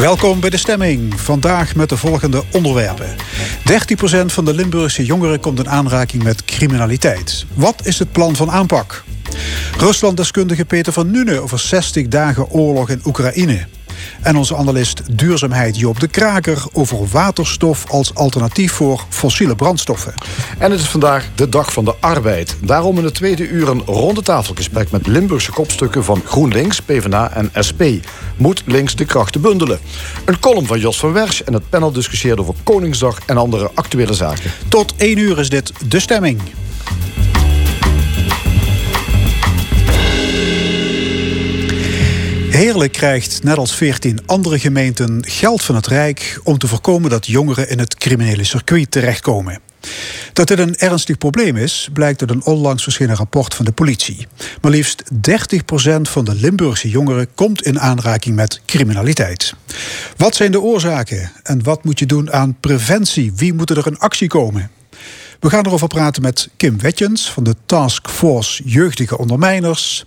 Welkom bij de stemming. Vandaag met de volgende onderwerpen. 13% van de Limburgse jongeren komt in aanraking met criminaliteit. Wat is het plan van aanpak? Ruslanddeskundige Peter van Nune over 60 dagen oorlog in Oekraïne. En onze analist duurzaamheid Joop de Kraker over waterstof als alternatief voor fossiele brandstoffen. En het is vandaag de dag van de arbeid. Daarom in het tweede uur een ronde tafelgesprek met Limburgse kopstukken van GroenLinks, PvdA en SP. Moet links de krachten bundelen? Een column van Jos van Wersch en het panel discussieert over Koningsdag en andere actuele zaken. Tot één uur is dit de stemming. Heerlijk krijgt, net als 14 andere gemeenten, geld van het Rijk om te voorkomen dat jongeren in het criminele circuit terechtkomen. Dat dit een ernstig probleem is, blijkt uit een onlangs verschenen rapport van de politie. Maar liefst 30% van de Limburgse jongeren komt in aanraking met criminaliteit. Wat zijn de oorzaken en wat moet je doen aan preventie? Wie moet er in actie komen? We gaan erover praten met Kim Wetjens van de Task Force Jeugdige Ondermijners.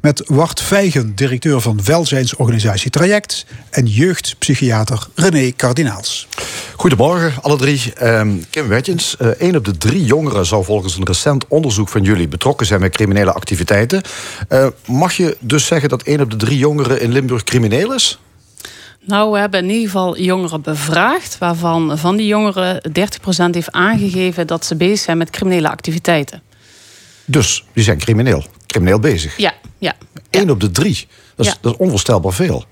Met Wart Vijgen, directeur van welzijnsorganisatie Traject. En jeugdpsychiater René Kardinaals. Goedemorgen, alle drie. Um, Kim Wetjens, één op de drie jongeren zou volgens een recent onderzoek van jullie betrokken zijn met criminele activiteiten. Uh, mag je dus zeggen dat één op de drie jongeren in Limburg crimineel is? Nou, we hebben in ieder geval jongeren bevraagd, waarvan van die jongeren 30% heeft aangegeven dat ze bezig zijn met criminele activiteiten. Dus die zijn crimineel, crimineel bezig? Ja, ja. Eén op de drie. Dat is, ja. dat is onvoorstelbaar veel.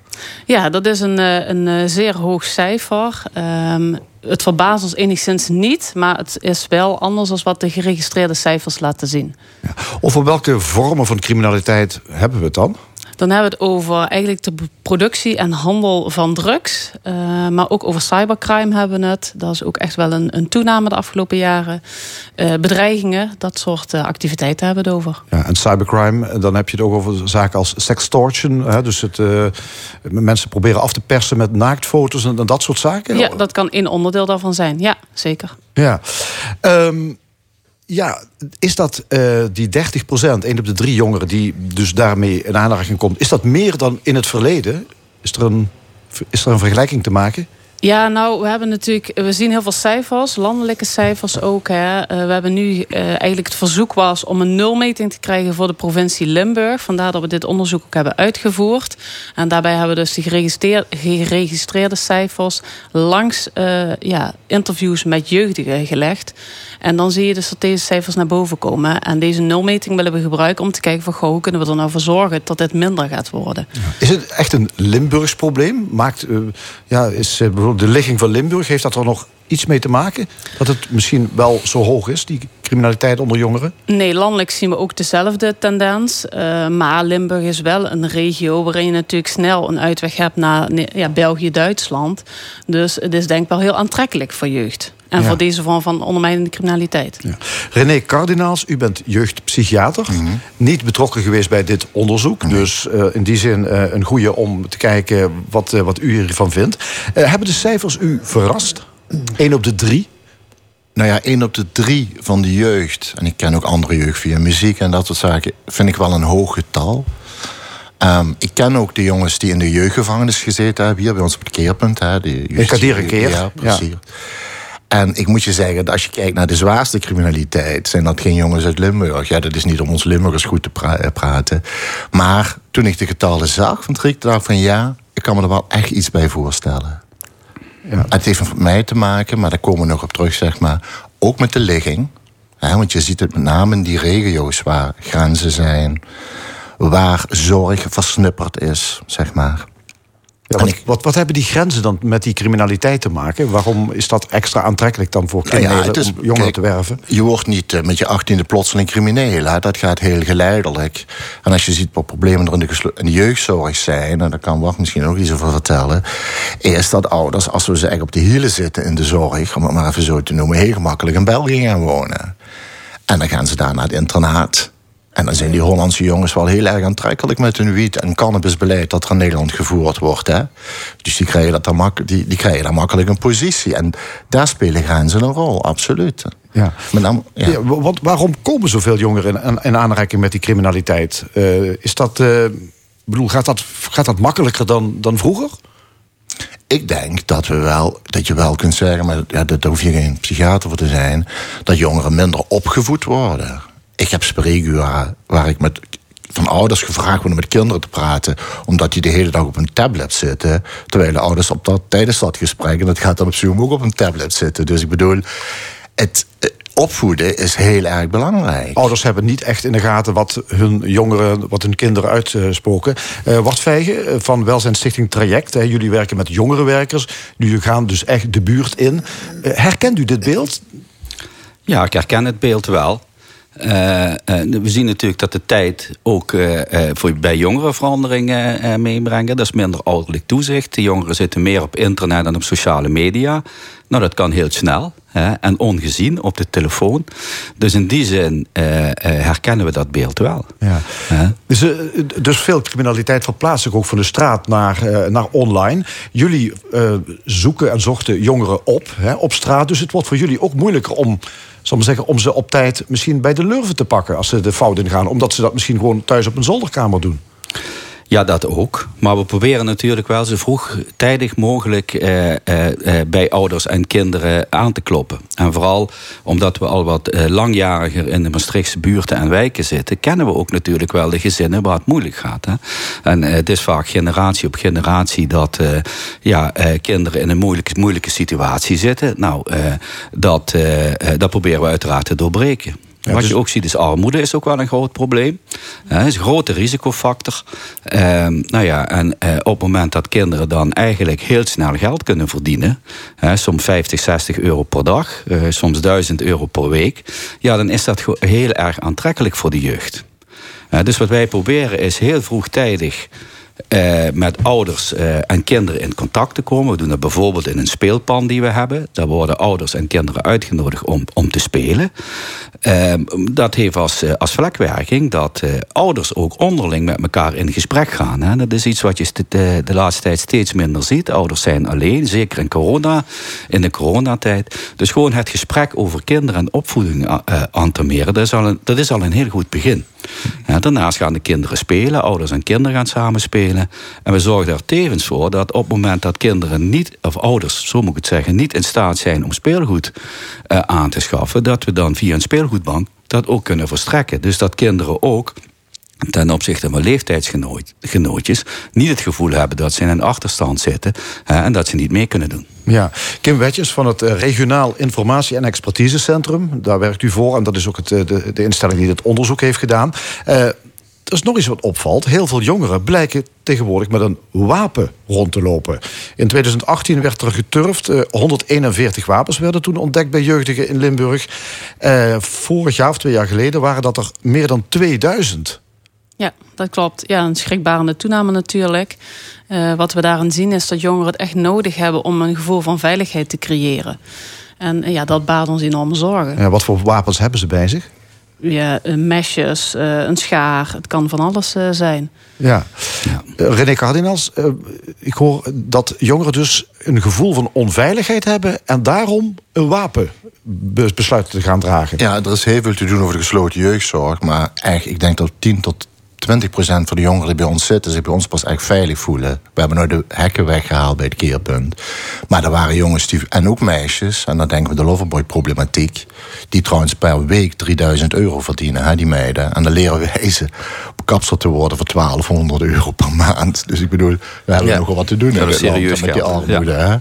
Ja, dat is een, een zeer hoog cijfer. Um, het verbaast ons enigszins niet, maar het is wel anders dan wat de geregistreerde cijfers laten zien. Ja. Over welke vormen van criminaliteit hebben we het dan? Dan hebben we het over eigenlijk de productie en handel van drugs. Uh, maar ook over cybercrime hebben we het. Dat is ook echt wel een, een toename de afgelopen jaren. Uh, bedreigingen, dat soort uh, activiteiten hebben we het over. Ja, en cybercrime, dan heb je het ook over zaken als sextortion. Hè? Dus het, mensen proberen af te persen met naaktfoto's en, en dat soort zaken. Ja, dat kan één onderdeel daarvan zijn. Ja, zeker. Ja. Um, ja, is dat uh, die 30 procent, één op de drie jongeren die dus daarmee in aanraking komt, is dat meer dan in het verleden? Is er een, is er een vergelijking te maken? Ja, nou, we hebben natuurlijk, we zien heel veel cijfers, landelijke cijfers ook. Hè. Uh, we hebben nu uh, eigenlijk het verzoek was om een nulmeting te krijgen voor de provincie Limburg. Vandaar dat we dit onderzoek ook hebben uitgevoerd. En daarbij hebben we dus de geregistreerde, geregistreerde cijfers langs ja, interviews met jeugdigen gelegd. En dan zie je dus dat deze cijfers naar boven komen. En deze nulmeting willen we gebruiken om te kijken van... Goh, hoe kunnen we er nou voor zorgen dat dit minder gaat worden. Is het echt een Limburgs probleem? Maakt, uh, ja, is uh, bijvoorbeeld de ligging van Limburg... heeft dat er nog iets mee te maken? Dat het misschien wel zo hoog is, die criminaliteit onder jongeren? Nee, landelijk zien we ook dezelfde tendens. Uh, maar Limburg is wel een regio waarin je natuurlijk snel een uitweg hebt naar ja, België, Duitsland. Dus het is denk ik wel heel aantrekkelijk voor jeugd. En ja. voor deze vorm van ondermijnende criminaliteit. Ja. René Kardinaals, u bent jeugdpsychiater. Mm -hmm. Niet betrokken geweest bij dit onderzoek. Nee. Dus uh, in die zin uh, een goede om te kijken wat, uh, wat u hiervan vindt. hebben de cijfers u verrast? Eén op de drie? Nou ja, één op de drie van de jeugd... en ik ken ook andere jeugd via muziek en dat soort zaken... vind ik wel een hoog getal. Um, ik ken ook de jongens die in de jeugdgevangenis gezeten hebben... hier bij ons op het keerpunt. Hè, de ik had hier een keer. Ja, precies. Ja. En ik moet je zeggen, als je kijkt naar de zwaarste criminaliteit... zijn dat geen jongens uit Limburg. Ja, dat is niet om ons Limburgers goed te pra praten. Maar toen ik de getallen zag, van ik dacht van... ja, ik kan me er wel echt iets bij voorstellen. Ja. Het heeft met mij te maken, maar daar komen we nog op terug, zeg maar. Ook met de ligging. Hè, want je ziet het met name in die regio's waar grenzen zijn... waar zorg versnipperd is, zeg maar. Ja, wat, ik, wat, wat, hebben die grenzen dan met die criminaliteit te maken? Waarom is dat extra aantrekkelijk dan voor ja, is, om jongeren kijk, te werven? Je wordt niet uh, met je achttiende plotseling crimineel. Hè? Dat gaat heel geleidelijk. En als je ziet wat problemen er in de, in de jeugdzorg zijn... en daar kan Wacht misschien ook iets over vertellen... is dat ouders, als we ze echt op de hielen zitten in de zorg... om het maar even zo te noemen, heel gemakkelijk in België gaan wonen. En dan gaan ze daar naar het internaat... En dan zijn die Hollandse jongens wel heel erg aantrekkelijk met hun wiet en cannabisbeleid dat er in Nederland gevoerd wordt. Hè? Dus die krijgen, dat dan die, die krijgen dan makkelijk een positie. En daar spelen grenzen een rol, absoluut. Ja. Maar dan, ja. ja want waarom komen zoveel jongeren in, in aanraking met die criminaliteit? Uh, is dat, uh, bedoel, gaat, dat, gaat dat makkelijker dan, dan vroeger? ik denk dat, we wel, dat je wel kunt zeggen, maar ja, daar hoef je geen psychiater voor te zijn, dat jongeren minder opgevoed worden. Ik heb spreekuren waar ik met van ouders gevraagd worden met kinderen te praten, omdat die de hele dag op een tablet zitten, terwijl de ouders op dat, tijdens dat gesprek, en dat gaat dan op Zoom ook op een tablet zitten. Dus ik bedoel, het, opvoeden is heel erg belangrijk. Ouders hebben niet echt in de gaten wat hun jongeren, wat hun kinderen uitspoken. Uh, Wart Vijgen eh, van Welzijnstichting Traject. Hè, jullie werken met jongerenwerkers. Jullie gaan dus echt de buurt in. Uh, herkent u dit beeld? Ja, ik herken het beeld wel. Uh, uh, we zien natuurlijk dat de tijd ook uh, voor, bij jongeren veranderingen meebrengen. Dat is minder ouderlijk toezicht. De jongeren zitten meer op internet en op sociale media. Nou, dat kan heel snel hè, en ongezien op de telefoon. Dus in die zin herkennen we dat beeld wel. Ja. Dus, dus, veel criminaliteit verplaatst zich ook van de straat naar, naar online. Jullie zoeken en zochten jongeren op, hè, op straat. Dus het wordt voor jullie ook moeilijker om zal maar zeggen, om ze op tijd misschien bij de lurven te pakken als ze de fout ingaan. Omdat ze dat misschien gewoon thuis op een zolderkamer doen. Ja, dat ook. Maar we proberen natuurlijk wel zo vroegtijdig mogelijk eh, eh, eh, bij ouders en kinderen aan te kloppen. En vooral omdat we al wat langjariger in de Maastrichtse buurten en wijken zitten, kennen we ook natuurlijk wel de gezinnen waar het moeilijk gaat. Hè? En het is vaak generatie op generatie dat ja, kinderen in een moeilijke, moeilijke situatie zitten. Nou, dat, dat proberen we uiteraard te doorbreken. Wat dus- je ook ziet is armoede is ook wel een groot probleem. Het is een grote risicofactor. Ehm, nou ja, en eh, op het moment dat kinderen dan eigenlijk heel snel geld kunnen verdienen... soms 50, 60 euro per dag, eh, soms 1000 euro per week... ja, dan is dat heel erg aantrekkelijk voor de jeugd. dus wat wij proberen is heel vroegtijdig uh, met ouders uh, en kinderen in contact te komen. We doen dat bijvoorbeeld in een speelpan die we hebben. Daar worden ouders en kinderen uitgenodigd om, om te spelen. Uh, dat heeft als, uh, als vlekwerking dat ouders ook onderling met elkaar in gesprek gaan. Hè. Dat is iets wat je de, de, laatste tijd steeds minder ziet. Ouders zijn alleen, zeker in corona, in de coronatijd. Dus gewoon het gesprek over kinderen en opvoeding aan te meren, dat is al dat is al een heel goed begin. Daarnaast gaan de kinderen spelen, ouders en kinderen gaan samen spelen. En we zorgen er tevens voor dat op het moment dat kinderen niet, of ouders, zo moet ik het zeggen, niet in staat zijn om speelgoed uh, aan te schaffen, dat we dan via een speelgoedbank dat ook kunnen verstrekken. Dus dat kinderen ook ten opzichte van leeftijdsgenootjes niet het gevoel hebben dat ze in een achterstand zitten hè, en dat ze niet mee kunnen doen. Ja, Kim Wetjes van het eh, Regionaal Informatie- en Expertisecentrum. Daar werkt u voor en dat is ook het, eh, de, de instelling die dit onderzoek heeft gedaan. Uh, er is nog iets wat opvalt. Heel veel jongeren blijken tegenwoordig met een wapen rond te lopen. In 2018 werd er geturfd. 141 wapens werden toen ontdekt bij jeugdigen in Limburg. vorig jaar of twee jaar geleden waren dat er meer dan 2000. Ja, dat klopt. Ja, een schrikbarende toename natuurlijk. Uh, wat we daarin zien is dat jongeren het echt nodig hebben om een gevoel van veiligheid te creëren. En uh, ja, dat baart ons enorme zorgen. Ja, wat voor wapens hebben ze bij zich? Ja, mesjes, uh, een schaar. Het kan van alles zijn. Ja. ja. René Cardinals, ik hoor dat jongeren dus een gevoel van onveiligheid hebben... en daarom een wapen besluiten te gaan dragen. Ja, er is heel veel te doen over de gesloten jeugdzorg. Maar eigenlijk, ik denk dat 10 tot 20% van de jongeren die bij ons zitten, zich bij ons pas echt veilig voelen. We hebben nooit de hekken weggehaald bij het keerpunt. Maar er waren jongens die, en ook meisjes, en dan denken we de Loverboy-problematiek, die trouwens per week 3000 euro verdienen, hè, die meiden. En dan leren wij ze kapsel te worden voor 1200 euro per maand. Dus ik bedoel, we hebben ja. nogal wat te doen ja, serieus met die armoede. Ja. Hè?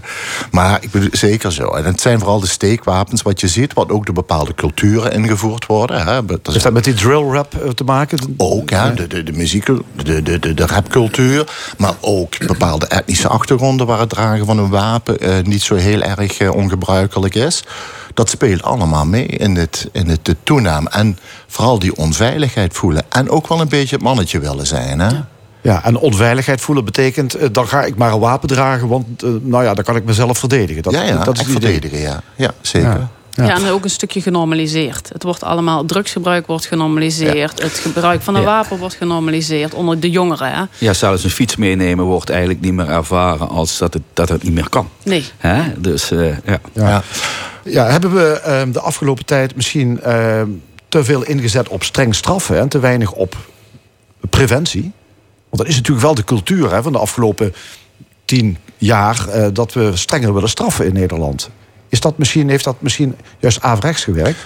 Maar ik bedoel, zeker zo. En het zijn vooral de steekwapens wat je ziet, wat ook door bepaalde culturen ingevoerd worden. Hè? Dat is dat met die drill rap eh, te maken? Ook, ja. De, de, de muziek, de, de, de, de rapcultuur. Maar ook bepaalde etnische achtergronden waar het dragen van een wapen eh, niet zo heel erg eh, ongebruikelijk is dat speelt allemaal mee in, het, in het, de toename. En vooral die onveiligheid voelen. En ook wel een beetje het mannetje willen zijn. Hè? Ja. en onveiligheid voelen betekent... Uh, dan ga ik maar een wapen dragen, want uh, nou ja, dan kan ik mezelf verdedigen. Dat, ja, ja, dat is verdedigen, ja. ja zeker. Ja. ja. en ook een stukje genormaliseerd. Het wordt allemaal, drugsgebruik wordt genormaliseerd. Het gebruik van een wapen wordt genormaliseerd onder de jongeren. Hè? Ja, zelfs een fiets meenemen wordt eigenlijk niet meer ervaren als dat het, dat het niet meer kan. Nee. Hè? Dus uh, ja. ja. Ja, hebben we uh, de afgelopen tijd misschien uh, te veel ingezet op streng straffen en te weinig op preventie? Want dat is natuurlijk wel de cultuur hè, van de afgelopen tien jaar eh, dat we strenger willen straffen in Nederland. Is dat misschien, heeft dat misschien juist averechts gewerkt?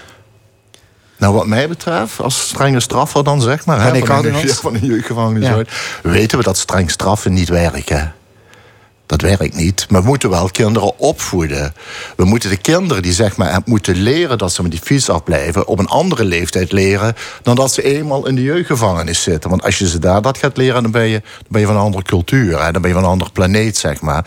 Nou, wat mij betreft, als strenge straffer dan zeg maar... hè, van, Cardinals. van de jeugdgevangenis Ja. weten we dat streng straffen niet werken. Dat werkt niet. Maar we moeten wel kinderen opvoeden. We moeten de kinderen die zeg maar moeten leren dat ze met die fiets afblijven... op een andere leeftijd leren dan dat ze eenmaal in de jeugdgevangenis zitten. Want als je ze daar dat gaat leren, dan ben je, dan van een andere cultuur. Dan ben je van een andere planeet, zeg maar.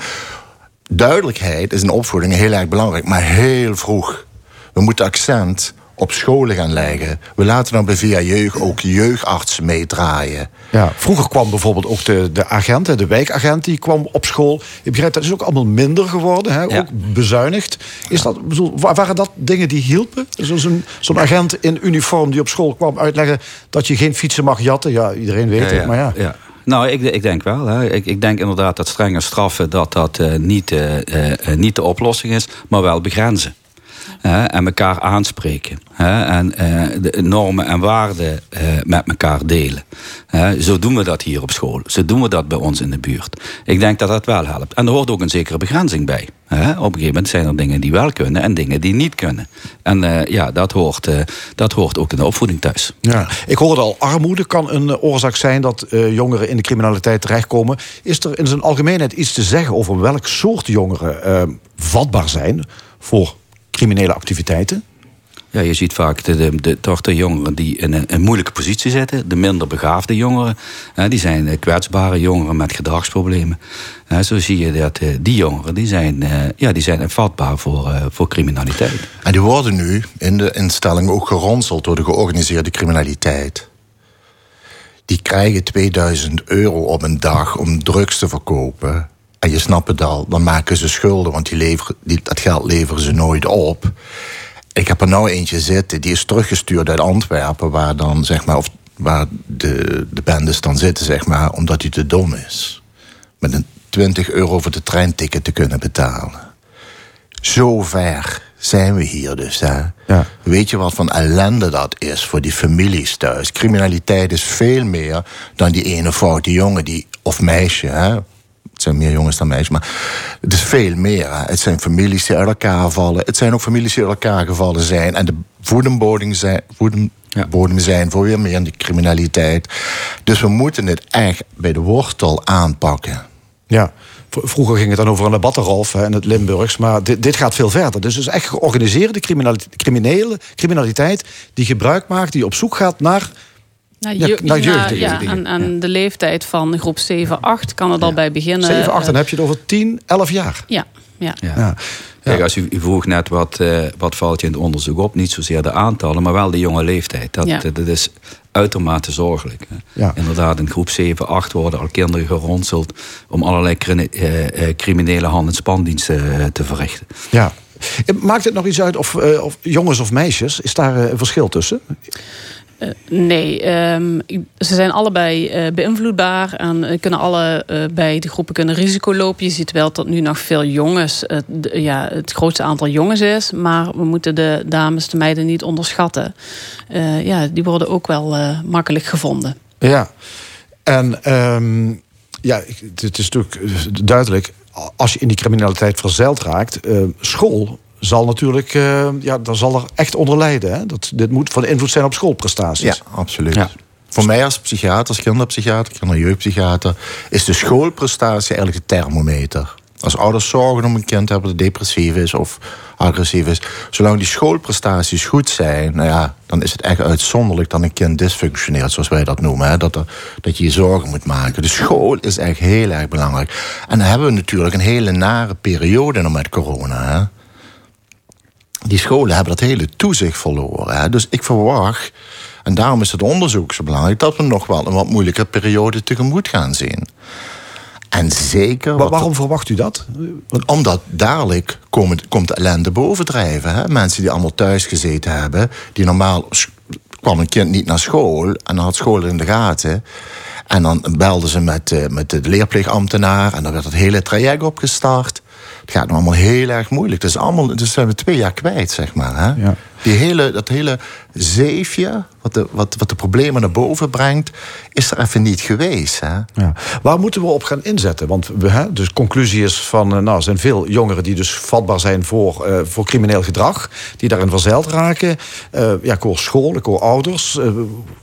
Duidelijkheid is in opvoeding heel erg belangrijk, maar heel vroeg. We moeten accent op scholen gaan leggen. We laten dan bij Via Jeugd ook jeugdartsen meedraaien. Ja, vroeger kwam bijvoorbeeld ook de, de agent, de wijkagent, die kwam op school. Je begrijpt, dat is ook allemaal minder geworden, hè, Ja. ook bezuinigd. Is dat, bedoel, wa- waren dat dingen die hielpen? Zo- Zo'n agent in uniform die op school kwam uitleggen dat je geen fietsen mag jatten. Ja, iedereen weet het, maar ja. Nou, ik, ik denk wel. Hè. Ik, ik denk inderdaad dat strenge straffen dat dat eh, niet, eh, eh, niet de oplossing is, maar wel begrenzen. Hè, en elkaar aanspreken. Hè, en eh, de normen en waarden eh, met elkaar delen. Hè, zo doen we dat hier op school. Zo doen we dat bij ons in de buurt. Ik denk dat dat wel helpt. En er hoort ook een zekere begrenzing bij. Op een gegeven moment zijn er dingen die wel kunnen en dingen die niet kunnen. En eh, ja, dat hoort, eh, dat hoort ook in de opvoeding thuis. Ja. Ik hoorde al, armoede kan een eh, oorzaak zijn dat eh, jongeren in de criminaliteit terechtkomen. Is er in zijn algemeenheid iets te zeggen over welk soort jongeren vatbaar zijn voor criminele activiteiten? Ja, je ziet vaak de, de, de, toch de jongeren die in een, een moeilijke positie zitten. De minder begaafde jongeren. Hè, die zijn eh, kwetsbare jongeren met gedragsproblemen. Hè, zo zie je dat eh, die jongeren die zijn, eh, ja, die zijn vatbaar voor, eh, voor criminaliteit. En die worden nu in de instellingen ook geronseld door de georganiseerde criminaliteit. Die krijgen 2000 euro op een dag om drugs te verkopen. En je snapt het al, dan maken ze schulden, want die leveren, die, dat geld leveren ze nooit op. Ik heb er nou eentje zitten, die is teruggestuurd uit Antwerpen, waar dan zeg maar, of waar de, de bendes dan zitten, zeg maar, omdat hij te dom is. Met een 20 euro voor de treinticket te kunnen betalen. Zo ver zijn we hier dus. Hè? Ja. Weet je wat van ellende dat is voor die families thuis? Criminaliteit is veel meer dan die ene foute jongen die, of meisje. Hè? Het zijn meer jongens dan meisjes, maar het is veel meer. Het zijn families die uit elkaar vallen. Het zijn ook families die uit elkaar gevallen zijn. En de voedembodem zijn, zijn voor weer meer in de criminaliteit. Dus we moeten het echt bij de wortel aanpakken. Ja. Vroeger ging het dan over een debattenrolf in het Limburgs, maar dit, dit gaat veel verder. Dus het is echt georganiseerde criminali- criminele criminaliteit die gebruik maakt, die op zoek gaat naar. Nou, Ja, naar ja, jeugdige ja, dingen. aan, aan de leeftijd van groep 7, 8 kan het al bij beginnen. 7, 8, dan Eh, heb je het over 10, 11 jaar. Ja, ja. Ja. Ja. Kijk, als u, u vroeg net wat, eh, wat valt je in het onderzoek op, niet zozeer de aantallen, maar wel de jonge leeftijd. Dat, Ja. dat, is uitermate zorgelijk. hè. Ja. Inderdaad, in groep 7, 8 worden al kinderen geronseld om allerlei cri- eh, eh, criminele hand- en spandiensten eh, te verrichten. Ja. Maakt het nog iets uit of, eh, of jongens of meisjes? Is daar eh, een verschil tussen? Eh, nee, ehm, ze zijn allebei eh, beïnvloedbaar en eh, kunnen alle bij de groepen kunnen risico lopen. Je ziet wel dat nu nog veel jongens, ja, het grootste aantal jongens is, maar we moeten de dames, de meiden niet onderschatten. Ja, die worden ook wel makkelijk gevonden. Ja. En ehm, ja, het is natuurlijk duidelijk, als je in die criminaliteit verzeild raakt, school zal natuurlijk, eh, ja, daar zal er echt onder lijden. Hè? Dat, dit moet van invloed zijn op schoolprestaties. Ja, absoluut. Ja. Voor mij als psychiater, als kinderpsychiater, kinderjeugdpsychiater... is de schoolprestatie eigenlijk de thermometer. Als ouders zorgen om een kind te hebben dat depressief is of agressief is... zolang die schoolprestaties goed zijn... Nou ja, dan is het echt uitzonderlijk dat een kind dysfunctioneert... zoals wij dat noemen, hè? Dat, er, dat je je zorgen moet maken. De school is echt heel erg belangrijk. En dan hebben we natuurlijk een hele nare periode nog met corona... Hè? Die scholen hebben dat hele toezicht verloren. Hè? Dus ik verwacht, en daarom is het onderzoek zo belangrijk, dat we nog wel een wat moeilijke periode tegemoet gaan zien. En zeker. Wat- waarom verwacht u dat? Want- omdat dadelijk komen, komt de ellende bovendrijven. Hè? Mensen die allemaal thuis gezeten hebben, die normaal kwam een kind niet naar school en dan had school in de gaten. En dan belden ze met, eh, met de leerplichtambtenaar en dan werd het hele traject opgestart. Het gaat nu allemaal heel erg moeilijk. Dus, allemaal, dus zijn we twee jaar kwijt, zeg maar. Hè? Ja. Die hele, dat hele zeefje, wat de, wat, wat de problemen naar boven brengt, is er even niet geweest. Hè? Ja. Waar moeten we op gaan inzetten? Want we, hè, dus conclusie is van, eh, nou, er zijn veel jongeren die dus vatbaar zijn voor, uh, voor crimineel gedrag, die daarin verzeild raken. Uh, ja, ik hoor school, ik hoor ouders. Uh,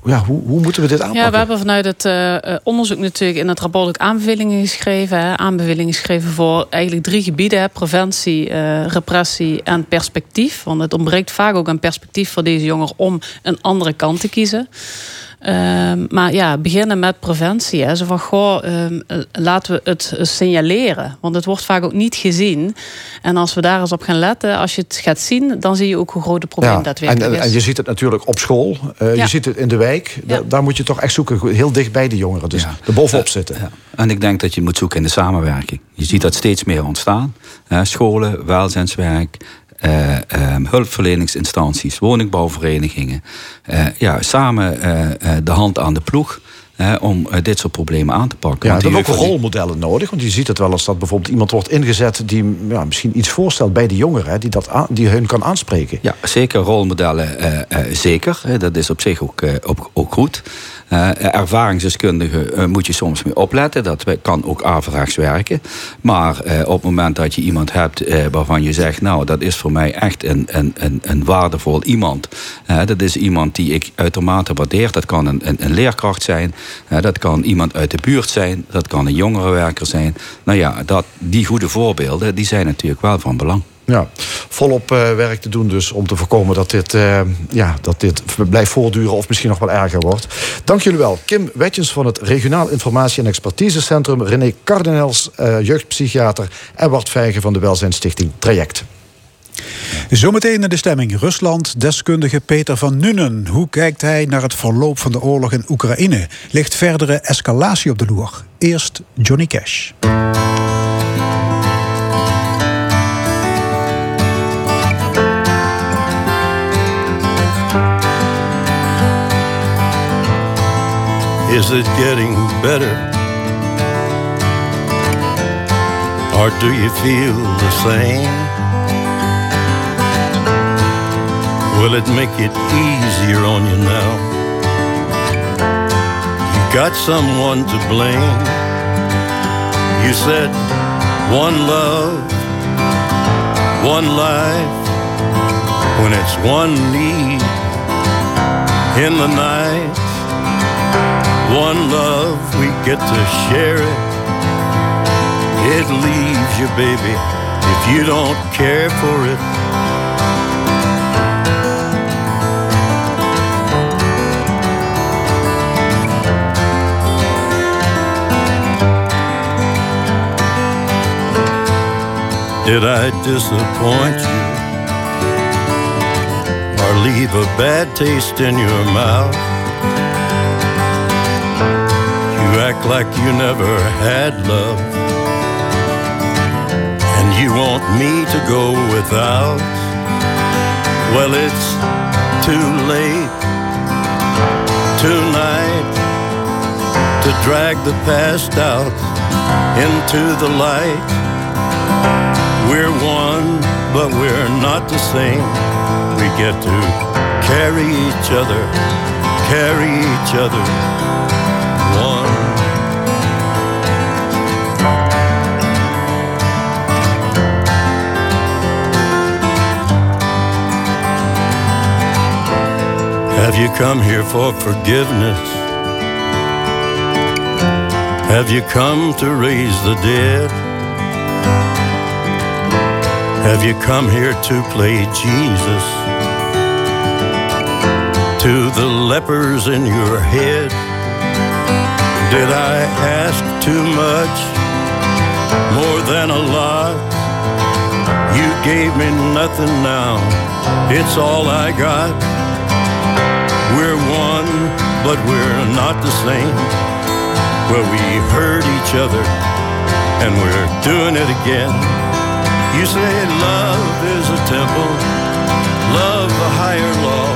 ja, hoe, hoe moeten we dit aanpakken? Ja, we hebben vanuit het onderzoek natuurlijk in het rapport ook aanbevelingen geschreven. Hè, aanbevelingen geschreven voor eigenlijk drie gebieden: hè, preventie, repressie en perspectief. Want het ontbreekt vaak ook een perspectief voor deze jongeren om een andere kant te kiezen. Um, maar ja, beginnen met preventie. Hè. Zo van, goh, um, laten we het signaleren. Want het wordt vaak ook niet gezien. En als we daar eens op gaan letten, als je het gaat zien... dan zie je ook hoe groot het probleem ja, daadwerkelijk en, is. En je ziet het natuurlijk op school. Uh, ja. Je ziet het in de wijk. Ja. Daar moet je toch echt zoeken, heel dicht bij de jongeren. Dus er bovenop zitten. En ik denk dat je moet zoeken in de samenwerking. Je ziet dat steeds meer ontstaan. scholen, welzijnswerk, uh, um, hulpverleningsinstanties, woningbouwverenigingen. Uh, ja, samen uh, de hand aan de ploeg. om dit soort problemen aan te pakken. Ja, want er ook rolmodellen nodig. Want je ziet het wel als dat bijvoorbeeld iemand wordt ingezet... die ja, misschien iets voorstelt bij de jongeren... die, dat die hun kan aanspreken. Ja, zeker. Rolmodellen, zeker. dat is op zich ook, ook, ook goed. Uh, ervaringsdeskundigen uh, moet je soms mee opletten. Dat kan ook averechts werken. Maar uh, op het moment dat je iemand hebt waarvan je zegt... nou, dat is voor mij echt een, een, een, een waardevol iemand. dat is iemand die ik uitermate waardeer. Dat kan een, een, een leerkracht zijn. dat kan iemand uit de buurt zijn. Dat kan een jongerenwerker zijn. Nou ja, dat, die goede voorbeelden die zijn natuurlijk wel van belang. Ja, volop uh, werk te doen dus om te voorkomen dat dit, uh, ja, dat dit blijft voortduren of misschien nog wel erger wordt. Dank jullie wel. Kim Wetjens van het Regionaal Informatie- en Expertisecentrum, René Cardinels, uh, jeugdpsychiater en Bart Vijgen van de Welzijnstichting Traject. Zometeen in de stemming Rusland, deskundige Peter van Nuenen. Hoe kijkt hij naar het verloop van de oorlog in Oekraïne? Ligt verdere escalatie op de loer? Eerst Johnny Cash. Is it getting better? Or do you feel the same? Will it make it easier on you now? You got someone to blame. You said one love, one life, when it's one need in the night one love, we get to share it. It leaves you, baby, if you don't care for it. Did I disappoint you? Or leave a bad taste in your mouth? Act like you never had love. And you want me to go without. Well, it's too late tonight to drag the past out into the light. We're one, but we're not the same. We get to carry each other, carry each other Have you come here for forgiveness? Have you come to raise the dead? Have you come here to play Jesus? To the lepers in your head? Did I ask too much? More than a lot? You gave me nothing now. It's all I got. We're one, but we're not the same. Well, we hurt each other, and we're doing it again. You say love is a temple, love a higher law.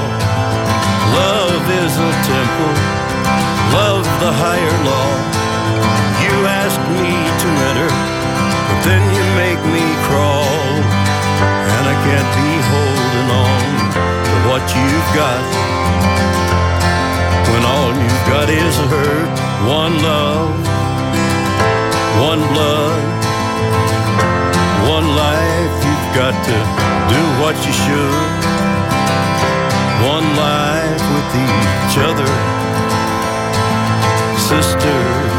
Love is a temple, love the higher law. You ask me to enter, but then you make me crawl, and I can't be holding on to what you've got. When all you've got is hurt, one love, one blood, one life. You've got to do what you should. One life with each other, sisters,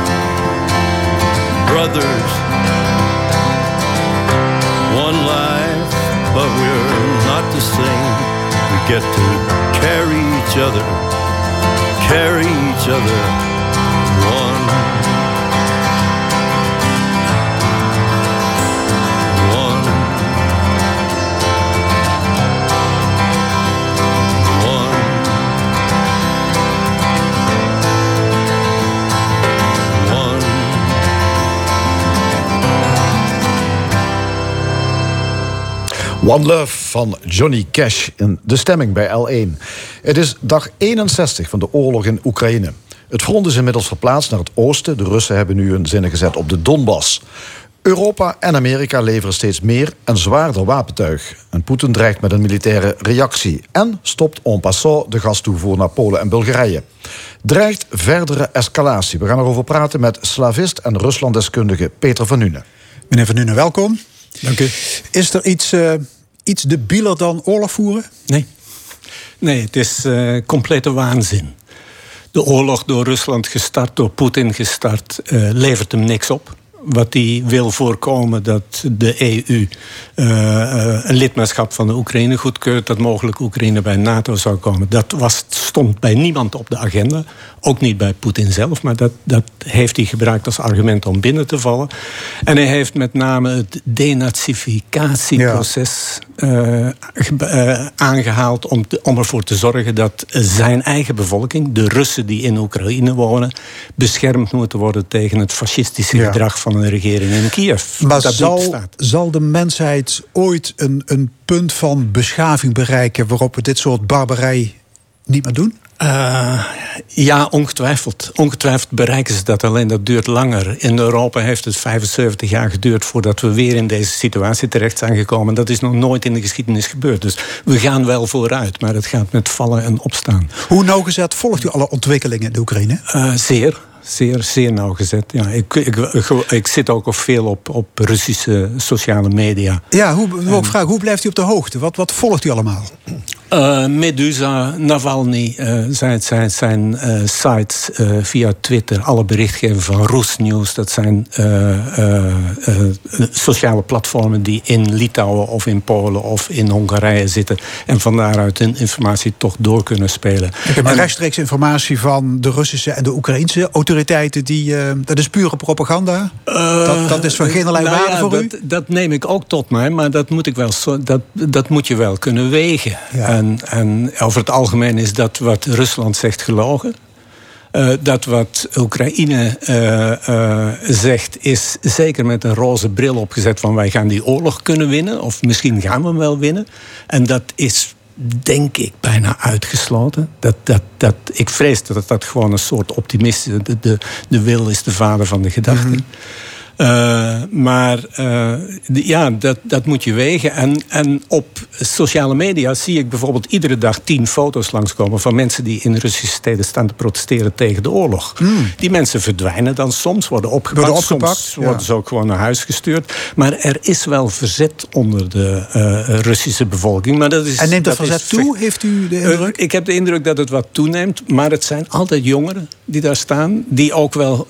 brothers. One life, but we're not the same. Get to carry each other, carry each other. One. One Love van Johnny Cash in de stemming bij L1. Het is dag 61 van de oorlog in Oekraïne. Het front is inmiddels verplaatst naar het oosten. De Russen hebben nu hun zinnen gezet op de Donbass. Europa en Amerika leveren steeds meer en zwaarder wapentuig. En Poetin dreigt met een militaire reactie. En stopt en passant de gastoevoer naar Polen en Bulgarije. Dreigt verdere escalatie. We gaan erover praten met slavist en Ruslanddeskundige Peter van Nuenen. Meneer Van Nuenen, welkom. Dank u. Is er iets, uh, iets debieler dan oorlog voeren? Nee. Nee, het is uh, complete waanzin. De oorlog door Rusland gestart, door Poetin gestart, uh, levert hem niks op wat hij wil voorkomen dat de EU uh, een lidmaatschap van de Oekraïne goedkeurt, dat mogelijk Oekraïne bij NATO zou komen. Dat was, stond bij niemand op de agenda. Ook niet bij Poetin zelf, maar dat, dat heeft hij gebruikt als argument om binnen te vallen. En hij heeft met name het denazificatieproces ja. uh, aangehaald om, te, om ervoor te zorgen dat zijn eigen bevolking, de Russen die in Oekraïne wonen, beschermd moeten worden tegen het fascistische ja. gedrag van een regering in Kiev. Maar zal, zal de mensheid ooit een, een punt van beschaving bereiken waarop we dit soort barbarij niet meer doen? Uh, ja, ongetwijfeld. Ongetwijfeld bereiken ze dat, alleen dat duurt langer. In Europa heeft het 75 jaar geduurd voordat we weer in deze situatie terecht zijn gekomen. Dat is nog nooit in de geschiedenis gebeurd. Dus we gaan wel vooruit, maar het gaat met vallen en opstaan. Hoe nauwgezet volgt u alle ontwikkelingen in de Oekraïne? Uh, zeer zeer, zeer nauwgezet. Ja, ik, ik, ik, ik, zit ook al veel op, op Russische sociale media. Ja, hoe, vraag, hoe blijft u op de hoogte? Wat, wat volgt u allemaal? Uh, Medusa, Navalny, uh, zijn, zijn, zijn uh, sites via Twitter, alle berichtgeving van Rusnews. Dat zijn sociale platformen die in Litouwen of in Polen of in Hongarije zitten. En van daaruit hun informatie toch door kunnen spelen. Heb rechtstreeks informatie van de Russische en de Oekraïnse autoriteiten. Die, dat is pure propaganda. dat, dat is van geen nou waarde ja, voor dat, u? Dat neem ik ook tot mij, maar dat moet, ik wel, dat, dat moet je wel kunnen wegen. Ja. En, over het algemeen is dat wat Rusland zegt gelogen. Uh, dat wat Oekraïne uh, uh, zegt is zeker met een roze bril opgezet van wij gaan die oorlog kunnen winnen of misschien gaan we hem wel winnen. En dat is denk ik bijna uitgesloten. Dat, dat, dat, ik vrees dat dat gewoon een soort optimistische de, de, de wil is de vader van de gedachte. -hmm. Uh, maar uh, ja, dat, dat moet je wegen. En, en op sociale media zie ik bijvoorbeeld iedere dag tien foto's langskomen van mensen die in Russische steden staan te protesteren tegen de oorlog. Mm. Die mensen verdwijnen dan soms, worden opgepakt. Worden opgepakt soms ja. worden ze ook gewoon naar huis gestuurd. Maar er is wel verzet onder de uh, Russische bevolking. Maar dat is, en neemt dat, dat verzet toe, heeft u de indruk? ik heb de indruk dat het wat toeneemt. Maar het zijn altijd jongeren die daar staan. Die ook wel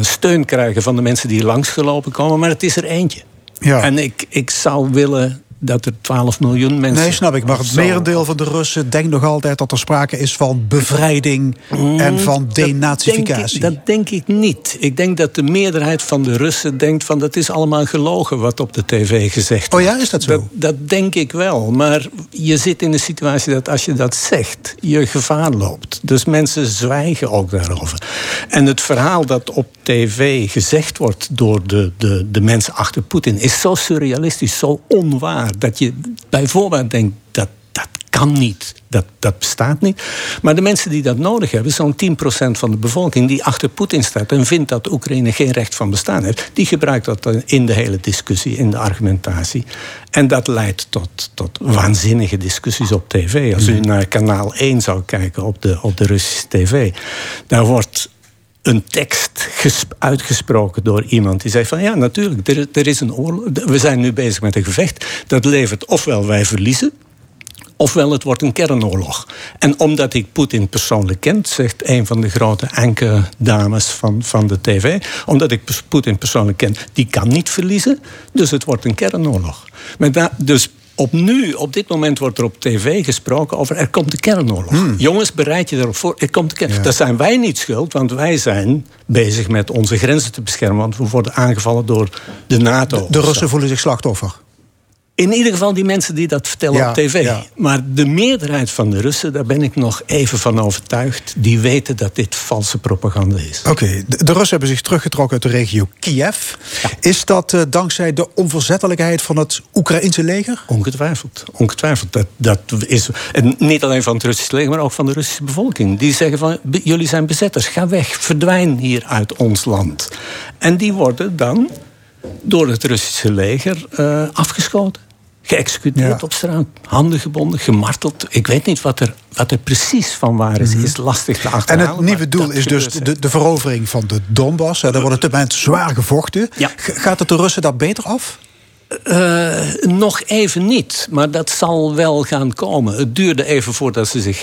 steun krijgen van de mensen die langsgelopen komen, maar het is er eentje. Ja. En ik, ik zou willen dat er 12 miljoen mensen. Nee, snap ik. Maar het merendeel van de Russen denkt nog altijd dat er sprake is van bevrijding mm, en van denazificatie. Dat, dat denk, ik, niet. Ik denk dat de meerderheid van de Russen denkt van dat is allemaal gelogen wat op de tv gezegd wordt. Oh ja, is dat zo? Dat, dat denk ik wel. Maar je zit in de situatie dat als je dat zegt, je gevaar loopt. Dus mensen zwijgen ook daarover. En het verhaal dat op tv gezegd wordt door de, de, de mensen achter Poetin is zo surrealistisch, zo onwaar dat je bijvoorbeeld denkt dat dat kan niet. Dat, dat bestaat niet. Maar de mensen die dat nodig hebben, zo'n 10% van de bevolking die achter Poetin staat en vindt dat Oekraïne geen recht van bestaan heeft, die gebruikt dat in de hele discussie, in de argumentatie. En dat leidt tot, tot waanzinnige discussies op tv. Als u naar kanaal 1 zou kijken op de, op de Russische tv, daar wordt een tekst uitgesproken door iemand die zei van ja, natuurlijk, er, er is een oorlog. We zijn nu bezig met een gevecht. Dat levert ofwel wij verliezen, ofwel het wordt een kernoorlog. En omdat ik Poetin persoonlijk ken, zegt een van de grote dames van, van de tv, omdat ik Poetin persoonlijk ken, die kan niet verliezen, dus het wordt een kernoorlog. Maar dus op nu, op dit moment wordt er op tv gesproken over er komt de kernoorlog. Hmm. Jongens, bereid je erop voor, er komt de kernoorlog. Ja. Daar zijn wij niet schuld, want wij zijn bezig met onze grenzen te beschermen. Want we worden aangevallen door de NATO. de Russen voelen zich slachtoffer. In ieder geval die mensen die dat vertellen op tv. Maar de meerderheid van de Russen, daar ben ik nog even van overtuigd... die weten dat dit valse propaganda is. Oké, de, Russen hebben zich teruggetrokken uit de regio Kiev. Is dat uh, dankzij de onverzettelijkheid van het Oekraïnse leger? Ongetwijfeld. Ongetwijfeld. Dat, dat is, en niet alleen van het Russische leger, maar ook van de Russische bevolking. Die zeggen van, jullie zijn bezetters, ga weg, verdwijn hier uit ons land. En die worden dan door het Russische leger uh, afgeschoten geëxecuteerd op straat. Handen gebonden, gemarteld. Ik weet niet wat er, wat er precies van waar is. Mhm. Is lastig te achterhalen. En het nieuwe doel is dus de, de verovering van de Donbass. Daar wordt moment zwaar gevochten. Gaat het de Russen daar beter af? Uh, nog even niet, maar dat zal wel gaan komen. Het duurde even voordat ze zich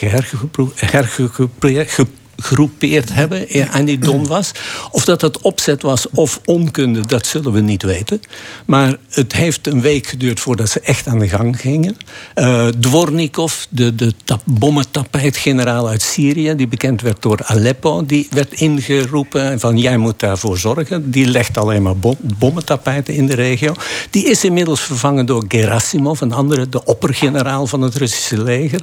hergegroepeerd gegroepeerd hebben aan die Donbass. Of dat dat opzet was of onkunde, dat zullen we niet weten. Maar het heeft een week geduurd voordat ze echt aan de gang gingen. Uh, Dvornikov, de, de bommentapijtgeneraal uit Syrië... die bekend werd door Aleppo, die werd ingeroepen... van jij moet daarvoor zorgen. Die legt alleen maar bom, bommentapijten in de regio. Die is inmiddels vervangen door Gerasimov, een andere... de oppergeneraal van het Russische leger...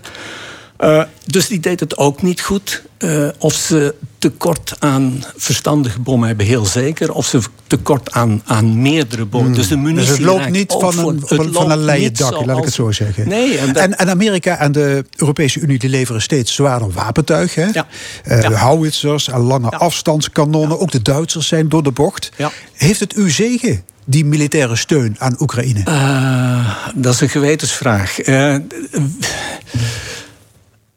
Uh, dus die deed het ook niet goed. Uh, of ze tekort aan verstandige bommen hebben, heel zeker. Of ze tekort aan, aan meerdere bommen. Hmm. Dus de munitie dus het loopt niet van een, van, van een leien dakje, laat ik het zo zeggen. Nee, en, en, en, Amerika en de Europese Unie die leveren steeds zwaarder wapentuig. Hè? Ja. Uh, ja. Howitzers en lange afstandskanonnen. Ook de Duitsers zijn door de bocht. Heeft het u zegen? die militaire steun aan Oekraïne? Uh, dat is een gewetensvraag. Uh,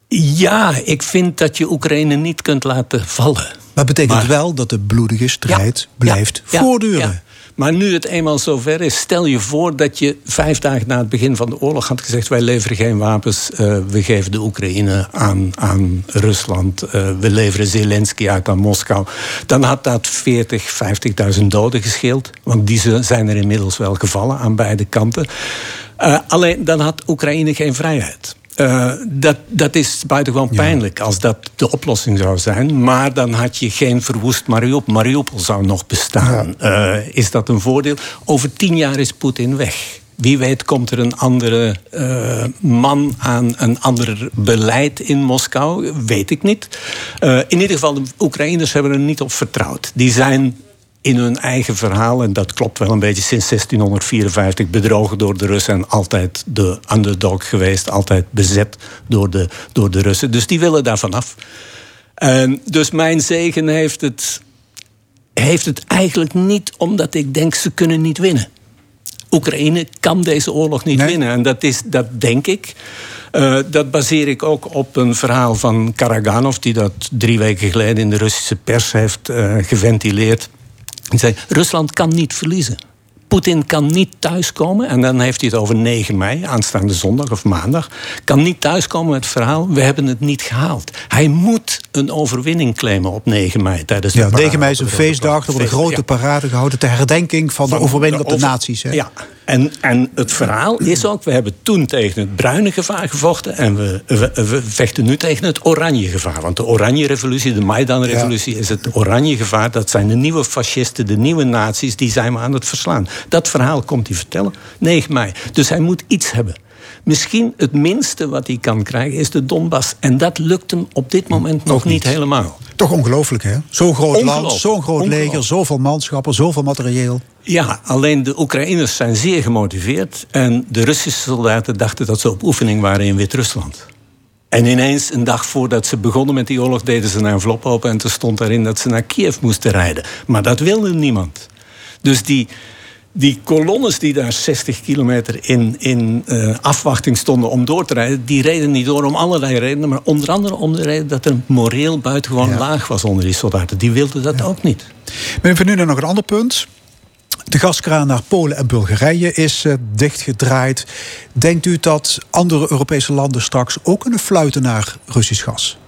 ja, ik vind dat je Oekraïne niet kunt laten vallen. Maar betekent wel dat de bloedige strijd blijft voortduren. Maar nu het eenmaal zover is, stel je voor dat je vijf dagen na het begin van de oorlog had gezegd: wij leveren geen wapens, uh, we geven de Oekraïne aan, aan Rusland, uh, we leveren Zelensky uit aan Moskou. Dan had dat 40, 50.000 doden gescheeld, want die zijn er inmiddels wel gevallen aan beide kanten. Uh, alleen dan had Oekraïne geen vrijheid. Uh, dat, dat is buitengewoon pijnlijk als dat de oplossing zou zijn. Maar dan had je geen verwoest Mariupol. Mariupol zou nog bestaan. Uh, is dat een voordeel? Over tien jaar is Poetin weg. Wie weet komt er een andere uh, man aan een ander beleid in Moskou. Weet ik niet. in ieder geval, de Oekraïners hebben er niet op vertrouwd. Die zijn in hun eigen verhaal, en dat klopt wel een beetje sinds 1654, bedrogen door de Russen en altijd de underdog geweest, altijd bezet door de, door de Russen. Dus die willen daar vanaf. En dus mijn zegen heeft het, heeft het eigenlijk niet omdat ik denk ze kunnen niet winnen. Oekraïne kan deze oorlog niet winnen. En dat, is, dat denk ik. Uh, dat baseer ik ook op een verhaal van Karaganov, die dat drie weken geleden in de Russische pers heeft uh, geventileerd. Hij zei, Rusland kan niet verliezen. Poetin kan niet thuiskomen, en dan heeft hij het over 9 mei, aanstaande zondag of maandag, kan niet thuiskomen met het verhaal, we hebben het niet gehaald. Hij moet een overwinning claimen op 9 mei tijdens de ja, 9 mei is een feestdag, er wordt een grote parade gehouden ter herdenking van, de overwinning op de nazi's. Hè? Ja, en, en het verhaal is ook, we hebben toen tegen het bruine gevaar gevochten en we, we, vechten nu tegen het oranje gevaar. Want de oranje revolutie, de Maidan-revolutie, is het oranje gevaar. Dat zijn de nieuwe fascisten, de nieuwe nazi's, die zijn we aan het verslaan. Dat verhaal komt hij vertellen, 9 mei. Dus hij moet iets hebben. Misschien het minste wat hij kan krijgen is de Donbass. En dat lukt hem op dit moment nog niet. helemaal. Toch ongelooflijk, hè? Zo'n groot land, zo'n groot leger, zoveel manschappen, zoveel materieel. Ja, alleen de Oekraïners zijn zeer gemotiveerd. En de Russische soldaten dachten dat ze op oefening waren in Wit-Rusland. En ineens, een dag voordat ze begonnen met die oorlog, deden ze een envelop open en er stond daarin dat ze naar Kiev moesten rijden. Maar dat wilde niemand. Dus die, die kolonnes die daar 60 kilometer in, in uh, afwachting stonden om door te rijden, die reden niet door om allerlei redenen, maar onder andere om de reden dat er moreel buitengewoon laag was onder die soldaten. Die wilden dat ook niet. Van nu nog een ander punt. De gaskraan naar Polen en Bulgarije is uh, dichtgedraaid. Denkt u dat andere Europese landen straks ook kunnen fluiten naar Russisch gas?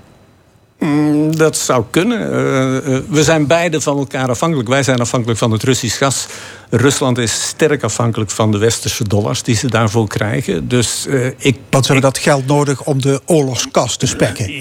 Mm, dat zou kunnen. Eh, eh, we zijn beide van elkaar afhankelijk. Wij zijn afhankelijk van het Russisch gas. Rusland is sterk afhankelijk van de westerse dollars die ze daarvoor krijgen. Dus uh, ik. Want ze hebben dat geld nodig om de oorlogskas te spekken?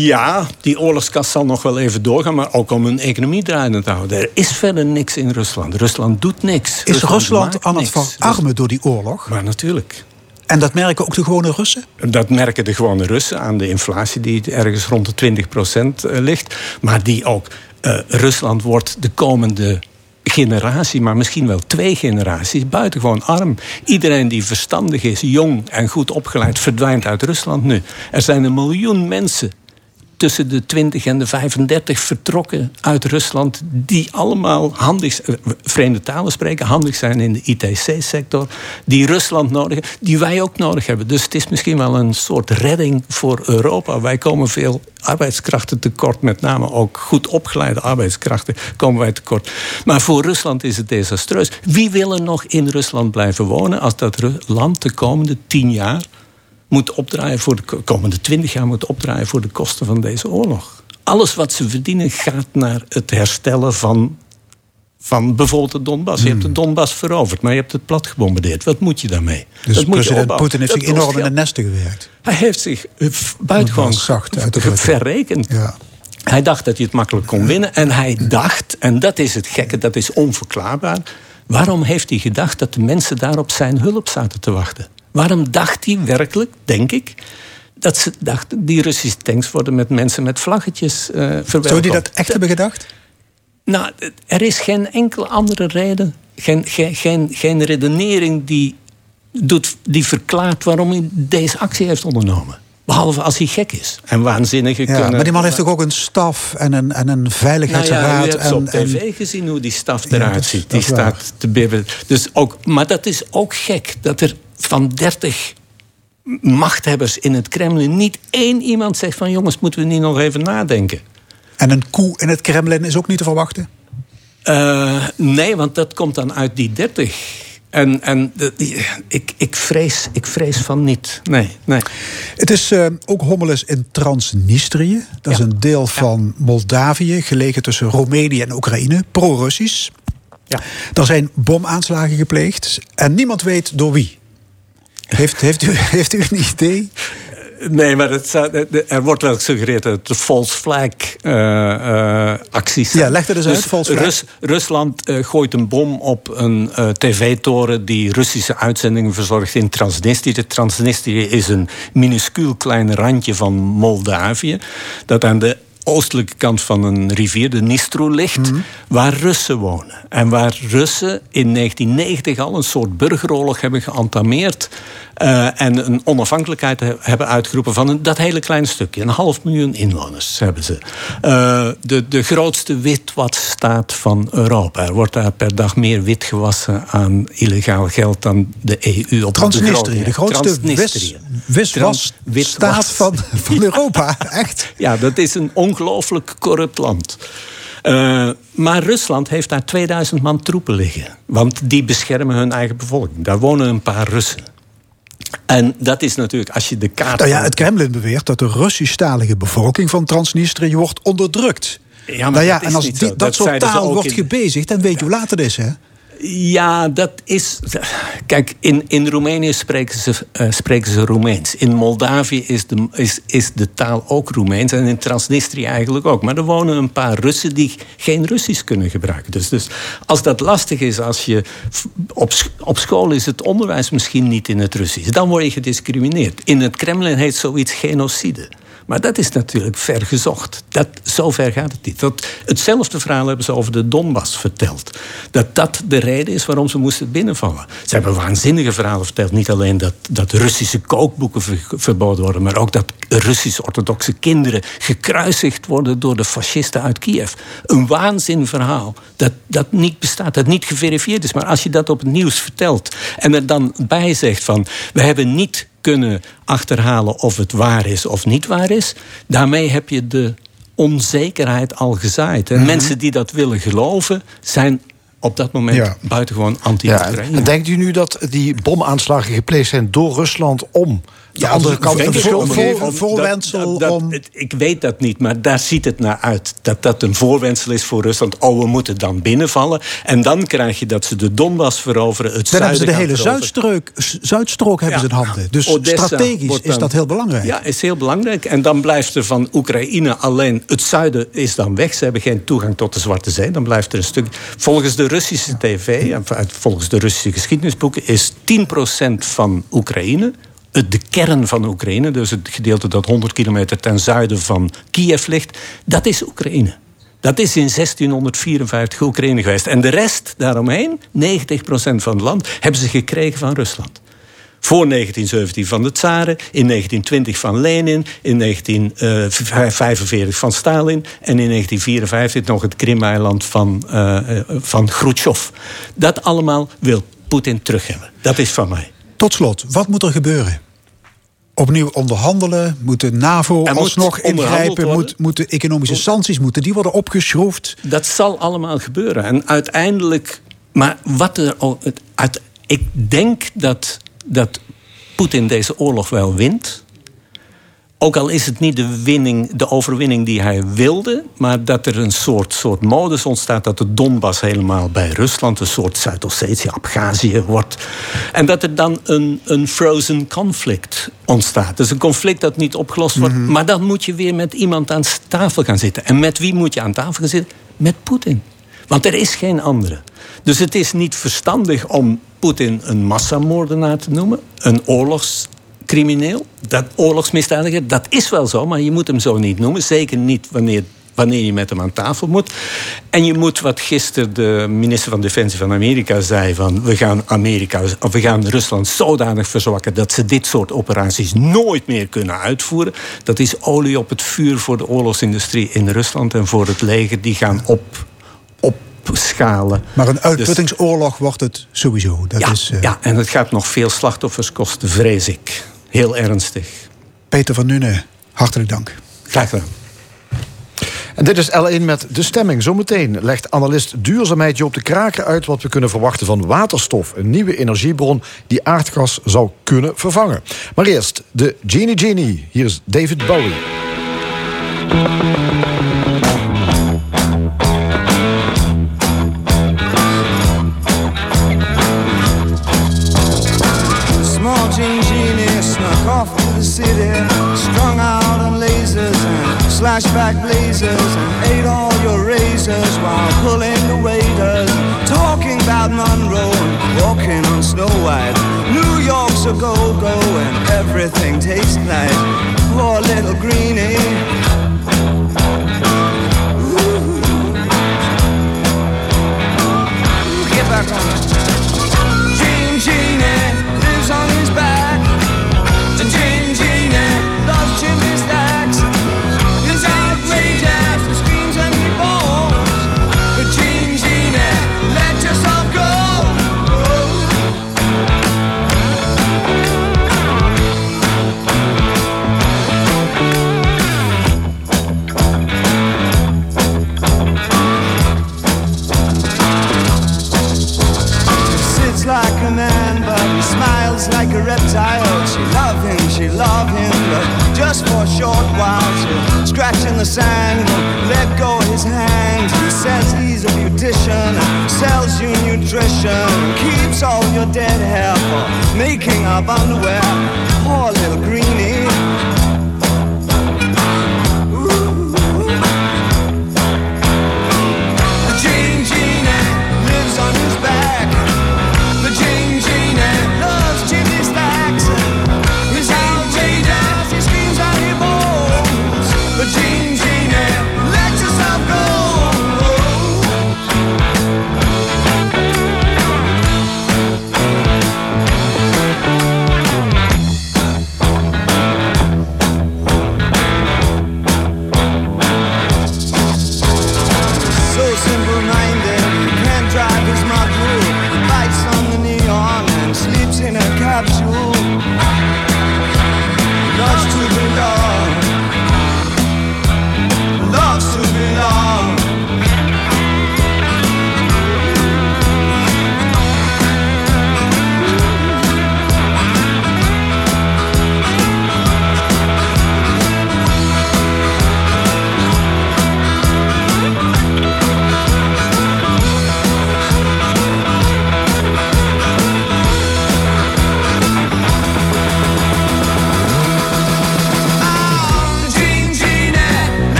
ja, die oorlogskas zal nog wel even doorgaan, maar ook om hun economie draaiende te houden. Er is verder niks in Rusland. Rusland doet niks. Is Rusland, Rusland aan het verarmen door die oorlog? Maar natuurlijk. En dat merken ook de gewone Russen? Dat merken de gewone Russen aan de inflatie die ergens rond de 20 procent eh, ligt. Maar die ook. Uh, Rusland wordt de komende generatie, maar misschien wel twee generaties, buitengewoon arm. Iedereen die verstandig is, jong en goed opgeleid, verdwijnt uit Rusland nu. Er zijn een miljoen mensen tussen de 20 en de 35 vertrokken uit Rusland. die allemaal handig, eh, vreemde talen spreken, handig zijn in de ITC-sector. die Rusland nodig hebben, die wij ook nodig hebben. Dus het is misschien wel een soort redding voor Europa. Wij komen veel arbeidskrachten tekort, met name ook goed opgeleide arbeidskrachten komen wij tekort. Maar voor Rusland is het desastreus. Wie wil er nog in Rusland blijven wonen als dat land de komende tien jaar moet opdraaien voor de komende twintig jaar moet opdraaien voor de kosten van deze oorlog. Alles wat ze verdienen gaat naar het herstellen van, van bijvoorbeeld de Donbass. Je hebt de hmm. Donbass veroverd, maar je hebt het plat gebombardeerd. Wat moet je daarmee? Dus dat president Poetin heeft zich enorm in de nesten gewerkt. Hij heeft zich eh, buitengewoon zacht verrekend. Ja. Hij dacht dat hij het makkelijk kon winnen. En hij dacht, en dat is het gekke, dat is onverklaarbaar. Waarom heeft hij gedacht dat de mensen daar op zijn hulp zaten te wachten? Waarom dacht hij werkelijk, denk ik, dat ze dachten... die Russische tanks worden met mensen met vlaggetjes uh, verwerkt? Zou die dat echt hebben gedacht? Nou, er is geen enkele andere reden, geen, geen, geen, geen redenering die, doet, die verklaart waarom hij deze actie heeft ondernomen. Behalve als hij gek is en waanzinnige ja, kunnen... Maar die man heeft toch ook een staf en een, en een veiligheidsraad? Nou ja, en, op tv gezien hoe die staf eruit ziet. Die staat te bibberen. Dus ook, maar dat is ook gek, dat er van 30 machthebbers in het Kremlin niet één iemand zegt van jongens, moeten we niet nog even nadenken. En een koe in het Kremlin is ook niet te verwachten? Uh, nee, want dat komt dan uit die 30. En, en ik, ik, vrees, ik vrees van niet. Nee, nee. Het is uh, ook hommeles in Transnistrië. Dat is een deel van Moldavië, gelegen tussen Roemenië en Oekraïne, pro-Russisch. Ja. Er zijn bomaanslagen gepleegd en niemand weet door wie. Heeft, heeft, u, heeft u een idee? Nee, maar het, er wordt wel gesuggereerd dat de false flag uh, acties Ja, leg er eens dus uit, false flag. Rusland uh, gooit een bom op een tv-toren... die Russische uitzendingen verzorgt in Transnistrië. Transnistrië is een minuscuul klein randje van Moldavië... dat aan de oostelijke kant van een rivier, de Nistro, ligt, mhm. waar Russen wonen. En waar Russen in 1990 al een soort burgeroorlog hebben geantameerd. Uh, en een onafhankelijkheid hebben uitgeroepen van een, dat hele kleine stukje. Een half miljoen inwoners hebben ze. Uh, de, de grootste witwasstaat van Europa. Er wordt daar per dag meer wit gewassen aan illegaal geld dan de EU op Transnistrië, de, de grootste witwasstaat van, van Europa. Echt? Ja, dat is een ongelooflijk corrupt land. Uh, maar Rusland heeft daar 2000 man troepen liggen. Want die beschermen hun eigen bevolking. Daar wonen een paar Russen. En dat is natuurlijk, als je de kaart... Nou ja, het Kremlin beweert dat de Russisch-talige bevolking van Transnistrië wordt onderdrukt. Ja, maar nou ja, en als die, dat, soort taal wordt gebezigd, dan weet je hoe laat het is, hè? Ja, dat is. Kijk, in, in Roemenië spreken ze, uh, spreken ze Roemeens. In Moldavië is de, is, is de taal ook Roemeens. En in Transnistrië eigenlijk ook. Maar er wonen een paar Russen die geen Russisch kunnen gebruiken. Dus, dus als dat lastig is, als je. Op, op school is het onderwijs misschien niet in het Russisch. Dan word je gediscrimineerd. In het Kremlin heet zoiets genocide. Maar dat is natuurlijk ver gezocht. Dat, zo ver gaat het niet. Dat, hetzelfde verhaal hebben ze over de Donbass verteld. Dat dat de reden is waarom ze moesten binnenvallen. Ze hebben waanzinnige verhalen verteld. Niet alleen dat, dat Russische kookboeken verboden worden... maar ook dat Russisch-orthodoxe kinderen gekruisigd worden... door de fascisten uit Kiev. Een waanzin verhaal dat, dat niet bestaat, dat niet geverifieerd is. Maar als je dat op het nieuws vertelt en er dan bij zegt van... we hebben niet kunnen achterhalen of het waar is of niet waar is. Daarmee heb je de onzekerheid al gezaaid. En mhm. mensen die dat willen geloven, zijn op dat moment buitengewoon anti-Oekraïne. Ja, denkt u nu dat die bomaanslagen gepleegd zijn door Rusland om de andere kant van voorwendsel om... Ik weet dat niet, maar daar ziet het naar uit. Dat dat een voorwendsel is voor Rusland. Oh, we moeten dan binnenvallen. En dan krijg je dat ze de Donbass veroveren, het dan hebben ze de hele Zuidstrook, Zuidstrook hebben ze in handen. Dus strategisch is dat heel belangrijk. Ja, is heel belangrijk. En dan blijft er van Oekraïne alleen... Het zuiden is dan weg. Ze hebben geen toegang tot de Zwarte Zee. Dan blijft er een stuk... Volgens de Russische tv, en volgens de Russische geschiedenisboeken... is 10% van Oekraïne de kern van Oekraïne, dus het gedeelte dat 100 kilometer ten zuiden van Kiev ligt, dat is Oekraïne. Dat is in 1654 Oekraïne geweest. En de rest daaromheen, 90% van het land, hebben ze gekregen van Rusland. Voor 1917 van de Tsaren, in 1920 van Lenin, in 1945 van Stalin en in 1954 nog het Krim-eiland van, uh, van Khrushchev. Dat allemaal wil Poetin terug hebben. Dat is van mij. Tot slot, wat moet er gebeuren? Opnieuw onderhandelen? Moet de NAVO er alsnog ingrijpen? Moet, moeten economische sancties moeten die worden opgeschroefd? Dat zal allemaal gebeuren. En uiteindelijk... Maar wat er... Uit, ik denk dat, dat Poetin deze oorlog wel wint. Ook al is het niet de, winning, de overwinning die hij wilde, maar dat er een soort, soort modus ontstaat dat de Donbass helemaal bij Rusland, een soort Zuid-Ossetië, Abhazie wordt. En dat er dan een, een frozen conflict ontstaat. Dus een conflict dat niet opgelost wordt, mhm. maar dan moet je weer met iemand aan tafel gaan zitten. En met wie moet je aan tafel gaan zitten? Met Poetin. Want er is geen andere. Dus het is niet verstandig om Poetin een massamoordenaar te noemen, een oorlogs crimineel, dat oorlogsmisdadiger, dat is wel zo, maar je moet hem zo niet noemen. Zeker niet wanneer, wanneer je met hem aan tafel moet. En je moet wat gisteren de minister van Defensie van Amerika zei: van we gaan Amerika of we gaan Rusland zodanig verzwakken dat ze dit soort operaties nooit meer kunnen uitvoeren. Dat is olie op het vuur voor de oorlogsindustrie in Rusland en voor het leger. Die gaan op schalen. Maar een uitputtingsoorlog wordt het sowieso. Dat ja, is, uh... ja, en het gaat nog veel slachtoffers kosten, vrees ik. Heel ernstig. Peter van Nuenen, hartelijk dank. Graag gedaan. En dit is L1 met de stemming. Zometeen legt analist duurzaamheid op de kraker uit wat we kunnen verwachten van waterstof. Een nieuwe energiebron die aardgas zou kunnen vervangen. Maar eerst de Genie Genie. Hier is David Bowie. City, strung out on lasers and slashback blazers, and ate all your razors while pulling the waiters, talking about Monroe and walking on Snow White. New York's a go-go and everything tastes like poor little greenie. She love him, she love him, but just for a short while. She'll scratch in the sand, let go his hand. He says he's a beautician, sells you nutrition. keeps all your dead hair for making up underwear. Poor little greenie.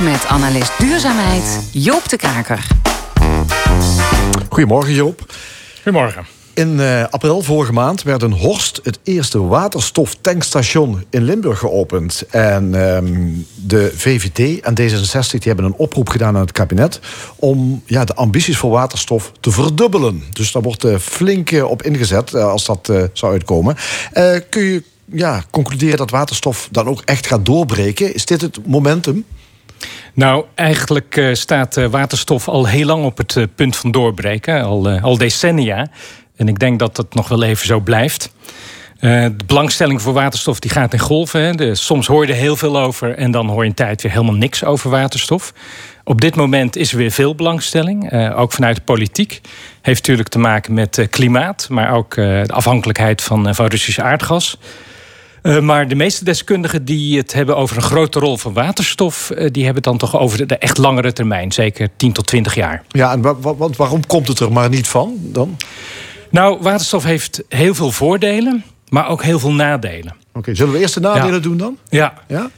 Met analist duurzaamheid Joop de Kaker. Goedemorgen Joop. Goedemorgen. In eh, april vorige maand werd in Horst het eerste waterstoftankstation in Limburg geopend. En ehm, de VVD en D66 die hebben een oproep gedaan aan het kabinet om ja, de ambities voor waterstof te verdubbelen. Dus daar wordt eh, flink eh, op ingezet als dat eh, zou uitkomen. Eh, kun je ja, concluderen dat waterstof dan ook echt gaat doorbreken? Is dit het momentum? Nou, eigenlijk eh, staat eh, waterstof al heel lang op het eh, punt van doorbreken, al, al decennia. En ik denk dat dat nog wel even zo blijft. De belangstelling voor waterstof die gaat in golven. Soms hoor je er heel veel over en dan hoor je een tijd weer helemaal niks over waterstof. Op dit moment is er weer veel belangstelling, ook vanuit de politiek. Heeft natuurlijk te maken met klimaat, maar ook de afhankelijkheid van, van Russisch aardgas. Eh, maar de meeste deskundigen die het hebben over een grote rol van waterstof, eh, die hebben het dan toch over de, de echt langere termijn, zeker 10 tot 20 jaar. Ja, en wa- wa- want waarom komt het er maar niet van dan? Nou, waterstof heeft heel veel voordelen, maar ook heel veel nadelen. Oké, zullen we eerst de nadelen Ja. doen dan? Ja, Ja?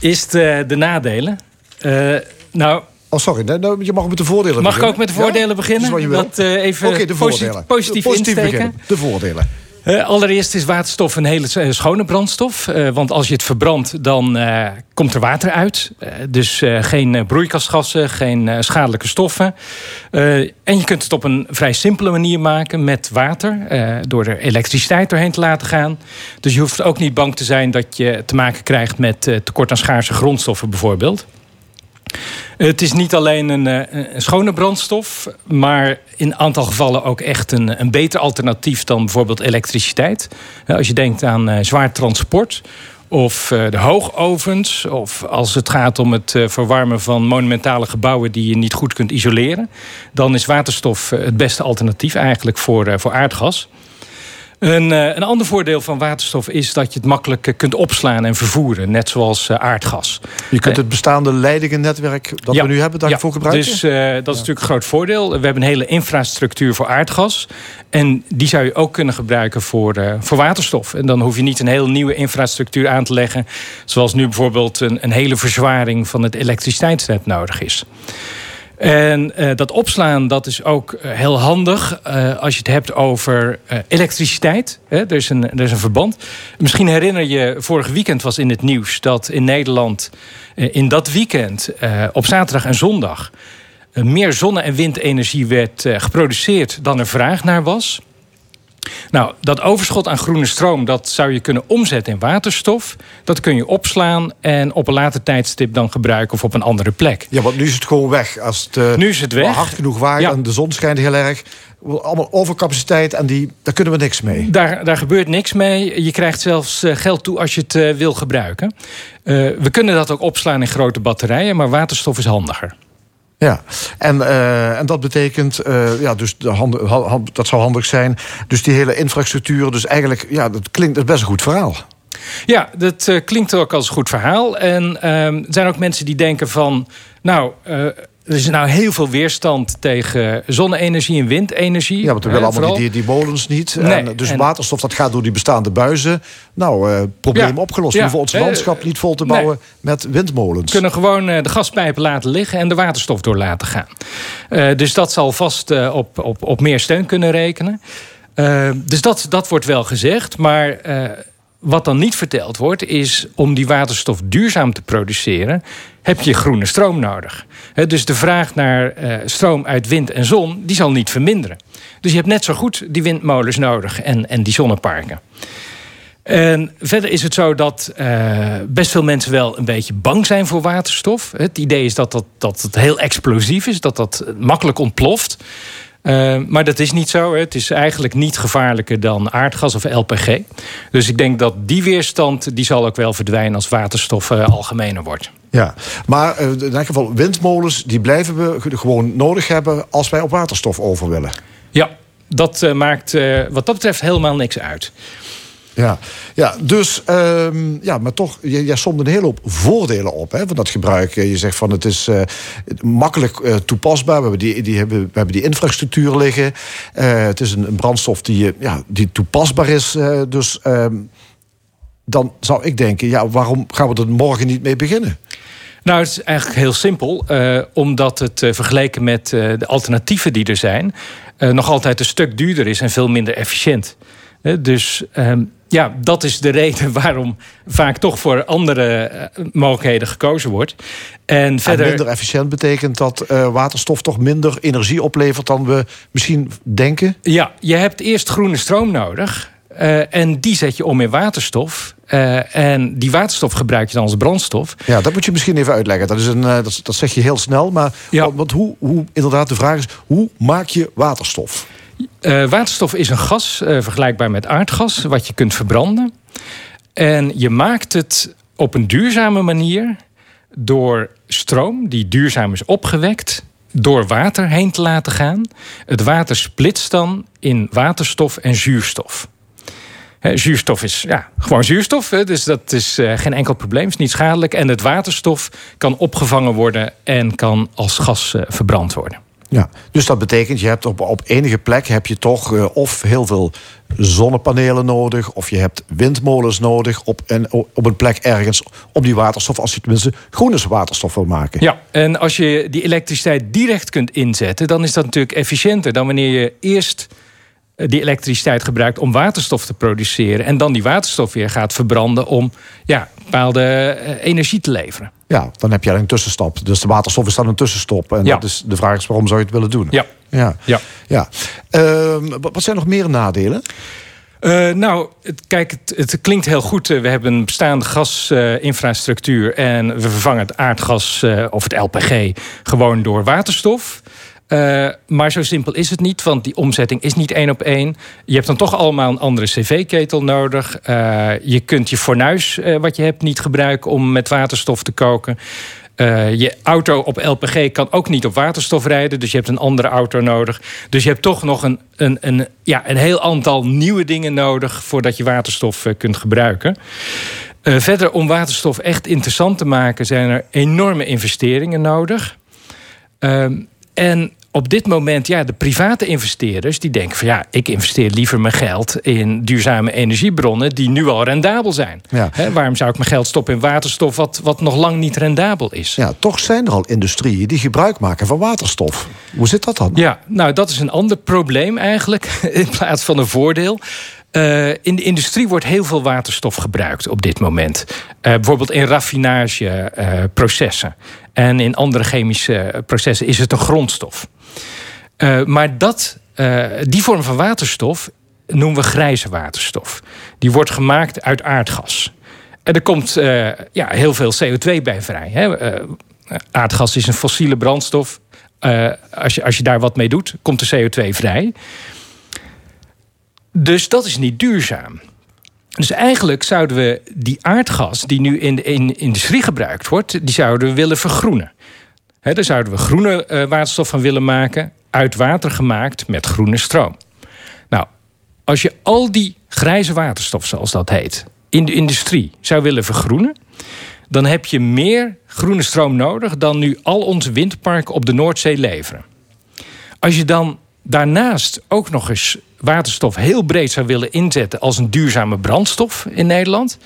eerst eh, de nadelen. Eh, nou, Oh, sorry, nou, je mag met de voordelen mag ik beginnen. ook met de voordelen beginnen? wat je wil. Dat, eh, even Oké, de posi- voordelen. positief insteken. beginnen. De voordelen. Eh, allereerst is waterstof een hele eh, schone brandstof. Eh, want als je het verbrandt, dan komt er water uit. Dus geen broeikasgassen, geen schadelijke stoffen. En je kunt het op een vrij simpele manier maken met water. door er elektriciteit doorheen te laten gaan. Dus je hoeft ook niet bang te zijn dat je te maken krijgt met tekort aan schaarse grondstoffen bijvoorbeeld. Het is niet alleen een, eh, een schone brandstof, maar in een aantal gevallen ook echt een, een beter alternatief dan bijvoorbeeld elektriciteit. Als je denkt aan eh, zwaar transport of eh, de hoogovens, of als het gaat om het verwarmen van monumentale gebouwen die je niet goed kunt isoleren, dan is waterstof het beste alternatief eigenlijk voor, voor aardgas. Een, eh, een ander voordeel van waterstof is dat je het makkelijk eh, kunt opslaan en vervoeren. Net zoals eh, aardgas. Je kunt het bestaande leidingennetwerk dat Ja. we nu hebben daarvoor Ja, gebruiken? Dus dat is natuurlijk een groot voordeel. We hebben een hele infrastructuur voor aardgas. En die zou je ook kunnen gebruiken voor, voor waterstof. En dan hoef je niet een heel nieuwe infrastructuur aan te leggen. Zoals nu bijvoorbeeld een, een hele verzwaring van het elektriciteitsnet nodig is. En eh, dat opslaan dat is ook eh, heel handig eh, als je het hebt over elektriciteit. Hè, er, is een, er is een verband. Misschien herinner je, vorig weekend was in het nieuws dat in Nederland in dat weekend op zaterdag en zondag meer zonne- en windenergie werd geproduceerd dan er vraag naar was. Nou, dat overschot aan groene stroom, dat zou je kunnen omzetten in waterstof. Dat kun je opslaan en op een later tijdstip dan gebruiken of op een andere plek. Ja, want nu is het gewoon weg. Als het, eh, Nu is het weg. maar hard genoeg waait Ja. en de zon schijnt heel erg. Allemaal overcapaciteit en die, daar kunnen we niks mee. Daar, daar gebeurt niks mee. Je krijgt zelfs eh, geld toe als je het eh, wil gebruiken. We kunnen dat ook opslaan in grote batterijen, maar waterstof is handiger. Ja, en, eh, en dat betekent, eh, ja, dus de handen, ha- ha- dat zou handig zijn. Dus die hele infrastructuur, dus eigenlijk, ja, dat klinkt dat best een goed verhaal. Ja, dat eh, klinkt ook als een goed verhaal. En ehm, er zijn ook mensen die denken van... nou, er is nou heel veel weerstand tegen zonne-energie en windenergie. Ja, want we willen allemaal vooral. die, die, molens niet. Nee, en, dus en- waterstof, dat gaat door die bestaande buizen. Nou, eh, probleem Ja, opgelost. ja, We hoeven ons eh, landschap niet vol te nee. bouwen met windmolens. We kunnen gewoon eh, de gaspijpen laten liggen en de waterstof door laten gaan. Dus dat zal vast op, op, op meer steun kunnen rekenen. Dus dat, dat wordt wel gezegd. Maar wat dan niet verteld wordt, is om die waterstof duurzaam te produceren, heb je groene stroom nodig. Dus de vraag naar eh, stroom uit wind en zon, die zal niet verminderen. Dus je hebt net zo goed die windmolens nodig en, en die zonneparken. En verder is het zo dat eh, best veel mensen wel een beetje bang zijn voor waterstof. Het idee is dat, dat, dat het heel explosief is, dat dat makkelijk ontploft. Eh, maar dat is niet zo. hè. Het is eigenlijk niet gevaarlijker dan aardgas of LPG. Dus ik denk dat die weerstand die zal ook wel verdwijnen als waterstof eh, algemener wordt. Ja, maar eh, in elk geval, windmolens, die blijven we ge- gewoon nodig hebben als wij op waterstof over willen. Ja, dat eh, maakt wat dat betreft helemaal niks uit. Ja, ja dus ehm, ja, maar toch, jij, jij somt een hele hoop voordelen op hè, van dat gebruik. Je zegt van het is eh, makkelijk eh, toepasbaar. We hebben die, die, hebben, we hebben die infrastructuur liggen. Eh, het is een, brandstof die, ja, die toepasbaar is. dus ehm, dan zou ik denken, ja, waarom gaan we er morgen niet mee beginnen? Nou, het is eigenlijk heel simpel. omdat het eh, vergeleken met de alternatieven die er zijn... nog altijd een stuk duurder is en veel minder efficiënt. Dus ehm, ja, dat is de reden waarom vaak toch voor andere eh, mogelijkheden gekozen wordt. En verder... En minder efficiënt betekent dat eh, waterstof toch minder energie oplevert dan we misschien denken? Ja, je hebt eerst groene stroom nodig. eh, en die zet je om in waterstof. En die waterstof gebruik je dan als brandstof. Ja, dat moet je misschien even uitleggen. Dat, is een, dat, dat zeg je heel snel. Maar want, want hoe, hoe, inderdaad, de vraag is: hoe maak je waterstof? Eh, waterstof is een gas, eh, vergelijkbaar met aardgas, wat je kunt verbranden. En je maakt het op een duurzame manier door stroom die duurzaam is opgewekt, door water heen te laten gaan. Het water splitst dan in waterstof en zuurstof. Zuurstof is ja, gewoon zuurstof, dus dat is eh, geen enkel probleem, is niet schadelijk. En het waterstof kan opgevangen worden en kan als gas verbrand worden. Ja, dus dat betekent, je hebt op, op enige plek heb je toch eh, of heel veel zonnepanelen nodig, of je hebt windmolens nodig op, en, op een plek ergens om die waterstof, als je tenminste groene waterstof wil maken. Ja, en als je die elektriciteit direct kunt inzetten, dan is dat natuurlijk efficiënter dan wanneer je eerst eh, die elektriciteit gebruikt om waterstof te produceren en dan die waterstof weer gaat verbranden om ja, bepaalde eh, energie te leveren. Ja, dan heb je een tussenstap. Dus de waterstof is dan een tussenstop. En Ja. dat is, de vraag is waarom zou je het willen doen? Ja. Ja. Ja. ja. Ehm, wat zijn nog meer nadelen? Eh, nou, het, kijk, het, het klinkt heel goed. Eh, we hebben een bestaande gasinfrastructuur en we vervangen het aardgas eh, of het LPG gewoon door waterstof. Eh, maar zo simpel is het niet, want die omzetting is niet één op één. Je hebt dan toch allemaal een andere cv-ketel nodig. Eh, je kunt je fornuis, eh, wat je hebt, niet gebruiken om met waterstof te koken. Je auto op LPG kan ook niet op waterstof rijden. Dus je hebt een andere auto nodig. Dus je hebt toch nog een, een, een, ja, een heel aantal nieuwe dingen nodig... voordat je waterstof kunt gebruiken. Verder, om waterstof echt interessant te maken... zijn er enorme investeringen nodig. Ehm, en op dit moment, ja, de private investeerders die denken van ja, ik investeer liever mijn geld in duurzame energiebronnen die nu al rendabel zijn. Ja. Waarom zou ik mijn geld stoppen in waterstof wat, wat nog lang niet rendabel is? Ja, toch zijn er al industrieën die gebruik maken van waterstof. Hoe zit dat dan? Ja, nou dat is een ander probleem eigenlijk, in plaats van een voordeel. Eh, in de industrie wordt heel veel waterstof gebruikt op dit moment. Eh, bijvoorbeeld in raffinageprocessen. En in andere chemische processen is het een grondstof. Eh, maar dat, eh, die vorm van waterstof noemen we grijze waterstof. Die wordt gemaakt uit aardgas. En er komt eh, ja, heel veel CO2 bij vrij. Hè? Eh, aardgas is een fossiele brandstof. Eh, als, je, als je daar wat mee doet, komt er CO2 vrij. Dus dat is niet duurzaam. Dus eigenlijk zouden we die aardgas die nu in de in industrie gebruikt wordt, die zouden we willen vergroenen. Daar zouden we groene eh, waterstof van willen maken, uit water gemaakt met groene stroom. Nou, als je al die grijze waterstof, zoals dat heet, in de industrie zou willen vergroenen, dan heb je meer groene stroom nodig dan nu al onze windparken op de Noordzee leveren. Als je dan daarnaast ook nog eens waterstof heel breed zou willen inzetten als een duurzame brandstof in Nederland.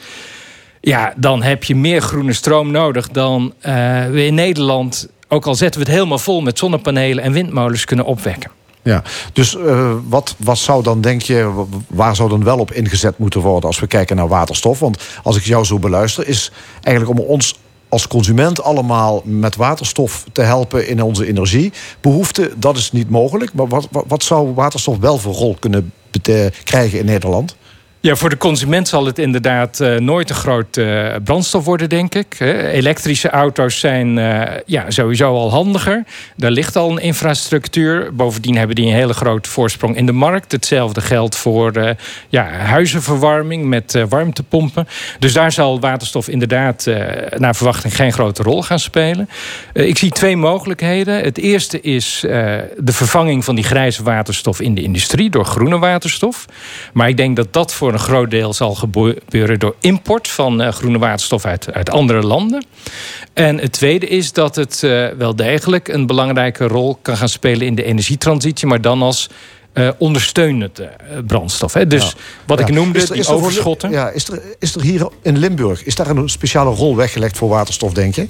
Ja, dan heb je meer groene stroom nodig dan eh, we in Nederland, ook al zetten we het helemaal vol met zonnepanelen en windmolens, kunnen opwekken. Ja, dus eh, wat, wat zou dan, denk je, waar zou dan wel op ingezet moeten worden als we kijken naar waterstof? Want als ik jou zo beluister, is eigenlijk om ons als consument allemaal met waterstof te helpen in onze energiebehoeften, dat is niet mogelijk. Maar wat, wat, wat zou waterstof wel voor rol kunnen krijgen in Nederland? Ja, voor de consument zal het inderdaad eh, nooit een groot eh, brandstof worden, denk ik. Elektrische auto's zijn eh, ja, sowieso al handiger. Daar ligt al een infrastructuur. Bovendien hebben die een hele grote voorsprong in de markt. Hetzelfde geldt voor ja, huizenverwarming met warmtepompen. Dus daar zal waterstof inderdaad naar verwachting geen grote rol gaan spelen. Ik zie twee mogelijkheden. Het eerste is de vervanging van die grijze waterstof in de industrie door groene waterstof. Maar ik denk dat dat voor een groot deel zal gebeuren door import van eh, groene waterstof uit, uit andere landen. En het tweede is dat het eh, wel degelijk een belangrijke rol kan gaan spelen in de energietransitie, maar dan als eh, ondersteunende eh, brandstof. Hè. Dus Ja. wat Ja. ik noemde, Is er- die is er overschotten. Ja, is er, is er hier in Limburg, is daar een speciale rol weggelegd voor waterstof, denk je?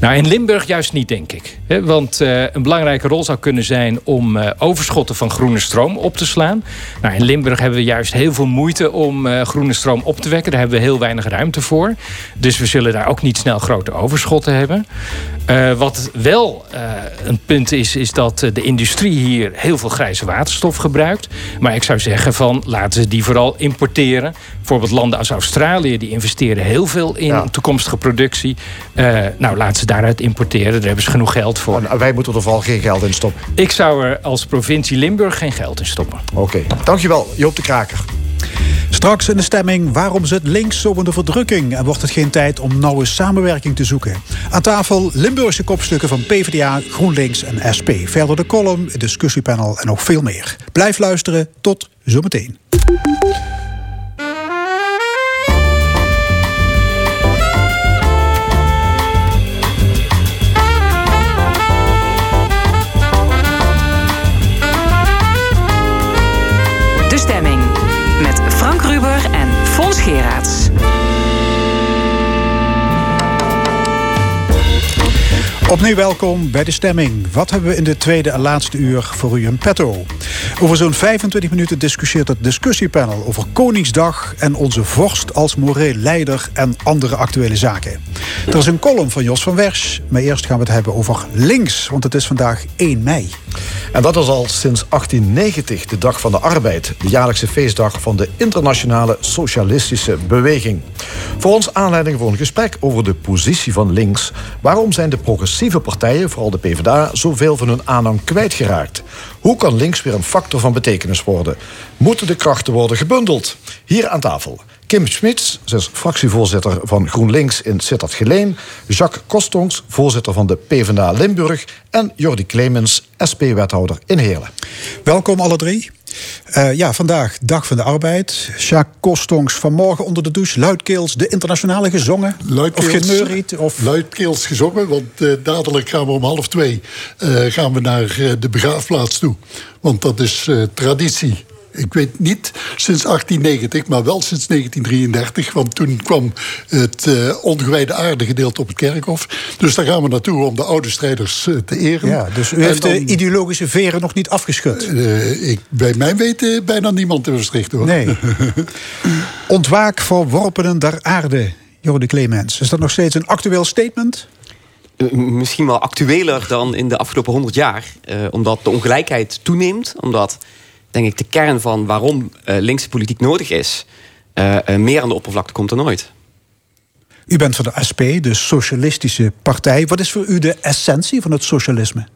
Nou, in Limburg juist niet, denk ik. Hè, Want eh, een belangrijke rol zou kunnen zijn om overschotten van groene stroom op te slaan. Nou, in Limburg hebben we juist heel veel moeite om groene stroom op te wekken. Daar hebben we heel weinig ruimte voor. Dus we zullen daar ook niet snel grote overschotten hebben. Wat wel een punt is, is dat de industrie hier heel veel grijze waterstof gebruikt. Maar ik zou zeggen van laten ze die vooral importeren. Bijvoorbeeld landen als Australië, die investeren heel veel in Ja. toekomstige productie. Eh, nou, laten ze daaruit importeren. Daar hebben ze genoeg geld voor. En wij moeten er vooral geen geld in stoppen. Ik zou er als provincie Limburg geen geld in stoppen. Oké, dankjewel Joop de Kraker. Straks in de stemming waarom zit links zo in de verdrukking en wordt het geen tijd om nauwe samenwerking te zoeken. Aan tafel Limburgse kopstukken van PvdA, GroenLinks en SP. Verder de column, het discussiepanel en nog veel meer. Blijf luisteren, tot zometeen. Fons Opnieuw welkom bij de stemming. Wat hebben we in de tweede en laatste uur voor u in petto? Over zo'n 25 minuten discussieert het discussiepanel over Koningsdag en onze vorst als moreel leider en andere actuele zaken. Er is een column van Jos van Wersch, maar eerst gaan we het hebben over links, want het is vandaag 1 mei. En dat is al sinds 1890 de Dag van de Arbeid, de jaarlijkse feestdag van de internationale socialistische beweging. Voor ons aanleiding voor een gesprek over de positie van links. Waarom zijn de progressieve partijen, vooral de PvdA, zoveel van hun aanhang kwijtgeraakt? Hoe kan links weer een factor van betekenis worden? Moeten de krachten worden gebundeld? Hier aan tafel Kim Schmitz, ze is fractievoorzitter van GroenLinks in Sittard-Geleen. Jacques Kostongs, voorzitter van de PvdA Limburg. En Jordi Clemens, SP-wethouder in Heerlen. Welkom alle drie. Eh, ja, vandaag Dag van de Arbeid. Jacques Kostongs vanmorgen onder de douche. Luidkeels de internationale gezongen. Luidkeels, of geneuried. Of... Luidkeels gezongen, want eh, dadelijk gaan we om half twee eh, gaan we naar de begraafplaats toe. Want dat is eh, traditie. Ik weet niet sinds 1890, maar wel sinds 1933. Want toen kwam het eh, ongewijde aarde gedeelte op het kerkhof. Dus daar gaan we naartoe om de oude strijders eh, te eren. Ja, dus u En heeft dan- de ideologische veren nog niet afgeschud. Eh, ik, bij mijn weten bijna niemand in Maastricht hoor. Nee. Ontwaak verworpenen der aarde. Jordi Clemens. Is dat nog steeds een actueel statement? Misschien wel actueler dan in de afgelopen 100 jaar. Eh, omdat de ongelijkheid toeneemt. Omdat, denk ik, de kern van waarom eh, linkse politiek nodig is... eh, eh, meer aan de oppervlakte komt dan ooit. U bent van de SP, de Socialistische Partij. Wat is voor u de essentie van het socialisme?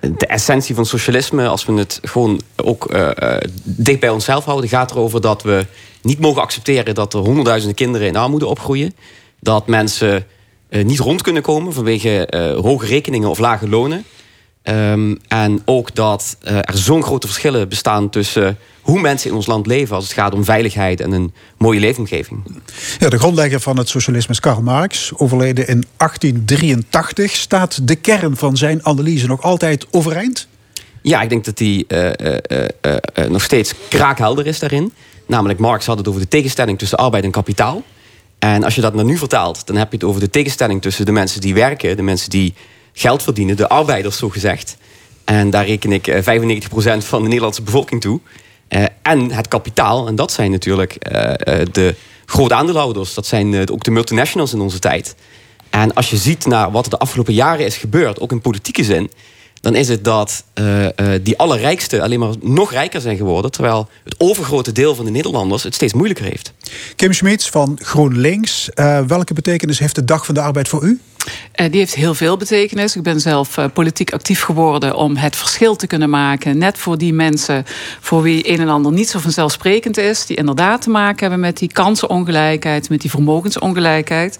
De essentie van socialisme, als we het gewoon ook dicht bij onszelf houden... gaat erover dat we niet mogen accepteren... dat er honderdduizenden kinderen in armoede opgroeien. Dat mensen niet rond kunnen komen vanwege hoge rekeningen of lage lonen. Ehm, en ook dat eh, er zo'n grote verschillen bestaan tussen hoe mensen in ons land leven... als het gaat om veiligheid en een mooie leefomgeving. Ja, de grondlegger van het socialisme is Karl Marx, overleden in 1883. Staat de kern van zijn analyse nog altijd overeind? Ja, ik denk dat die eh, eh, nog steeds kraakhelder is daarin. Namelijk, Marx had het over de tegenstelling tussen arbeid en kapitaal. En als je dat naar nu vertaalt, dan heb je het over de tegenstelling tussen de mensen die werken, de mensen die geld verdienen, de arbeiders zo gezegd. En daar reken ik eh, 95% van de Nederlandse bevolking toe. Eh, en het kapitaal, en dat zijn natuurlijk eh, eh, de grote aandeelhouders. Dat zijn eh, ook de multinationals in onze tijd. En als je ziet naar wat er de afgelopen jaren is gebeurd, ook in politieke zin, dan is het dat eh, eh, die allerrijksten alleen maar nog rijker zijn geworden, terwijl het overgrote deel van de Nederlanders het steeds moeilijker heeft. Kim Schmitz van GroenLinks. Eh, welke betekenis heeft de Dag van de Arbeid voor u? Eh, die heeft heel veel betekenis. Ik ben zelf eh, politiek actief geworden om het verschil te kunnen maken. Net voor die mensen voor wie een en ander niet zo vanzelfsprekend is. Die inderdaad te maken hebben met die kansenongelijkheid, met die vermogensongelijkheid.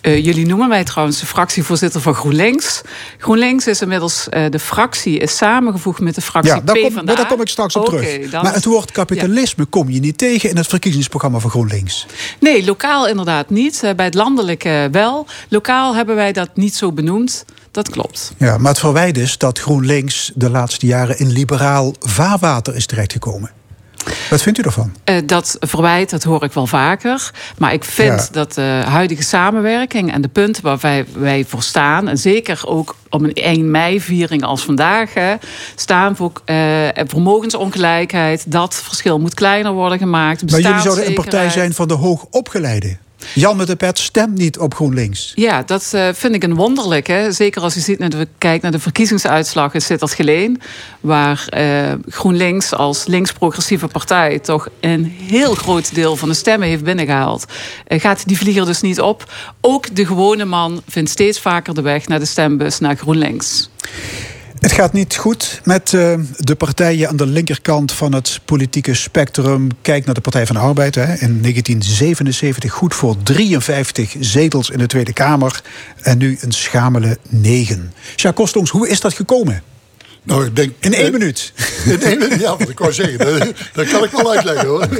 Eh, jullie noemen mij trouwens de fractievoorzitter van GroenLinks. GroenLinks is inmiddels, de fractie is samengevoegd met de fractie Ja, daar kom, daar kom ik straks op terug. dan- Maar het woord kapitalisme kom je niet tegen in het verkiezingsprogramma van GroenLinks. Nee, lokaal inderdaad niet. Bij het landelijke wel. Lokaal hebben wij dat niet zo benoemd. Dat klopt. Ja, maar het verwijt is dat GroenLinks de laatste jaren in liberaal vaarwater is terechtgekomen. Wat vindt u ervan? Eh, dat verwijt, dat hoor ik wel vaker. Maar ik vind Ja. dat de huidige samenwerking en de punten waar wij, wij voor staan... en zeker ook op een 1 mei-viering als vandaag... Hè, staan voor eh, vermogensongelijkheid. Dat verschil moet kleiner worden gemaakt. Maar jullie zouden een partij zijn van de hoogopgeleiden. Jan met de pet stemt niet op GroenLinks. Ja, dat eh, vind ik een wonderlijk. Hè? Zeker als je ziet, naar de, kijkt naar de verkiezingsuitslag in Sittard-Geleen... waar eh, GroenLinks als links-progressieve partij... toch een heel groot deel van de stemmen heeft binnengehaald. Eh, gaat die vlieger dus niet op. Ook de gewone man vindt steeds vaker de weg naar de stembus, naar GroenLinks. Het gaat niet goed met eh, de partijen aan de linkerkant van het politieke spectrum. Kijk naar de Partij van de Arbeid. Hè. In 1977 goed voor 53 zetels in de Tweede Kamer. En nu een schamele 9. Jacques Kostongs, hoe is dat gekomen? Nou, ik denk, In één eh, minuut. In één minuut, ja, wat ik wou zeggen. Dat, dat kan ik wel uitleggen hoor.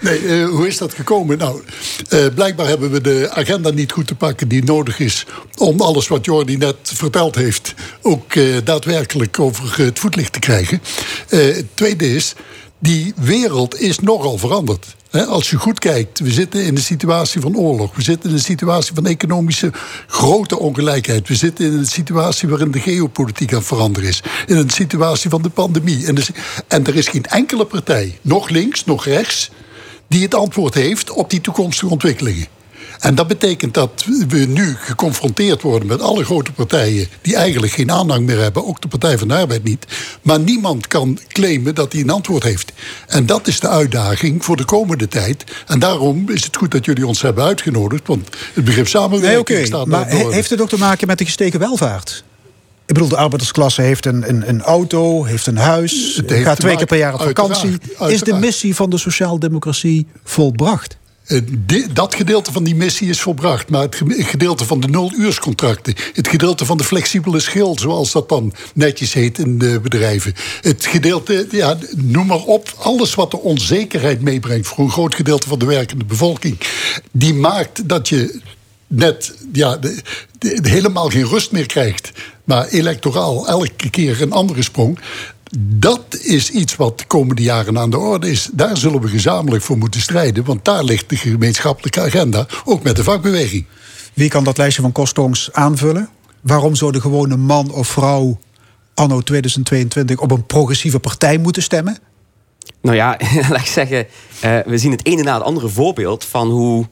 Nee, eh, hoe is dat gekomen? Nou, eh, blijkbaar hebben we de agenda niet goed te pakken die nodig is om alles wat Jordi net verteld heeft ook daadwerkelijk over het voetlicht te krijgen. Het tweede is, die wereld is nogal veranderd. Als je goed kijkt, we zitten in een situatie van oorlog. We zitten in een situatie van economische grote ongelijkheid. We zitten in een situatie waarin de geopolitiek aan veranderen is. In een situatie van de pandemie. En, dus, en er is geen enkele partij, nog links, nog rechts, die het antwoord heeft op die toekomstige ontwikkelingen. En dat betekent dat we nu geconfronteerd worden met alle grote partijen die eigenlijk geen aanhang meer hebben, ook de Partij van de Arbeid niet. Maar niemand kan claimen dat hij een antwoord heeft. En dat is de uitdaging voor de komende tijd. En daarom is het goed dat jullie ons hebben uitgenodigd, want het begrip samenwerking Nee, oké. staat Maar he- heeft het ook te maken met de gestegen welvaart? Ik bedoel, de arbeidersklasse heeft een, een, een auto, heeft een huis, gaat twee keer per jaar op vakantie. uiteraard, Is de missie van de sociaaldemocratie volbracht? Eh, dat gedeelte van die missie is volbracht. Maar het ge- gedeelte van de nuluurscontracten... het gedeelte van de flexibele schil... zoals dat dan netjes heet in de bedrijven... het gedeelte, ja, noem maar op... alles wat de onzekerheid meebrengt... voor een groot gedeelte van de werkende bevolking... die maakt dat je net ja, de helemaal geen rust meer krijgt... maar electoraal elke keer een andere sprong... Dat is iets wat de komende jaren aan de orde is. Daar zullen we gezamenlijk voor moeten strijden. Want daar ligt de gemeenschappelijke agenda, ook met de vakbeweging. Wie kan dat lijstje van kostongs aanvullen? Waarom zou de gewone man of vrouw anno 2022 op een progressieve partij moeten stemmen? Nou ja, laat ik zeggen, eh, we zien het ene na het andere voorbeeld van hoe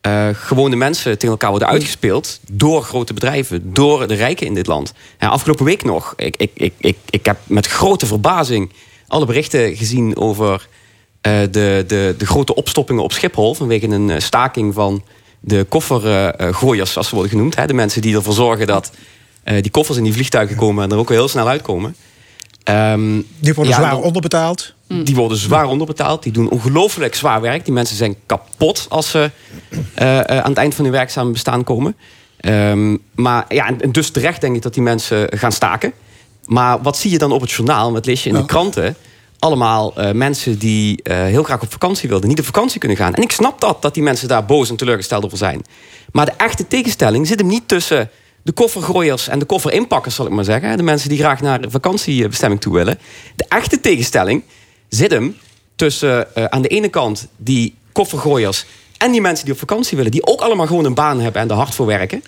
eh, gewone mensen tegen elkaar worden uitgespeeld door grote bedrijven, door de rijken in dit land. Ja, afgelopen week nog, ik, ik, ik, ik, ik heb met grote verbazing alle berichten gezien over eh, de, de, de grote opstoppingen op Schiphol vanwege een eh, staking van de koffergooiers, zoals ze worden genoemd. Hè, de mensen die ervoor zorgen dat die koffers in die vliegtuigen komen en er ook wel heel snel uitkomen. Ehm, Die worden ja, zwaar dan- onderbetaald. die worden zwaar onderbetaald. Die doen ongelooflijk zwaar werk. Die mensen zijn kapot als ze eh, eh, aan het eind van hun werkzame bestaan komen. Ehm, maar ja, en, dus terecht denk ik dat die mensen gaan staken. Maar wat zie je dan op het journaal? Wat lees je in de kranten? Allemaal eh, mensen die heel graag op vakantie wilden, niet op vakantie kunnen gaan. En ik snap dat, dat die mensen daar boos en teleurgesteld over zijn. Maar de echte tegenstelling zit hem niet tussen de koffergooiers en de kofferinpakkers, zal ik maar zeggen. De mensen die graag naar vakantiebestemming toe willen. De echte tegenstelling zit hem tussen eh, aan de ene kant die koffergooiers en die mensen die op vakantie willen, die ook allemaal gewoon een baan hebben en er hard voor werken.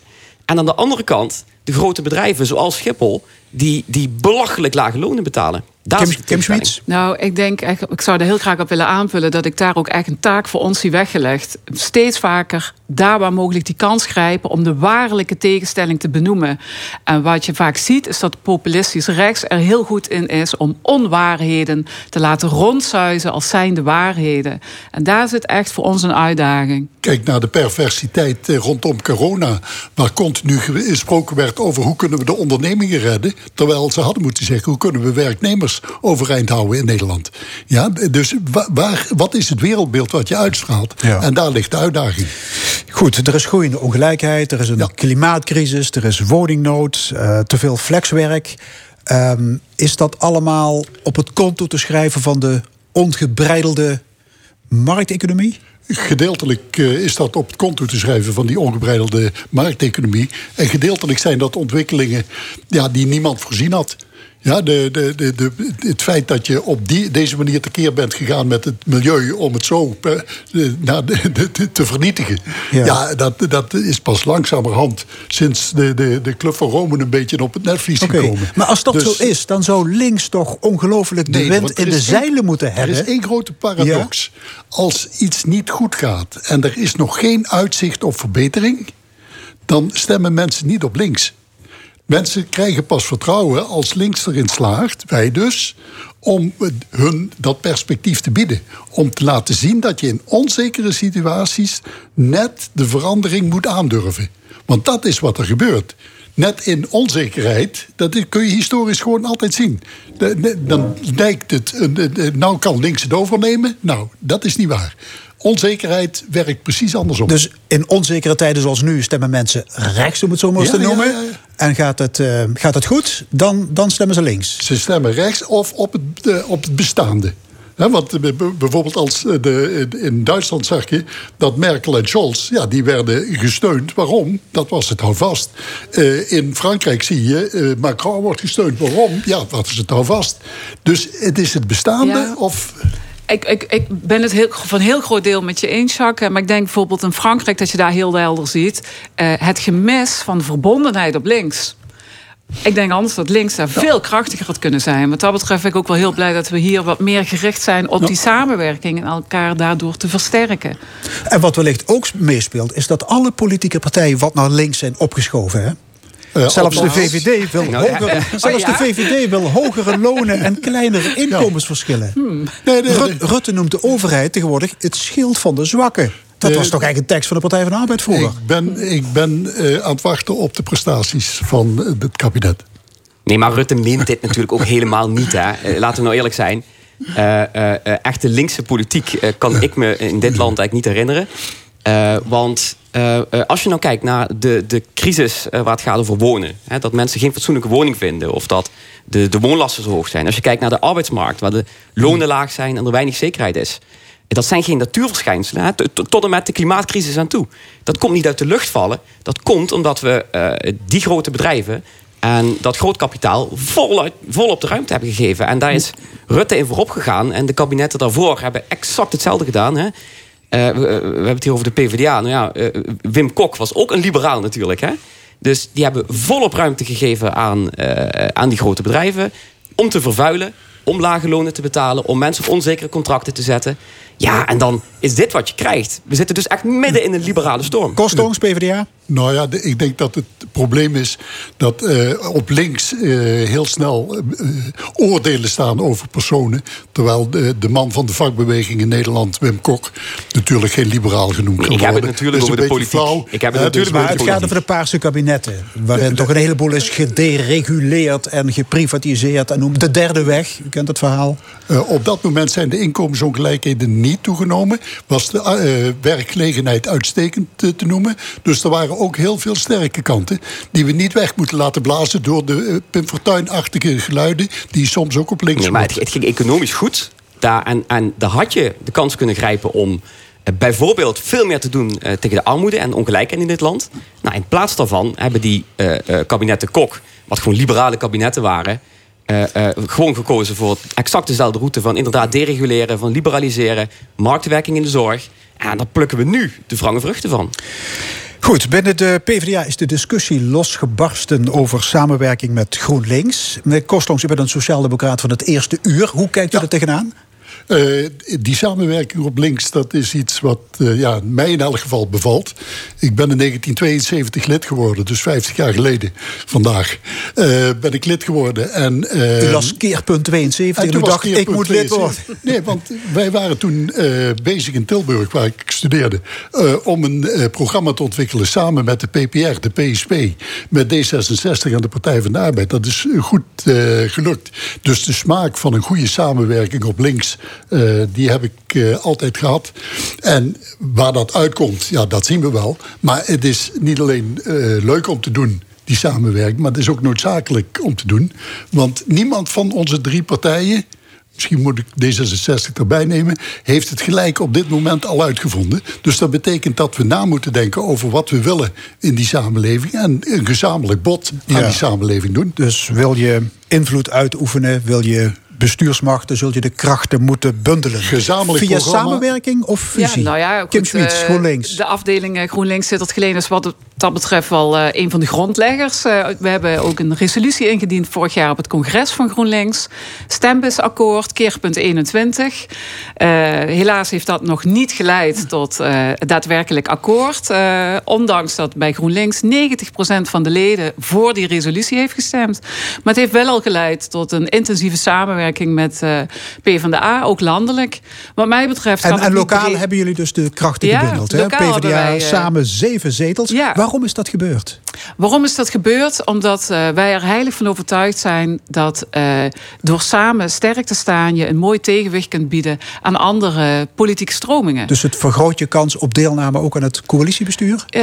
En aan de andere kant de grote bedrijven zoals Schiphol, die, die belachelijk lage lonen betalen. Daar Kim- Kim. Nou, ik denk, echt, ik zou er heel graag op willen aanvullen dat ik daar ook echt een taak voor ons zie weggelegd. Steeds vaker daar waar mogelijk die kans grijpen om de waarlijke tegenstelling te benoemen. En wat je vaak ziet is dat populistisch rechts er heel goed in is om onwaarheden te laten rondzuizen als zijnde waarheden. En daar zit echt voor ons een uitdaging. Kijk naar de perversiteit eh, rondom corona. Waar continu ge- gesproken werd over hoe kunnen we de ondernemingen redden. Terwijl ze hadden moeten zeggen hoe kunnen we werknemers overeind houden in Nederland. Ja, dus wa- waar, wat is het wereldbeeld wat je uitstraalt? Ja. En daar ligt de uitdaging. Goed, er is groeiende ongelijkheid, er is een klimaatcrisis, er is woningnood, eh, te veel flexwerk. Ehm, is dat allemaal op het konto te schrijven van de ongebreidelde markteconomie? Gedeeltelijk eh, is dat op het konto te schrijven van die ongebreidelde markteconomie. En gedeeltelijk zijn dat ontwikkelingen ja, die niemand voorzien had. Ja, de, de, de, het feit dat je op die, deze manier tekeer bent gegaan met het milieu om het zo eh, nou, te vernietigen. Ja. Ja, dat, dat is pas langzamerhand sinds de, de, de Club van Rome een beetje op het netvlies Oké, gekomen. Maar als dat Dus- zo is, dan zou links toch ongelooflijk de Nee, wind in de zeilen moeten hebben. Er is één grote paradox. Als iets niet goed gaat en er is nog geen uitzicht op verbetering, dan stemmen mensen niet op links. Mensen krijgen pas vertrouwen als links erin slaagt, wij dus, om hun dat perspectief te bieden. Om te laten zien dat je in onzekere situaties net de verandering moet aandurven. Want dat is wat er gebeurt. Net in onzekerheid, dat kun je historisch gewoon altijd zien. Dan lijkt het, nou kan links het overnemen. Nou, dat is niet waar. Onzekerheid werkt precies andersom. Dus in onzekere tijden zoals nu stemmen mensen rechts, om het zo maar eens Ja, te noemen. ja, ja. En gaat het, eh, gaat het goed, dan, dan stemmen ze links. Ze stemmen rechts of op het, op het bestaande. Hè, want bijvoorbeeld als eh, de, in Duitsland zag je dat Merkel en Scholz, ja, die werden gesteund. Waarom? Dat was het houvast. Eh in Frankrijk zie je, Macron wordt gesteund. Waarom? Ja, dat is het houvast. Dus het is het bestaande Ja. of... Ik, ik, ik ben het heel, van een heel groot deel met je eens, Jacques. Maar ik denk bijvoorbeeld in Frankrijk dat je daar heel helder ziet. eh, het gemis van de verbondenheid op links. Ik denk anders dat links daar veel krachtiger had kunnen zijn. Wat dat betreft ben ik ook wel heel blij dat we hier wat meer gericht zijn op die samenwerking en elkaar daardoor te versterken. En wat wellicht ook meespeelt, is dat alle politieke partijen wat naar links zijn opgeschoven. Hè? Zelfs de VVD wil, Nou, ja. zelfs de VVD wil hogere lonen en kleinere inkomensverschillen. Nee, nee, nee. Rut- Rutte noemt de overheid tegenwoordig het schild van de zwakken. Dat was toch eigenlijk een tekst van de Partij van de Arbeid vroeger? Ik ben, ik ben eh, aan het wachten op de prestaties van eh, het kabinet. Nee, maar Rutte meent dit natuurlijk ook helemaal niet. Hè. Eh, Laten we nou eerlijk zijn. eh, eh, eh, echte linkse politiek kan ik me in dit land eigenlijk niet herinneren. Eh, want eh, eh, als je nou kijkt naar de, de crisis eh, waar het gaat over wonen, hè, dat mensen geen fatsoenlijke woning vinden of dat de, de woonlasten zo hoog zijn. Als je kijkt naar de arbeidsmarkt, waar de lonen laag zijn en er weinig zekerheid is. Dat zijn geen natuurverschijnselen, hè, tot- en met de klimaatcrisis aan toe. Dat komt niet uit de lucht vallen. Dat komt omdat we die grote bedrijven en dat groot kapitaal voluit, volop de ruimte hebben gegeven. En daar is Rutte in voorop gegaan. En de kabinetten daarvoor hebben exact hetzelfde gedaan. Hè. Eh, we, we hebben het hier over de PvdA. Nou ja, eh, Wim Kok was ook een liberaal natuurlijk. Hè. Dus die hebben volop ruimte gegeven aan, eh, aan die grote bedrijven. Om te vervuilen, om lage lonen te betalen... om mensen op onzekere contracten te zetten. Ja, en dan is dit wat je krijgt. We zitten dus echt midden in een liberale storm. Kostongs, PvdA? Nou ja, de- ik denk dat het probleem is dat eh, op links eh, heel snel eh, oordelen staan over personen. Terwijl de, de man van de vakbeweging in Nederland, Wim Kok, natuurlijk geen liberaal genoemd kan Ik heb het worden. natuurlijk is over de politiek. flauw. Ik heb het Hè, natuurlijk dus- Maar het gaat over de paarse kabinetten. Waarin toch een heleboel is gedereguleerd en geprivatiseerd. En noem de derde weg. U kent het verhaal. Eh, op dat moment zijn de inkomensongelijkheden niet toegenomen. Was de eh, werkgelegenheid uitstekend te noemen. Dus er waren ook heel veel sterke kanten. die we niet weg moeten laten blazen door de eh, Pim Fortuyn-achtige geluiden. die soms ook op links Nee, maar het, het ging economisch goed. Daar, en, en daar had je de kans kunnen grijpen om eh, bijvoorbeeld veel meer te doen eh, tegen de armoede en ongelijkheid in dit land. Nou, in plaats daarvan hebben die kabinetten Kok, wat gewoon liberale kabinetten waren, gewoon gekozen voor exact dezelfde route van inderdaad dereguleren, van liberaliseren, marktwerking in de zorg. En daar plukken we nu de wrange vruchten van. Goed, binnen de PvdA is de discussie losgebarsten over samenwerking met GroenLinks. Meneer Kostongs, u bent een sociaaldemocraat van het eerste uur. Hoe kijkt u er tegenaan? Eh, die samenwerking op links, dat is iets wat eh, ja, mij in elk geval bevalt. Ik ben in 1972 lid geworden, dus 50 jaar geleden vandaag. eh, ben ik lid geworden. En, U las keerpunt 72 en toen u was dacht, ik moet lid worden. 72. Nee, want wij waren toen bezig in Tilburg, waar ik studeerde... om een programma te ontwikkelen samen met de PPR, de PSP... met D66 en de Partij van de Arbeid. Dat is goed gelukt. Dus de smaak van een goede samenwerking op links... eh, die heb ik eh, altijd gehad. En waar dat uitkomt, ja, dat zien we wel. Maar het is niet alleen eh, leuk om te doen die samenwerking. Maar het is ook noodzakelijk om te doen. Want niemand van onze drie partijen. Misschien moet ik D66 erbij nemen. Heeft het gelijk op dit moment al uitgevonden. Dus dat betekent dat we na moeten denken over wat we willen in die samenleving. En een gezamenlijk bod aan Ja. die samenleving doen. Dus wil je invloed uitoefenen, wil je bestuursmacht... dan zul je de krachten moeten bundelen. Gezamenlijk Via programma. samenwerking of fusie? Ja, nou ja, goed, Kim Schmid, eh, GroenLinks. De afdeling eh, GroenLinks Sittert Geleen is wat dat betreft wel eh, een van de grondleggers. Eh, we hebben ook een resolutie ingediend vorig jaar op het congres van GroenLinks. Stembusakkoord, keerpunt 21. Eh, helaas heeft dat nog niet geleid tot daadwerkelijk akkoord. Ondanks dat bij GroenLinks 90% van de leden voor die resolutie heeft gestemd. Maar het heeft wel al geleid tot een intensieve samenwerking met PvdA, ook landelijk. Wat mij betreft... En, en lokaal hebben jullie dus de krachten Ja, gebundeld. Hè? PvdA wij, samen zeven zetels. Ja. Waarom is dat gebeurd? Waarom is dat gebeurd? Omdat eh, wij er heilig van overtuigd zijn dat eh, door samen sterk te staan je een mooi tegenwicht kunt bieden aan andere politieke stromingen. Dus het vergroot je kans op deelname ook aan het coalitiebestuur? Eh,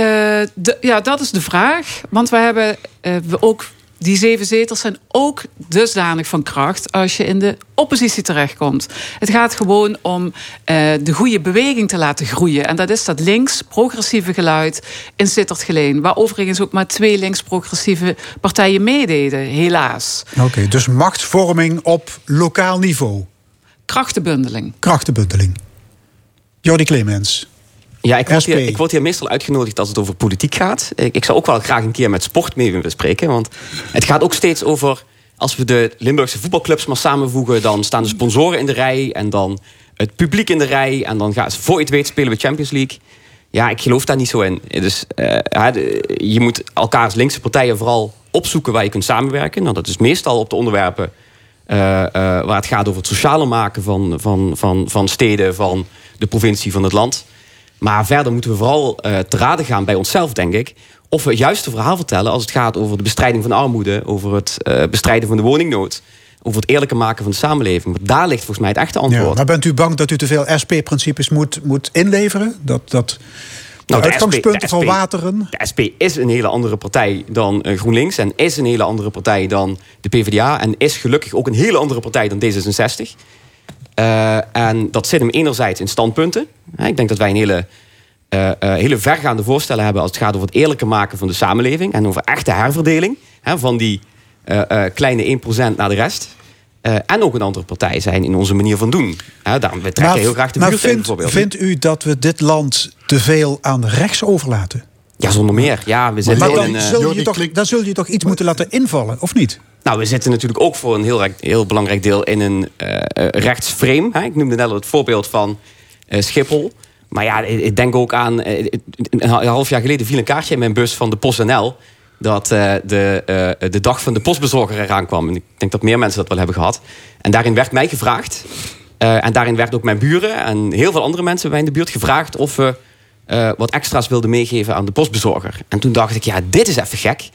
de- ja, dat is de vraag. Want we hebben we ook. Die zeven zetels zijn ook dusdanig van kracht als je in de oppositie terechtkomt. Het gaat gewoon om eh, de goede beweging te laten groeien. En dat is dat links progressieve geluid in Sittard Geleen. Waar overigens ook maar twee links progressieve partijen meededen, helaas. Oké, dus machtsvorming op lokaal niveau. Krachtenbundeling. Krachtenbundeling. Jordi Clemens. Ja, ik word, hier, ik word hier meestal uitgenodigd als het over politiek gaat. Ik, ik zou ook wel graag een keer met sport mee willen bespreken. Want het gaat ook steeds over... als we de Limburgse voetbalclubs maar samenvoegen... dan staan de sponsoren in de rij en dan het publiek in de rij... en dan gaan, voor je het weet spelen we Champions League. Ja, ik geloof daar niet zo in. Dus eh, je moet elkaar als linkse partijen vooral opzoeken... waar je kunt samenwerken. Nou, dat is meestal op de onderwerpen... eh, eh, waar het gaat over het sociale maken van, van, van, van steden, van de provincie, van het land. Maar verder moeten we vooral eh, te raden gaan bij onszelf, denk ik. Of we het juiste verhaal vertellen als het gaat over de bestrijding van armoede, over het eh, bestrijden van de woningnood. over het eerlijker maken van de samenleving. Want daar ligt volgens mij het echte antwoord. Ja, maar bent u bang dat u te veel SP-principes moet, moet inleveren? Dat, dat de Nou, de uitgangspunten SP de SP verwateren? De SP is een hele andere partij dan eh, GroenLinks. En is een hele andere partij dan de PvdA. En is gelukkig ook een hele andere partij dan D66. Eh, en dat zit hem enerzijds in standpunten. Ik denk dat wij een hele, eh, eh, hele vergaande voorstellen hebben... als het gaat over het eerlijker maken van de samenleving... en over echte herverdeling hè, van die eh, eh, kleine 1% naar de rest... Eh, en ook een andere partij zijn in onze manier van doen. Hè, daarom we trekken heel graag de maar vindt, bijvoorbeeld. vindt u dat we dit land te veel aan rechts overlaten? Ja, zonder meer. Ja, we zitten Maar dan, in een, eh, zul je toch, dan zul je toch iets moeten laten invallen, of niet? Nou, we zitten natuurlijk ook voor een heel, heel belangrijk deel in een rechtsframe. Hè? Ik noemde net al het voorbeeld van Schiphol. Maar ja, ik denk ook aan... eh, een half jaar geleden viel een kaartje in mijn bus van de PostNL... dat eh, de, eh, de dag van de postbezorger eraan kwam. En ik denk dat meer mensen dat wel hebben gehad. En daarin werd mij gevraagd... eh, en daarin werd ook mijn buren en heel veel andere mensen bij in de buurt gevraagd... of we eh, wat extra's wilden meegeven aan de postbezorger. En toen dacht ik, ja, dit is even gek.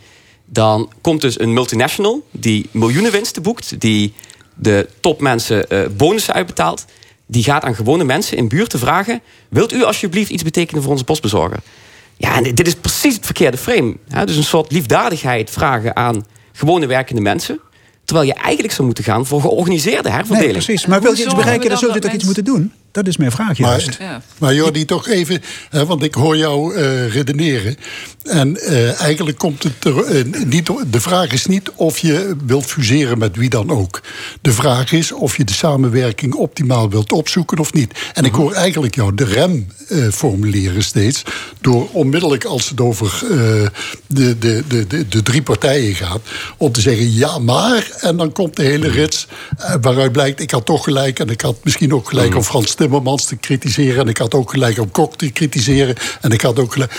Dan komt dus een multinational die miljoenen winsten boekt... die de topmensen eh bonussen uitbetaalt... die gaat aan gewone mensen in buurten vragen... wilt u alsjeblieft iets betekenen voor onze postbezorger? Ja, en dit is precies het verkeerde frame. Hè? Dus een soort liefdadigheid vragen aan gewone werkende mensen... terwijl je eigenlijk zou moeten gaan voor georganiseerde herverdeling. Nee, precies. Maar wil je iets bereiken, dan zul je toch iets moeten doen? Dat is mijn vraag juist. Maar, maar Jordi, toch even, hè, want ik hoor jou eh, redeneren. En eh, eigenlijk komt het er eh, niet. De vraag is niet of je wilt fuseren met wie dan ook. De vraag is of je de samenwerking optimaal wilt opzoeken of niet. En ik hoor eigenlijk jou de rem eh, formuleren steeds. Door onmiddellijk als het over de, de, de, de, de drie partijen gaat. om te zeggen ja, maar. En dan komt de hele rits. eh, waaruit blijkt, ik had toch gelijk. En ik had misschien ook gelijk om Frans Timmermans te kritiseren. En ik had ook gelijk om Kok te kritiseren. En ik had ook gelijk.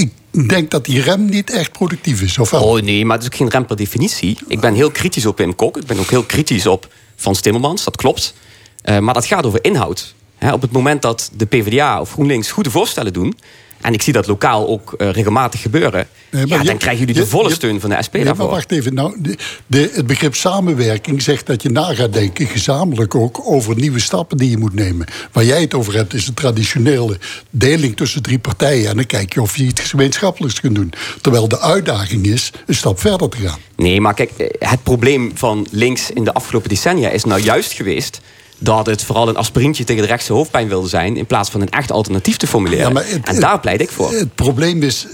Ik denk dat die rem niet echt productief is. Of wel? Oh nee, maar het is ook geen rem per definitie. Ik ben heel kritisch op Wim Kok. Ik ben ook heel kritisch op Frans Timmermans, dat klopt. Eh, maar dat gaat over inhoud. Op het moment dat de PvdA of GroenLinks goede voorstellen doen... en ik zie dat lokaal ook eh, regelmatig gebeuren... Nee, ja, je- dan krijgen jullie de je- volle je- steun van de SP Nee, daarvoor. maar wacht even. Nou, de, de- het begrip samenwerking zegt dat je na gaat denken, gezamenlijk ook, over nieuwe stappen die je moet nemen. Waar jij het over hebt, is een traditionele deling tussen drie partijen. En dan kijk je of je iets gemeenschappelijks kunt doen. Terwijl de uitdaging is een stap verder te gaan. Nee, maar kijk, eh, het probleem van links in de afgelopen decennia is nou juist geweest dat het vooral een aspirintje tegen de rechtse hoofdpijn wilde zijn... in plaats van een echt alternatief te formuleren. Ja, maar het- en daar pleit ik voor. Het probleem is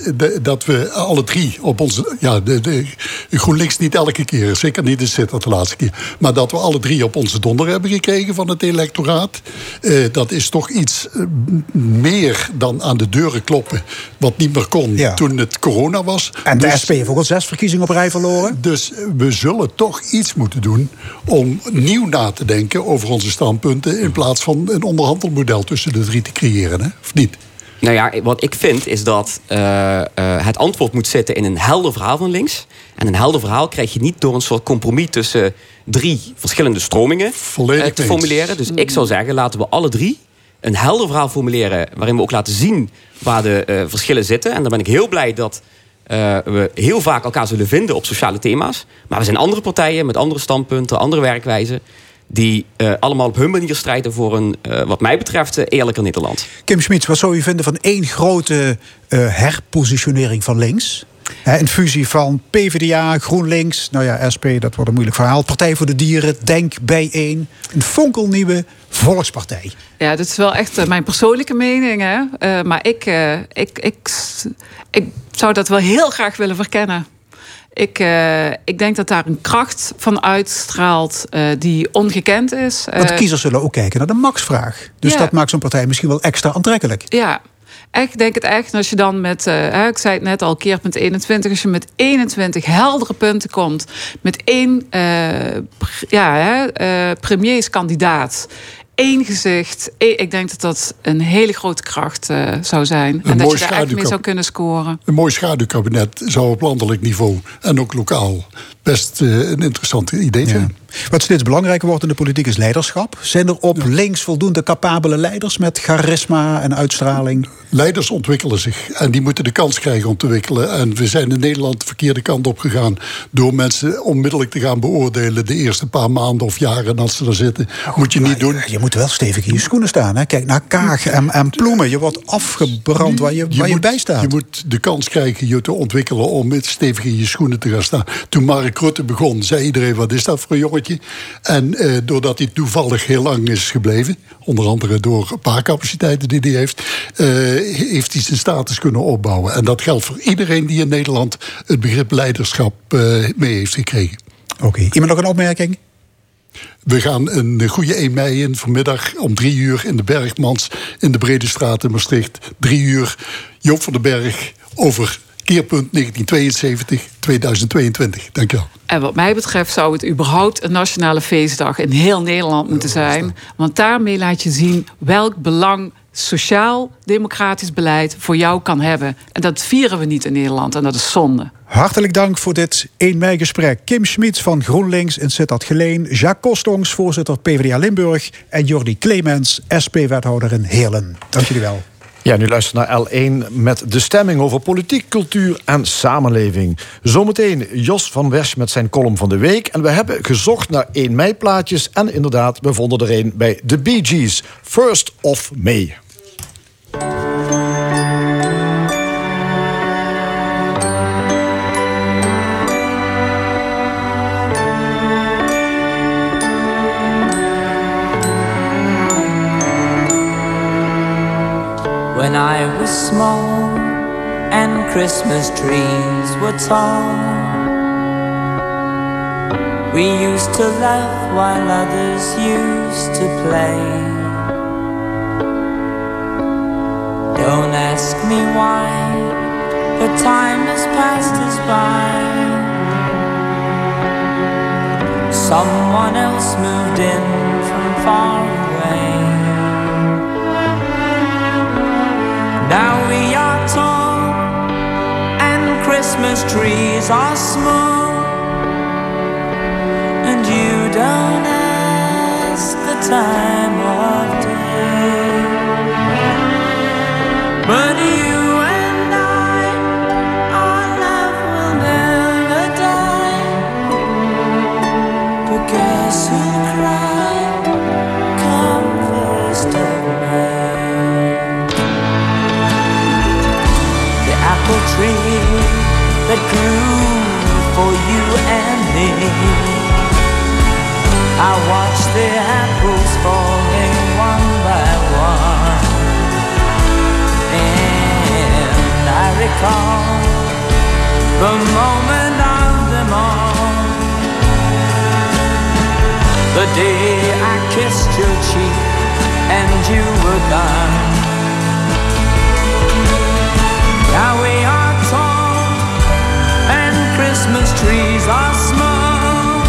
dat we alle drie op onze. Ja, de, de, GroenLinks niet elke keer, zeker niet de zit de laatste keer. Maar dat we alle drie op onze donder hebben gekregen van het electoraat. eh, dat is toch iets eh, meer dan aan de deuren kloppen. Wat niet meer kon Ja. toen het corona was. En de Dus- SP heeft ook al zes verkiezingen op rij verloren. dus we zullen toch iets moeten doen om nieuw na te denken over onze standpunten. in plaats van een onderhandelmodel tussen de drie te creëren, hè? of niet? Nou ja, wat ik vind is dat eh, eh, het antwoord moet zitten in een helder verhaal van links. En een helder verhaal krijg je niet door een soort compromis tussen drie verschillende stromingen eh, te formuleren. Dus ik zou zeggen, laten we alle drie een helder verhaal formuleren. waarin we ook laten zien waar de verschillen zitten. En dan ben ik heel blij dat we heel vaak elkaar zullen vinden op sociale thema's. Maar we zijn andere partijen met andere standpunten, andere werkwijzen. Die eh, allemaal op hun manier strijden voor een, eh, wat mij betreft, eh, eerlijker Nederland. Kim Schmid, wat zou u vinden van één grote eh, herpositionering van links? Hè, een fusie van PvdA, GroenLinks, nou ja, SP, dat wordt een moeilijk verhaal. Partij voor de Dieren, Denk, Bijeen. Een fonkelnieuwe volkspartij. Ja, dit is wel echt mijn persoonlijke mening. Hè? Eh, maar ik, eh, ik, ik, ik zou dat wel heel graag willen verkennen. Ik, eh, ik denk dat daar een kracht van uitstraalt eh, die ongekend is. Want Eh, kiezers zullen ook kijken naar de maxvraag. Dus ja. dat maakt zo'n partij misschien wel extra aantrekkelijk. Ja, ik denk het echt. En Als je dan met, ik zei het net al, keerpunt 21. Als je met 21 heldere punten komt. Met één pr- ja, premierskandidaat. Één gezicht. Eh, Ik denk dat dat een hele grote kracht eh, zou zijn. en dat je daar echt mee zou kunnen scoren. Een mooi schaduwkabinet zou op landelijk niveau en ook lokaal best eh, een interessant idee zijn. Wat steeds belangrijker wordt in de politiek is leiderschap. Zijn er op links voldoende capabele leiders met charisma en uitstraling? Leiders ontwikkelen zich en die moeten de kans krijgen om te ontwikkelen. En we zijn in Nederland de verkeerde kant op gegaan door mensen onmiddellijk te gaan beoordelen de eerste paar maanden of jaren dat ze er zitten. Moet je niet doen. Je moet wel stevig in je schoenen staan. Hè? Kijk naar Kaag en, en Ploemen. Je wordt afgebrand waar je, waar je, moet, bij staat. Je moet de kans krijgen je te ontwikkelen om stevig in je schoenen te gaan staan. Toen Mark Rutte begon, zei iedereen: wat is dat voor een jongetje? En eh, doordat hij toevallig heel lang is gebleven, onder andere door een paar capaciteiten die hij heeft, eh, heeft hij zijn status kunnen opbouwen. En dat geldt voor iedereen die in Nederland het begrip leiderschap eh, mee heeft gekregen. Oké, iemand nog een opmerking? We gaan een goede 1 mei in vanmiddag om drie uur in de Bergmans in de Brede Straat in Maastricht. Drie uur Joop van den Berg over keerpunt 1972-2022. Dank je wel. En wat mij betreft zou het überhaupt een nationale feestdag in heel Nederland moeten zijn. Want daarmee laat je zien welk belang sociaal-democratisch beleid voor jou kan hebben. En dat vieren we niet in Nederland en dat is zonde. Hartelijk dank voor dit 1 mei gesprek. Kim Schmitz van GroenLinks in Sittard Geleen. Jacques Kostongs, voorzitter PvdA Limburg. En Jordi Clemens, SP-wethouder in Heerlen. Dank jullie wel. Ja, nu luister naar L1 met de stemming over politiek, cultuur en samenleving. Zometeen Jos van Wersch met zijn column van de week. En we hebben gezocht naar 1 mei plaatjes. En inderdaad, we vonden er een bij The Bee Gees. First of May. When I was small and Christmas trees were tall, we used to laugh while others used to play. Don't ask me why, but time has passed us by. Someone else moved in from far Now we are tall and Christmas trees are small, and you don't ask the time of the moment of them all. The day I kissed your cheek and you were gone. Now we are tall and Christmas trees are small,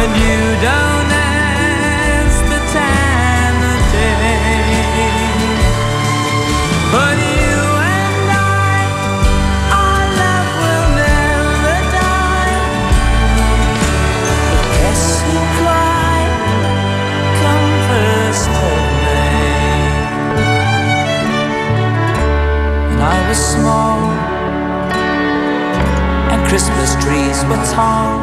and you don't Was small and Christmas trees were tall.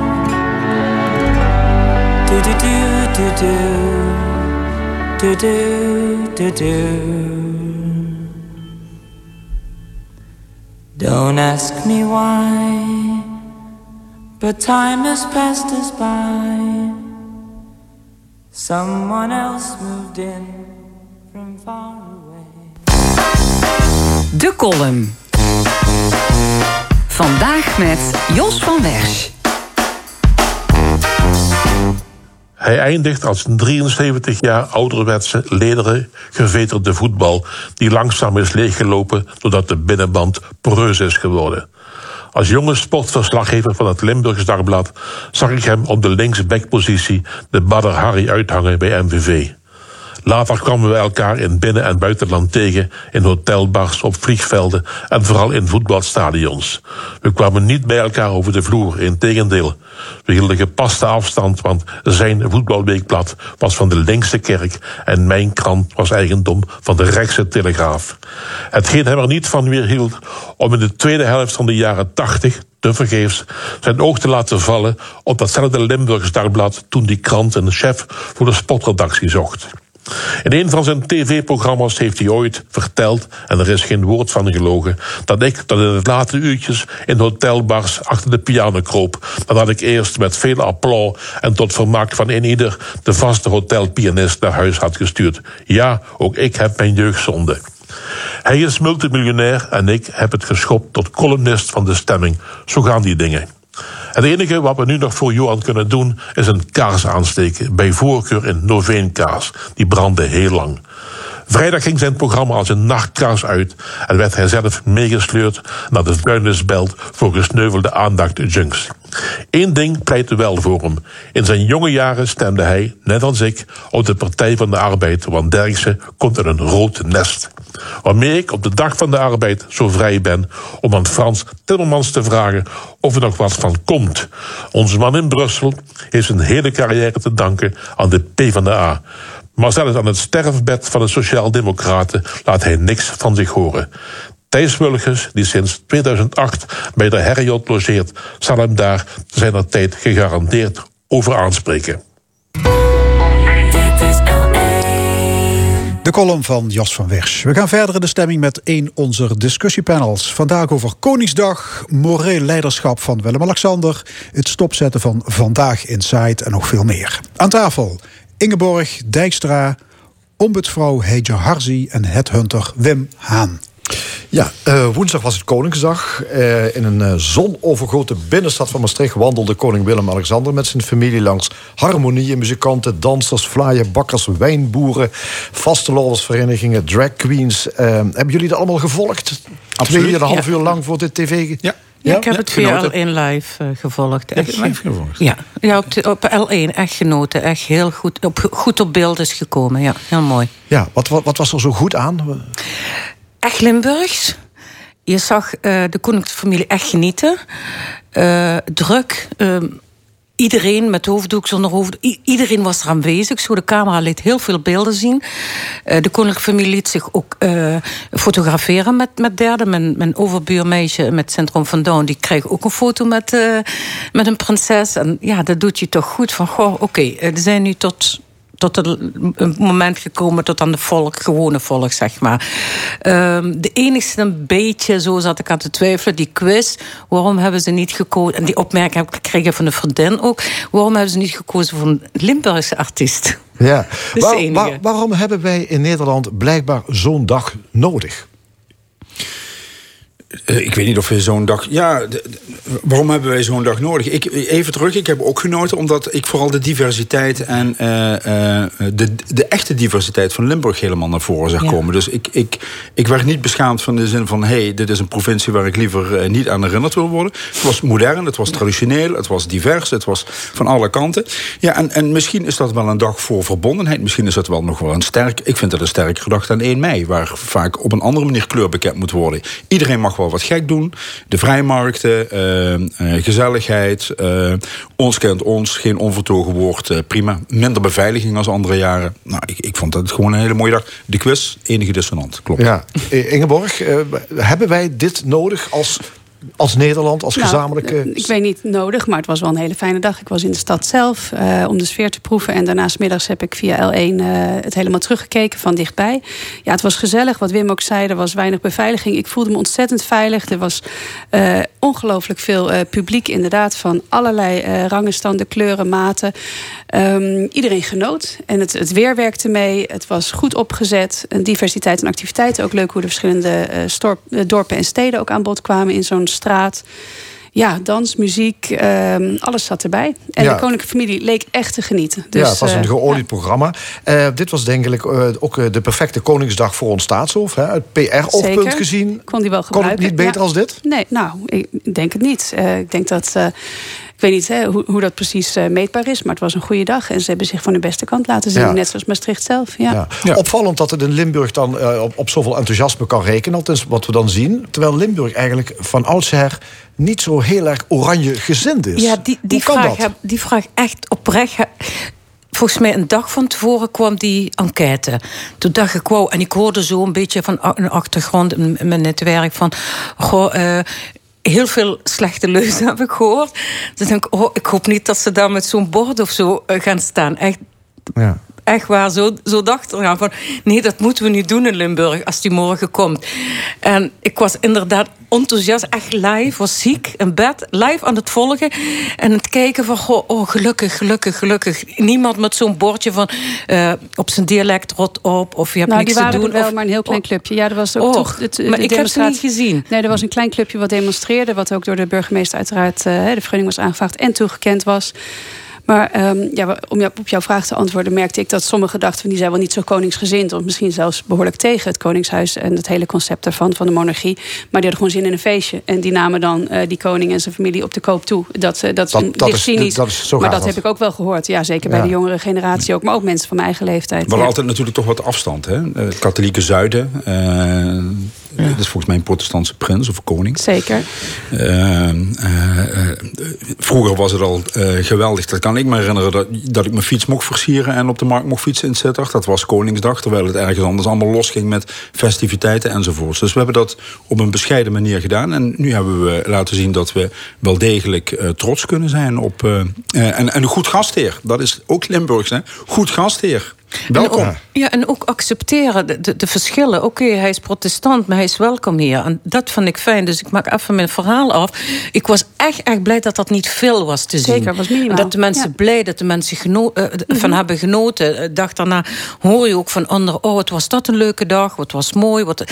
Do do do do do do do do do. Don't ask me why, but time has passed us by. Someone else moved in De column. Vandaag met Jos van Wersch. Hij eindigt als een 73 jaar ouderwetse, lederen, geveterde voetbal... die langzaam is leeggelopen doordat de binnenband poreus is geworden. Als jonge sportverslaggever van het Limburgs Dagblad... zag ik hem op de linksbackpositie de Badr Harry uithangen bij MVV. Later kwamen we elkaar in binnen- en buitenland tegen, in hotelbars, op vliegvelden en vooral in voetbalstadions. We kwamen niet bij elkaar over de vloer, integendeel. We hielden gepaste afstand, want zijn voetbalweekblad was van de linkse kerk en mijn krant was eigendom van de rechtse telegraaf. Hetgeen hem er niet van weerhield om in de tweede helft van de jaren tachtig tevergeefs zijn oog te laten vallen op datzelfde Limburgs Dagblad toen die krant een chef voor de spotredactie zocht. In een van zijn tv-programma's heeft hij ooit verteld, en er is geen woord van gelogen, dat ik tot in het late uurtjes in hotelbars achter de piano kroop. Nadat ik eerst met veel applaus en tot vermaak van een ieder de vaste hotelpianist naar huis had gestuurd. Ja, ook ik heb mijn jeugdzonde. Hij is multimiljonair en ik heb het geschopt tot columnist van de stemming. Zo gaan die dingen. Het enige wat we nu nog voor Johan kunnen doen is een kaars aansteken. Bij voorkeur in Noveenkaars. Die brandde heel lang. Vrijdag ging zijn programma als een nachtkaars uit en werd hij zelf meegesleurd naar de vuilnisbelt voor gesneuvelde aandacht-junks. Eén ding pleitte wel voor hem. In zijn jonge jaren stemde hij, net als ik, op de Partij van de Arbeid, want Derksen komt uit een rood nest. Waarmee ik op de dag van de arbeid zo vrij ben om aan Frans Timmermans te vragen of er nog wat van komt. Onze man in Brussel heeft zijn hele carrière te danken aan de PvdA. Maar zelfs aan het sterfbed van de Sociaaldemocraten laat hij niks van zich horen. Thijs Wulges, die sinds 2008 bij de Herriot logeert, zal hem daar zijn tijd gegarandeerd over aanspreken. De column van Jos van Wersch. We gaan verder in de stemming met een onze discussiepanels. Vandaag over Koningsdag, moreel leiderschap van Willem-Alexander... het stopzetten van Vandaag Inside en nog veel meer. Aan tafel Ingeborg Dijkstra, ombudsvrouw Heja Harzi... en headhunter Wim Haan. Ja, eh, woensdag was het Koningsdag. Eh, in een uh, zonovergoten binnenstad van Maastricht wandelde koning Willem-Alexander met zijn familie langs harmonieën, muzikanten, dansers, vlaaien, bakkers, wijnboeren, vastelovensverenigingen, drag queens. hebben jullie dat allemaal gevolgd? Absoluut. Tweeënhalf Ja. uur lang voor de tv? Ja. Ja, ik heb het via genoten. L1 live eh, gevolgd. Heb je live gevolgd? Ja, ja op, de- op L1 echt genoten. Echt heel goed op, goed op beeld is gekomen. Ja, heel mooi. Ja, wat, wat, wat was er zo goed aan? Echt Limburgs. Je zag eh, de koninklijke echt genieten. Eh, druk. ehm, iedereen met hoofddoek, zonder hoofddoek. Iedereen was er aanwezig. Zo, de camera liet heel veel beelden zien. Eh, de koninklijke familie liet zich ook eh, fotograferen met, met derden. Mijn, mijn overbuurmeisje met Centrum van Down... die kreeg ook een foto met, eh, met een prinses. En ja, dat doet je toch goed. Van, goh, oké, eh, we zijn nu tot tot een moment gekomen tot aan de volk, gewone volk, zeg maar. Ehm, de enigste een beetje, zo zat ik aan te twijfelen, die quiz. Waarom hebben ze niet gekozen, en die opmerking heb ik gekregen van een vriendin ook. Waarom hebben ze niet gekozen voor een Limburgse artiest? Ja. De Waar- enige. waar- waarom hebben wij in Nederland blijkbaar zo'n dag nodig? Eh, ik weet niet of we zo'n dag. Ja, de- de- waarom hebben wij zo'n dag nodig? Ik, even terug, ik heb ook genoten omdat ik vooral de diversiteit en eh, eh, de, de echte diversiteit van Limburg helemaal naar voren zag Ja. komen. Dus ik, ik, ik werd niet beschaamd van de zin van: hé, hey, dit is een provincie waar ik liever niet aan herinnerd wil worden. Het was modern, het was traditioneel, het was divers, het was van alle kanten. Ja, en, en misschien is dat wel een dag voor verbondenheid. Misschien is dat wel nog wel een sterk. Ik vind dat een sterke gedachte aan 1 mei, waar vaak op een andere manier kleur bekend moet worden. Iedereen mag wat gek doen. De vrijmarkten, eh, eh, gezelligheid, eh, ons kent ons, geen onvertogen woord, prima. Minder beveiliging als andere jaren. Nou, ik, ik vond dat gewoon een hele mooie dag. De quiz, enige dissonant, klopt. Ja. Ingeborg, hebben wij dit nodig als, als Nederland, als Nou, gezamenlijke... eh, ik weet niet nodig, maar het was wel een hele fijne dag. Ik was in de stad zelf eh, om de sfeer te proeven. En daarnaast middags heb ik via L1 eh, het helemaal teruggekeken van dichtbij. Ja, het was gezellig. Wat Wim ook zei, er was weinig beveiliging. Ik voelde me ontzettend veilig. Er was eh, ongelooflijk veel publiek, inderdaad, van allerlei rangen, standen, kleuren, maten. Ehm, iedereen genoot. En het, het weer werkte mee. Het was goed opgezet. Een diversiteit en activiteiten. Ook leuk hoe de verschillende storp- dorpen en steden ook aan bod kwamen in zo'n straat. Ja, dans, muziek, ehm, alles zat erbij. En Ja. de koninklijke familie leek echt te genieten. Dus, ja, het was een eh, geolied programma. Eh, dit was denk ik eh, ook de perfecte Koningsdag voor ons staatshof. Hè? Het PR-oogpunt gezien. kon die wel Kon het gebruiken. niet beter Ja. als dit? Nee, nou, ik denk het niet. Eh, ik denk dat. eh, ik weet niet hè, hoe, hoe dat precies meetbaar is, maar het was een goede dag. En ze hebben zich van de beste kant laten zien. Ja. Net zoals Maastricht zelf. Ja. Ja. Opvallend dat het in Limburg dan eh, op, op zoveel enthousiasme kan rekenen. Dat is wat we dan zien. Terwijl Limburg eigenlijk van oudsher niet zo heel erg oranje gezind is. Ja, die, die, vraag, dat? heb- die vraag echt oprecht. Volgens mij een dag van tevoren kwam die enquête. Toen dacht ik, wow, en ik hoorde zo een beetje van een achtergrond in mijn netwerk van, goh, eh, heel veel slechte leuzen heb ik gehoord. Dus denk ik, oh, ik hoop niet dat ze daar met zo'n bord of zo eh, gaan staan. Echt, Ja. Echt waar, zo, zo dacht ik van... nee, dat moeten we niet doen in Limburg als die morgen komt. En ik was inderdaad enthousiast, echt live, was ziek in bed, live aan het volgen. En het kijken van, goh, oh, gelukkig, gelukkig, gelukkig. Niemand met zo'n bordje van eh, op zijn dialect rot op, of je hebt Nou, niks die te waren doen. er wel, of- maar een heel klein clubje. Ja, er was ook Och, toch... Het, de maar ik heb ze niet gezien. Nee, er was een klein clubje wat demonstreerde... wat ook door de burgemeester uiteraard eh, de vergunning was aangevraagd... en toegekend was. Maar ehm, ja, om jou- op jouw vraag te antwoorden... merkte ik dat sommigen dachten... van die zijn wel niet zo koningsgezind... of misschien zelfs behoorlijk tegen het koningshuis... en het hele concept daarvan, van de monarchie. Maar die hadden gewoon zin in een feestje. En die namen dan eh, die koning en zijn familie op de koop toe. Dat, eh, dat is Dat- is- cynisch. dat is- zo maar dat heb ik ook wel gehoord. Ja, zeker bij Ja. de jongere generatie ook. Maar ook mensen van mijn eigen leeftijd. Ja. altijd natuurlijk toch wat afstand. Hè? Eh, Het katholieke zuiden. Eh, Dat is volgens mij een protestantse prins of koning. Zeker. Eh, eh, eh, vroeger was het al eh, geweldig. Dat kan ik me herinneren dat, dat ik mijn fiets mocht versieren en op de markt mocht fietsen in Sittard. Dat was Koningsdag, terwijl het ergens anders allemaal losging met festiviteiten enzovoorts. Dus we hebben dat op een bescheiden manier gedaan. En nu hebben we laten zien dat we wel degelijk trots kunnen zijn op. en, en een goed gastheer. Dat is ook Limburgs, hè? Goed gastheer. Welkom. En ook, ja, en ook accepteren de, de, de verschillen. Oké, hij is protestant, maar hij is welkom hier. En dat vond ik fijn. Dus ik maak even mijn verhaal af. Ik was echt, echt blij dat dat niet veel was te zien. Zeker, was minimaal. En dat de mensen Ja. blij, dat de mensen geno- eh, Mhm. van hebben genoten. De dag daarna hoor je ook van anderen... oh, wat was dat een leuke dag, wat was mooi. Wat...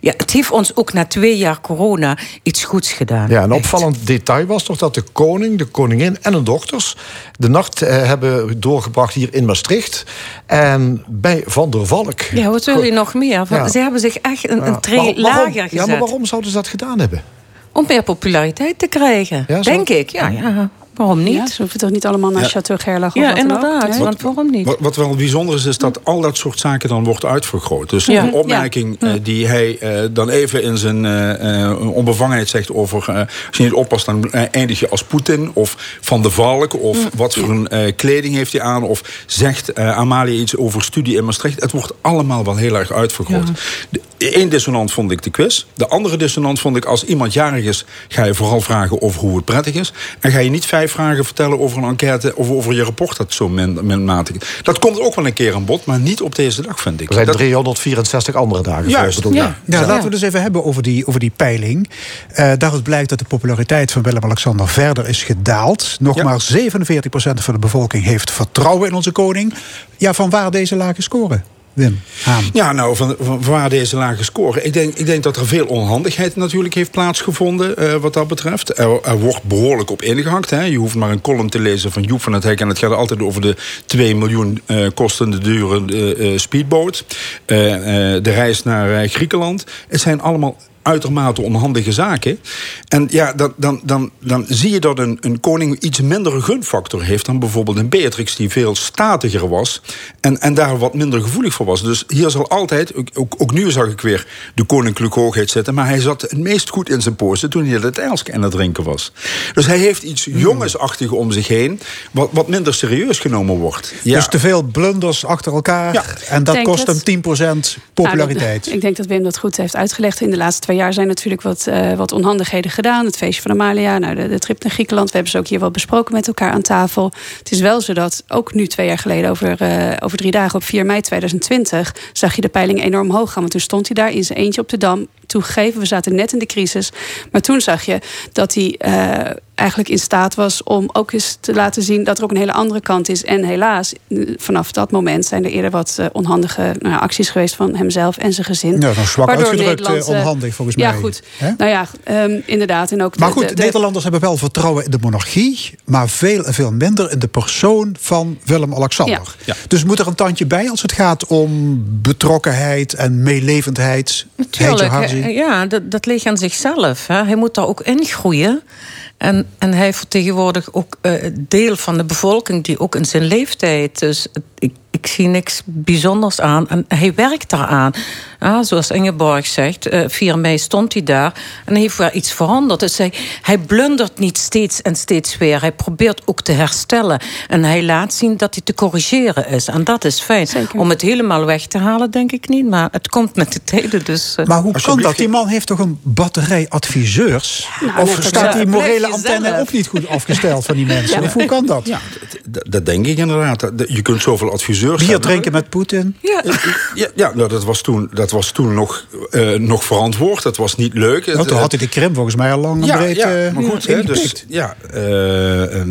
Ja, het heeft ons ook na twee jaar corona iets goeds gedaan. Ja, een Echt. opvallend detail was toch dat de koning, de koningin en hun dochters de nacht eh, hebben doorgebracht hier in Maastricht. En bij Van der Valk. Ja, wat wil je nog meer? Ja. Ze hebben zich echt een, een tree Waarom- lager gezet. Ja, maar waarom zouden ze dat gedaan hebben? Om meer populariteit te krijgen, Ja, denk ik. Ja, ja. Waarom niet? Ja, ze hoeven toch niet allemaal naar Ja. Chateau Gerlach of Ja, inderdaad. Want waarom niet? Wat, wat wel bijzonder is, is dat al dat soort zaken dan wordt uitvergroot. Dus Ja. een opmerking eh, die hij eh, dan even in zijn eh, onbevangenheid zegt over... eh, als je niet oppast, dan eindig je als Poetin of Van de Valk... of wat voor een eh, kleding heeft hij aan... of zegt eh, Amalia iets over studie in Maastricht. Het wordt allemaal wel heel erg uitvergroot. De- Eén dissonant vond ik de quiz. De andere dissonant vond ik als iemand jarig is... ga je vooral vragen over hoe het prettig is. En ga je niet vijf vragen vertellen over een enquête... of over je rapport dat zo min, minmatig is. Dat komt ook wel een keer aan bod, maar niet op deze dag, vind ik. Er zijn Dat- 364 andere dagen. Juist, ja. Ja, laten we dus even hebben over die, over die peiling. Eh daaruit blijkt dat de populariteit van Willem-Alexander verder is gedaald. Nog Ja. maar 47% van de bevolking heeft vertrouwen in onze koning. Ja, van waar deze lage score? Wim. Ja, nou, van, van waar deze lage score? Ik denk, ik denk dat er veel onhandigheid natuurlijk heeft plaatsgevonden eh, wat dat betreft. Er, wordt behoorlijk op ingehakt. Hè. Je hoeft maar een column te lezen van Joep van het Hek... en het gaat altijd over de 2 miljoen eh, kostende dure eh, eh, speedboot. De reis naar Griekenland. Het zijn allemaal uitermate onhandige zaken. En ja, dan, dan, dan, dan zie je dat een, een koning iets mindere gunfactor heeft... dan bijvoorbeeld een Beatrix die veel statiger was... en, en daar wat minder gevoelig voor was. Dus hier zal altijd, ook, ook, ook nu zag ik weer de koninklijke hoogheid zitten... maar hij zat het meest goed in zijn posten toen hij het ijls aan het drinken was. Dus hij heeft iets jongensachtig om zich heen... wat, wat minder serieus genomen wordt. Ja. Dus te veel blunders achter elkaar. Ja. En dat kost het. hem 10% populariteit. Nou, ik denk dat Wim dat goed heeft uitgelegd. In de laatste twee jaar zijn natuurlijk wat, eh, wat onhandigheden gedaan. Het feestje van Amalia, nou, de, de trip naar Griekenland. We hebben ze ook hier wel besproken met elkaar aan tafel. Het is wel zo dat ook nu twee jaar geleden, over, eh, over drie dagen op 4 mei 2020, zag je de peiling enorm hoog gaan. Want toen stond hij daar in zijn eentje op de dam. Toegegeven, we zaten net in de crisis. Maar toen zag je dat hij. Eigenlijk in staat was om ook eens te laten zien dat er ook een hele andere kant is. En helaas, eh, vanaf dat moment zijn er eerder wat eh, onhandige nou, ja, acties geweest van hemzelf en zijn gezin. Ja, zwak Waardoor uitgedrukt, Nederland, eh, eh, onhandig volgens Ja, mij. goed. Hè? Nou ja, ehm, inderdaad. En ook Maar de- goed, de- de- Nederlanders hebben wel vertrouwen in de monarchie, maar veel en veel minder in de persoon van Willem-Alexander. Dus moet er een tandje bij als het gaat om betrokkenheid en meelevendheid? Natuurlijk, ja, dat, dat ligt aan zichzelf. Hè. Hij moet daar ook in groeien. En, en hij vertegenwoordigt ook eh, deel van de bevolking die ook in zijn leeftijd. Dus ik, ik zie niks bijzonders aan. En hij werkt daaraan. Ja, zoals Ingeborg zegt, eh 4 mei stond hij daar en hij heeft wel iets veranderd. Dus hij, hij blundert niet steeds en steeds weer. Hij probeert ook te herstellen. En hij laat zien dat hij te corrigeren is. En dat is fijn. Om het helemaal weg te halen, denk ik niet. Maar het komt met de tijden. Dus, eh. Maar hoe kan dat? Die man heeft toch een batterij adviseurs? Of staat die morele antenne ook niet goed afgesteld van die mensen? Ja. Of hoe kan dat? Ja, dat, denk ik inderdaad. Je kunt zoveel adviseurs Bier hebben. drinken met Poetin? Ja, ja, ja nou, dat was toen, dat was toen nog, eh, nog verantwoord. Dat was niet leuk. Nou, toen had hij de Krim volgens mij al lang ja, breed ja, eh, maar goed, hè, dus, ja, eh,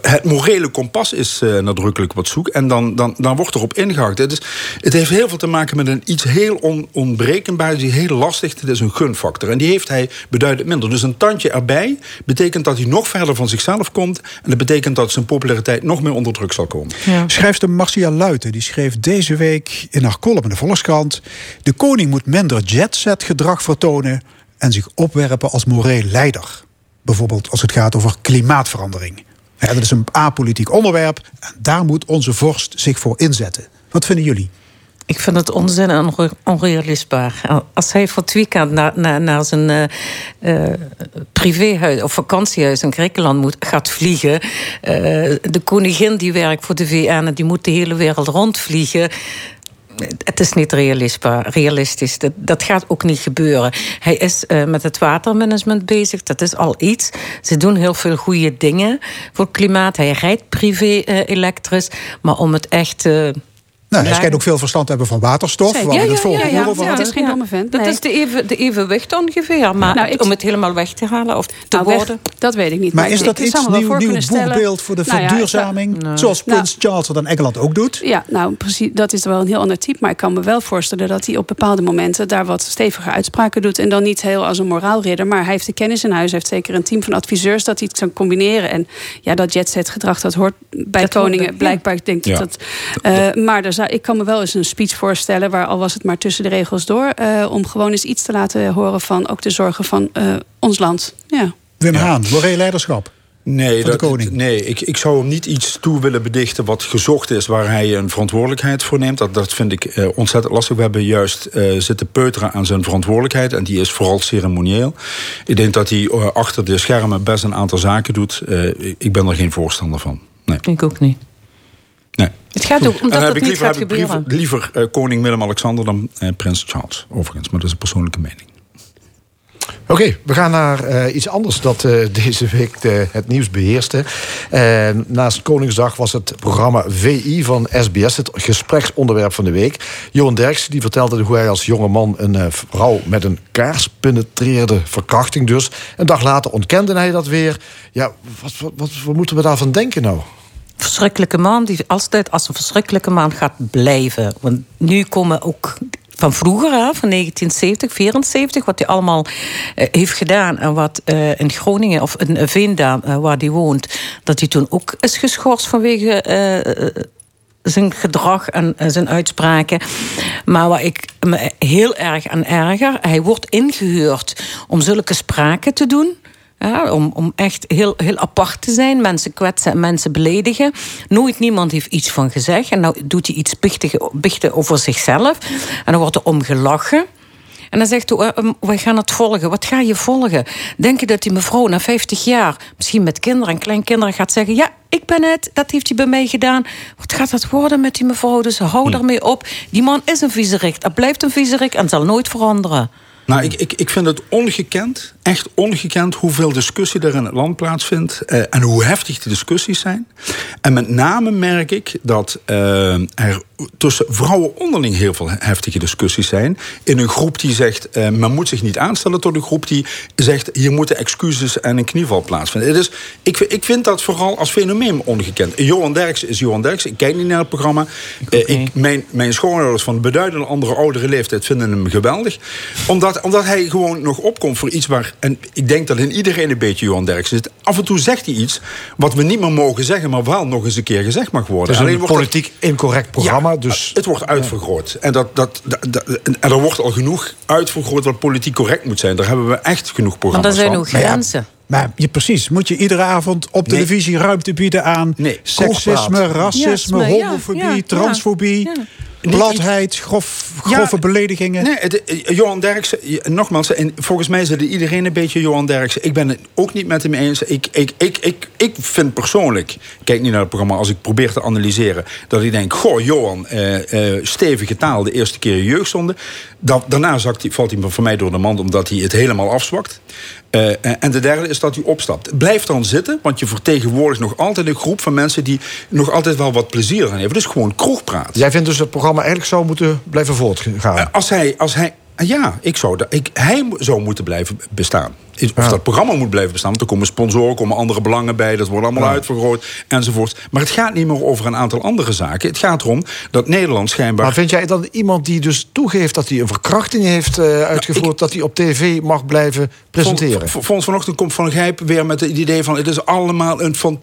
het morele kompas is nadrukkelijk wat zoek. En dan, dan, dan wordt erop ingehakt. Het, is, het heeft heel veel te maken met een iets heel on, onbrekenbaars, die heel lastig. Het is een gunfactor. En die heeft hij beduidend minder. Dus een tandje erbij betekent dat hij nog verder van zichzelf komt. En dat betekent dat zijn populariteit nog meer onder druk zal komen. Schrijfster Marcia Luiten die schreef deze week in haar column in de Volkskrant... de koning moet minder jetset gedrag vertonen... en zich opwerpen als moreel leider. Bijvoorbeeld als het gaat over klimaatverandering. Dat is een apolitiek onderwerp en daar moet onze vorst zich voor inzetten. Wat vinden jullie? Ik vind het onzin en onre- onrealistisch. Als hij voor het weekend naar, naar, naar zijn eh, eh, privéhuis of vakantiehuis in Griekenland moet, gaat vliegen. eh, de koningin die werkt voor de VN die moet de hele wereld rondvliegen. Het is niet realistisch. Dat, dat gaat ook niet gebeuren. Hij is met het watermanagement bezig. Dat is al iets. Ze doen heel veel goede dingen voor het klimaat. Hij rijdt privé elektrisch. Maar om het echt. Nou, hij Ja. schijnt ook veel verstand te hebben van waterstof. We het vorige keer over hadden. is geen domme vent. Dat nee. is de, even, de evenwicht ongeveer. Maar Nou, ik- om het helemaal weg te halen of te Nou, weg, worden. dat weet ik niet. Maar ik- is dat ik iets nieuw, voor nieuw boegbeeld voor de Nou ja, ik verduurzaming? Nee. Zoals Nou. Prins Charles dat in Engeland ook doet? Ja, nou precies, dat is wel een heel ander type. Maar ik kan me wel voorstellen dat hij op bepaalde momenten daar wat steviger uitspraken doet. En dan niet heel als een moraalridder. Maar hij heeft de kennis in huis. Hij heeft zeker een team van adviseurs dat hij het kan combineren. En ja, dat jetset gedrag, dat hoort bij Dat hoort koningen. Blijkbaar, ik denk Ja. dat. eh, maar er zou, ik kan me wel eens een speech voorstellen. Waar al was het maar tussen de regels door. eh, om gewoon eens iets te laten horen van ook de zorgen van eh, ons land. Ja. Wim Haan, moreel leiderschap. Nee, Van de dat, koning. nee ik, ik zou hem niet iets toe willen bedichten wat gezocht is, waar hij een verantwoordelijkheid voor neemt. Dat, dat vind ik eh, ontzettend lastig. We hebben juist eh, zitten peuteren aan zijn verantwoordelijkheid en die is vooral ceremonieel. Ik denk dat hij eh, achter de schermen best een aantal zaken doet. Eh, ik- ik ben er geen voorstander van. Nee. Ik ook niet. Nee. Het gaat ook omdat ik niet liever, gaat heb ik liever, gebeuren. liever eh, koning Willem-Alexander dan eh, prins Charles, overigens. Maar dat is een persoonlijke mening. Oké, we gaan naar eh, iets anders dat eh, deze week de- het nieuws beheerste. Eh, naast Koningsdag was het programma VI van SBS het gespreksonderwerp van de week. Johan Derks die vertelde hoe hij als jonge man een eh, vrouw met een kaars penetreerde, verkrachting dus. Een dag later ontkende hij dat weer. Ja, wat, wat, wat, wat moeten we daarvan denken nou? Verschrikkelijke man die altijd als een verschrikkelijke man gaat blijven. Want nu komen ook van vroeger, van 1970, 74, wat hij allemaal eh, heeft gedaan en wat eh, in Groningen of in Veendam, eh, waar hij woont, dat hij toen ook is geschorst vanwege. zijn gedrag en zijn uitspraken. Maar waar ik me heel erg aan erger, hij wordt ingehuurd om zulke spraken te doen. Ja, om, om echt heel, heel apart te zijn, mensen kwetsen en mensen beledigen. Nooit niemand heeft iets van gezegd. En nou doet hij iets bichten over zichzelf. En dan wordt er om gelachen. En dan zegt hij, eh, eh, we gaan het volgen. Wat ga je volgen? Denk je dat die mevrouw na 50 jaar, misschien met kinderen en kleinkinderen, gaat zeggen: Ja, ik ben het, dat heeft hij bij mij gedaan. Wat gaat dat worden met die mevrouw? Dus hou daarmee op. Die man is een viezerik. Dat blijft een viezerik en zal nooit veranderen. Nou, ik, ik, ik vind het ongekend echt ongekend hoeveel discussie er in het land plaatsvindt. eh, en hoe heftig die discussies zijn. En met name merk ik dat eh, er tussen vrouwen onderling heel veel heftige discussies zijn. In een groep die zegt, eh, men moet zich niet aanstellen... tot een groep die zegt, hier moeten excuses en een knieval plaatsvinden. Dus ik, vind- ik vind dat vooral als fenomeen ongekend. Johan Derks is Johan Derks. Ik kijk niet naar het programma. Ik, mijn, mijn schoonouders van beduidend andere oudere leeftijd vinden hem geweldig. Omdat, omdat hij gewoon nog opkomt voor iets waar... en ik denk dat in iedereen een beetje Johan Derks zit. Af en toe zegt hij iets wat we niet meer mogen zeggen... maar wel nog eens een keer gezegd mag worden. Het is een Alleen wordt dat- politiek incorrect programma. dus het wordt uitvergroot. En, dat, dat, dat, dat- en er wordt al genoeg uitvergroot wat politiek correct moet zijn. Daar hebben we echt genoeg programma's van. Maar je, precies, moet je iedere avond op Nee. televisie ruimte bieden aan seksisme, racisme, Ja, ja, homofobie, ja, ja. Bladheid, grof, grove beledigingen? Nee, het- eh, Johan Derksen, nogmaals, en volgens mij zit iedereen een beetje Johan Derksen. Ik ben het ook niet met hem eens. Ik, ik, ik, ik, ik vind persoonlijk, ik kijk niet naar het programma als ik probeer te analyseren, dat ik denk, goh, Johan, eh, eh, stevige taal, de eerste keer jeugdzonde. Dat, daarna zakt hij, valt hij voor mij door de mand omdat hij het helemaal afzwakt. Eh, en de derde is dat hij opstapt. Blijf dan zitten, want je vertegenwoordigt nog altijd een groep van mensen die nog altijd wel wat plezier aan hebben. Dus gewoon kroegpraat. Jij vindt dus dat het programma eigenlijk zou moeten blijven voortgaan? Als hij, als hij, ja, ik zou, dat- ik, hij zou moeten blijven bestaan. Of dat programma moet blijven bestaan. Want er komen sponsoren, komen andere belangen bij. Dat wordt allemaal Ja. uitvergroot enzovoort. Maar het gaat niet meer over een aantal andere zaken. Het gaat erom dat Nederland schijnbaar... Maar vind jij dan iemand die dus toegeeft dat hij een verkrachting heeft eh, uitgevoerd... dat hij op tv mag blijven presenteren? Fons vanochtend komt Van Gijp weer met het idee van... het is allemaal een fan-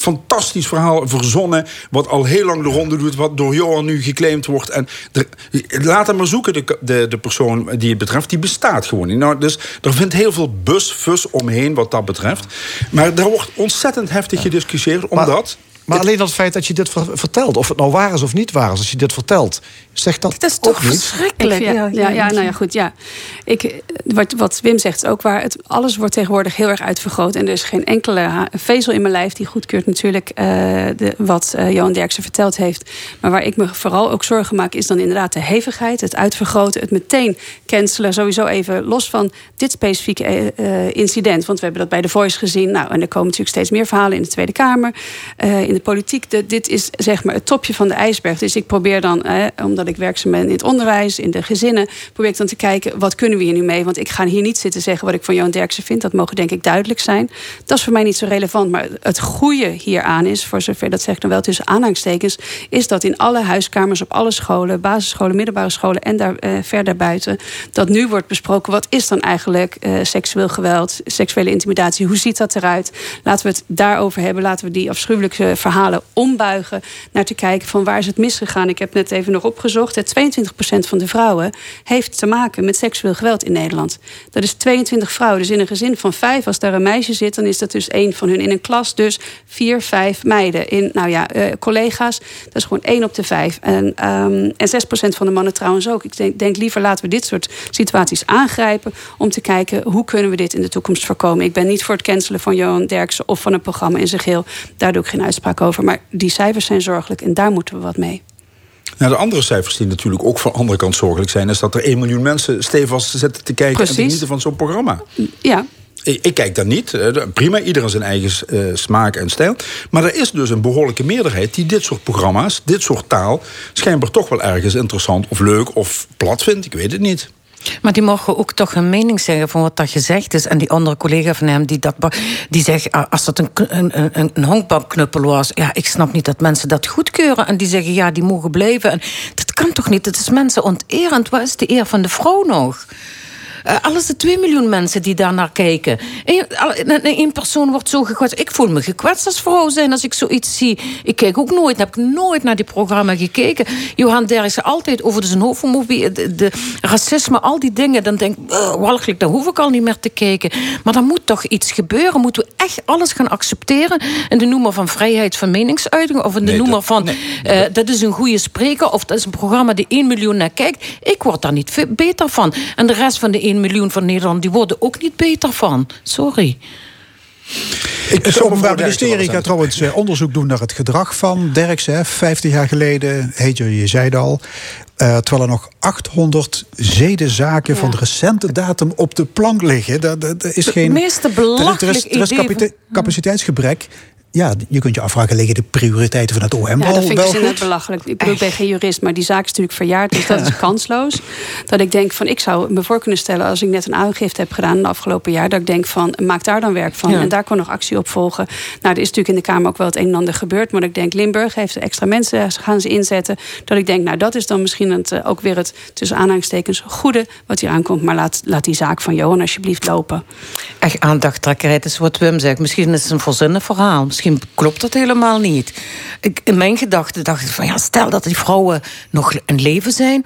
fantastisch verhaal verzonnen... wat al heel lang de ronde doet, wat door Johan nu geclaimd wordt. En er- laat hem maar zoeken, de, de, de persoon die het betreft. Die bestaat gewoon niet. Nou, dus er vindt heel veel bus, fus omheen wat dat betreft. Maar daar wordt ontzettend heftig gediscussieerd, omdat... Maar alleen dat feit dat je dit ver- vertelt, of het nou waar is of niet waar is, als je dit vertelt, zegt dat, Dat is toch niet? verschrikkelijk. Ja, ja, ja, nou ja, goed. Ja. Ik, wat, wat Wim zegt is ook waar. Het, alles wordt tegenwoordig heel erg uitvergroot. En er is geen enkele vezel in mijn lijf die goedkeurt natuurlijk eh, de, wat eh, Johan Derksen verteld heeft. Maar waar ik me vooral ook zorgen maak, is dan inderdaad de hevigheid, het uitvergroten, het meteen cancelen. Sowieso even los van dit specifieke eh, eh, incident. Want we hebben dat bij The Voice gezien. Nou, en er komen natuurlijk steeds meer verhalen in de Tweede Kamer, eh, in de politiek. Dit is zeg maar het topje van de ijsberg. Dus ik probeer dan, omdat ik werkzaam ben in het onderwijs, in de gezinnen, probeer ik dan te kijken wat kunnen we hier nu mee. Want ik ga hier niet zitten zeggen wat ik van Johan Derksen vind. Dat mogen denk ik duidelijk zijn. Dat is voor mij niet zo relevant. Maar het goede hieraan is, voor zover dat zeg ik dan wel tussen aanhalingstekens, is dat in alle huiskamers op alle scholen, basisscholen, middelbare scholen en daar eh, verder buiten, dat nu wordt besproken wat is dan eigenlijk eh, seksueel geweld, seksuele intimidatie, hoe ziet dat eruit? Laten we het daarover hebben. Laten we die afschuwelijke verhalen ombuigen naar te kijken van waar is het misgegaan. Ik heb net even nog opgezocht. Het 22% van de vrouwen heeft te maken met seksueel geweld in Nederland. Dat is 22 vrouwen. Dus in een gezin van vijf, als daar een meisje zit, dan is dat dus één van hun in een klas. Dus vier, vijf meiden. In, nou ja, eh, collega's, dat is gewoon één op de vijf. En, ehm en 6% van de mannen trouwens ook. Ik denk, denk liever laten we dit soort situaties aangrijpen om te kijken hoe kunnen we dit in de toekomst voorkomen. Ik ben niet voor het cancelen van Johan Derksen of van een programma in zijn geheel. Daar doe ik geen uitspraak over. Maar die cijfers zijn zorgelijk en daar moeten we wat mee. Nou, de andere cijfers die natuurlijk ook van de andere kant zorgelijk zijn... is dat er 1 miljoen mensen stevast zitten te kijken... Precies. en te genieten van zo'n programma. Ja, Ik, kijk daar niet. eh, Prima, ieder zijn eigen eh, smaak en stijl. Maar er is dus een behoorlijke meerderheid... die dit soort programma's, dit soort taal... schijnbaar toch wel ergens interessant of leuk of plat vindt. Ik weet het niet. Maar die mogen ook toch een mening zeggen van wat dat gezegd is. En die andere collega van hem, die, dat, die zegt... ah, als dat een, een, een, een was... ja, ik snap niet dat mensen dat goedkeuren. En die zeggen, ja, die mogen blijven. En dat kan toch niet? Het is mensen onterend. Waar is de eer van de vrouw nog? Eh, alles de 2 miljoen mensen die daar naar kijken. Eén persoon wordt zo gekwetst. Ik voel me gekwetst als vrouw zijn als ik zoiets zie. Ik kijk ook nooit, heb ik nooit naar die programma gekeken. Johan Derksen altijd over zijn homofobie, de, de racisme, al die dingen. Dan denk ik, uh, walgelijk, daar hoef ik al niet meer te kijken. Maar dan moet toch iets gebeuren. Moeten we echt alles gaan accepteren? In de noemer van vrijheid van meningsuiting? Of in de Nee, noemer dat- van, eh, dat is een goede spreker? Of dat is een programma die 1 miljoen naar kijkt? Ik word daar niet beter van. En de rest van de 1 miljoen van Nederland, die worden ook niet beter van. Sorry. Het zou me Openbaar Ministerie gaat trouwens eh, onderzoek doen naar het gedrag van Derksen. hè. 50 jaar geleden, heet je, je zei het al. eh, terwijl er nog 800 zedenzaken van recente datum op de plank liggen. Dat, dat, dat is Het geen. meeste is, er is, belachelijk er is capaciteitsgebrek. Ja, je kunt je afvragen, liggen de prioriteiten van het OM Ja, wel, dat vind ik dus net belachelijk. Ik bedoel, ik ben geen jurist, maar die zaak is natuurlijk verjaard. Dus dat is kansloos. Dat ik denk van, ik zou me voor kunnen stellen... als ik net een aangifte heb gedaan in het afgelopen jaar... dat ik denk van, maak daar dan werk van. Ja. En daar kan nog actie op volgen. Nou, er is natuurlijk in de Kamer ook wel het een en ander gebeurd. Maar ik denk, Limburg heeft extra mensen gaan ze inzetten. Dat ik denk, nou, dat is dan misschien het, eh, ook weer het... tussen aanhalingstekens goede wat hier aankomt. Maar laat, laat die zaak van Johan alsjeblieft lopen. Echt aandachttrekkerij, het is wat Wim zegt. Misschien is het een verzinnen verhaal. Misschien klopt dat helemaal niet. Ik, in mijn gedachten dacht ik van ja, stel dat die vrouwen nog in leven zijn.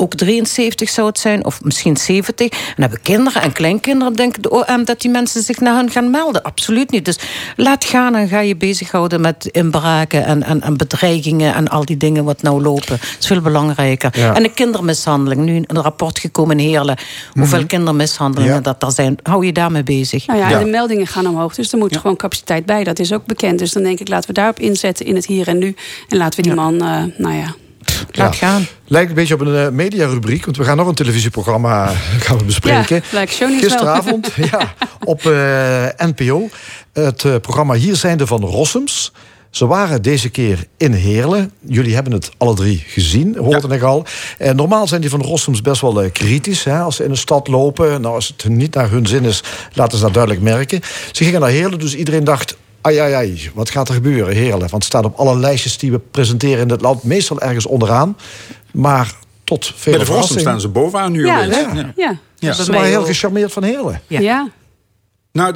Ook 73 zou het zijn, of misschien 70. En hebben kinderen en kleinkinderen, denken de OM dat die mensen zich naar hen gaan melden. Absoluut niet. Dus laat gaan en ga je bezighouden met inbraken en, en, en bedreigingen en al die dingen wat nou lopen. Dat is veel belangrijker. Ja. En de kindermishandeling. Nu een rapport gekomen in Heerlen. Hoeveel kindermishandelingen Ja. dat er zijn. Hou je daarmee bezig. Nou ja, Ja. en de meldingen gaan omhoog. Dus er moet gewoon capaciteit bij. Dat is ook bekend. Dus dan denk ik, laten we daarop inzetten in het hier en nu. En laten we die man, eh, nou ja... Laat gaan. Lijkt een beetje op een eh, mediarubriek, want we gaan nog een televisieprogramma gaan we bespreken. Ja. Gisteravond ja, op eh, NPO. Het eh, programma Hier zijn de van Rossums. Ze waren deze keer in Heerlen. Jullie hebben het alle drie gezien, hoorden ik al. Eh, normaal zijn die van Rossums best wel kritisch. Hè, als ze in een stad lopen. Nou, als het niet naar hun zin is, laten ze dat duidelijk merken. Ze gingen naar Heerlen, dus iedereen dacht... Ai, ai, ai, wat gaat er gebeuren, Heerlen? Want het staat op alle lijstjes die we presenteren in het land... meestal ergens onderaan. Maar tot veel Bij de Verrassing staan ze bovenaan nu. Ja, ja. Ja. ja. Ja. Ze waren heel gecharmeerd van Heerlen. Ja. Nou,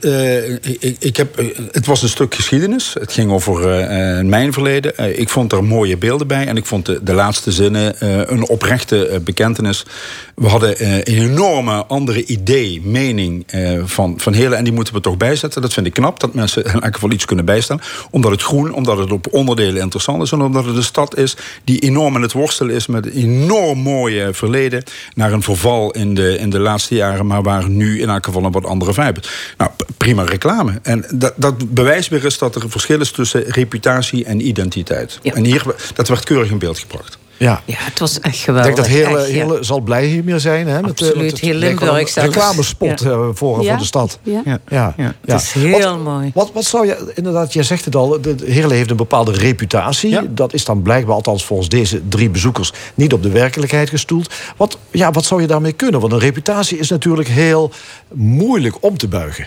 eh, ik, ik heb, eh, het was een stuk geschiedenis. Het ging over eh, mijn verleden. Ik vond er mooie beelden bij. En ik vond de, laatste zinnen een oprechte bekentenis. We hadden een enorme andere idee, mening van, van hele. En die moeten we toch bijzetten. Dat vind ik knap, dat mensen in elk geval iets kunnen bijstellen. Omdat het groen, omdat het op onderdelen interessant is. En omdat het een stad is die enorm in het worstelen is... met een enorm mooie verleden. Naar een verval in de, in de laatste jaren. Maar waar nu in elk geval een wat andere vibe Nou, prima reclame. En dat, dat bewijst weer eens dat er een verschil is tussen reputatie en identiteit. En hier, dat werd keurig in beeld gebracht. Ja. Ja, het was echt Ik geweldig. denk dat Heerlen, echt, ja. Heerlen zal blij hiermee zijn. Hè, met, eh, Absoluut, want het heel Limburg Een reclamespot Ja. eh, voor, Ja. voor de stad. Ja. Ja. Ja. Het is heel wat, mooi. Wat, wat zou je, inderdaad, jij zegt het al, de Heerlen heeft een bepaalde reputatie. Dat is dan blijkbaar, althans volgens deze drie bezoekers, niet op de werkelijkheid gestoeld. Wat, ja, wat zou je daarmee kunnen? Want een reputatie is natuurlijk heel moeilijk om te buigen.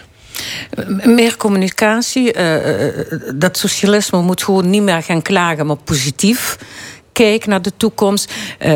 Meer communicatie. eh, dat socialisme moet gewoon niet meer gaan klagen, maar positief. Kijk naar de toekomst. Eh,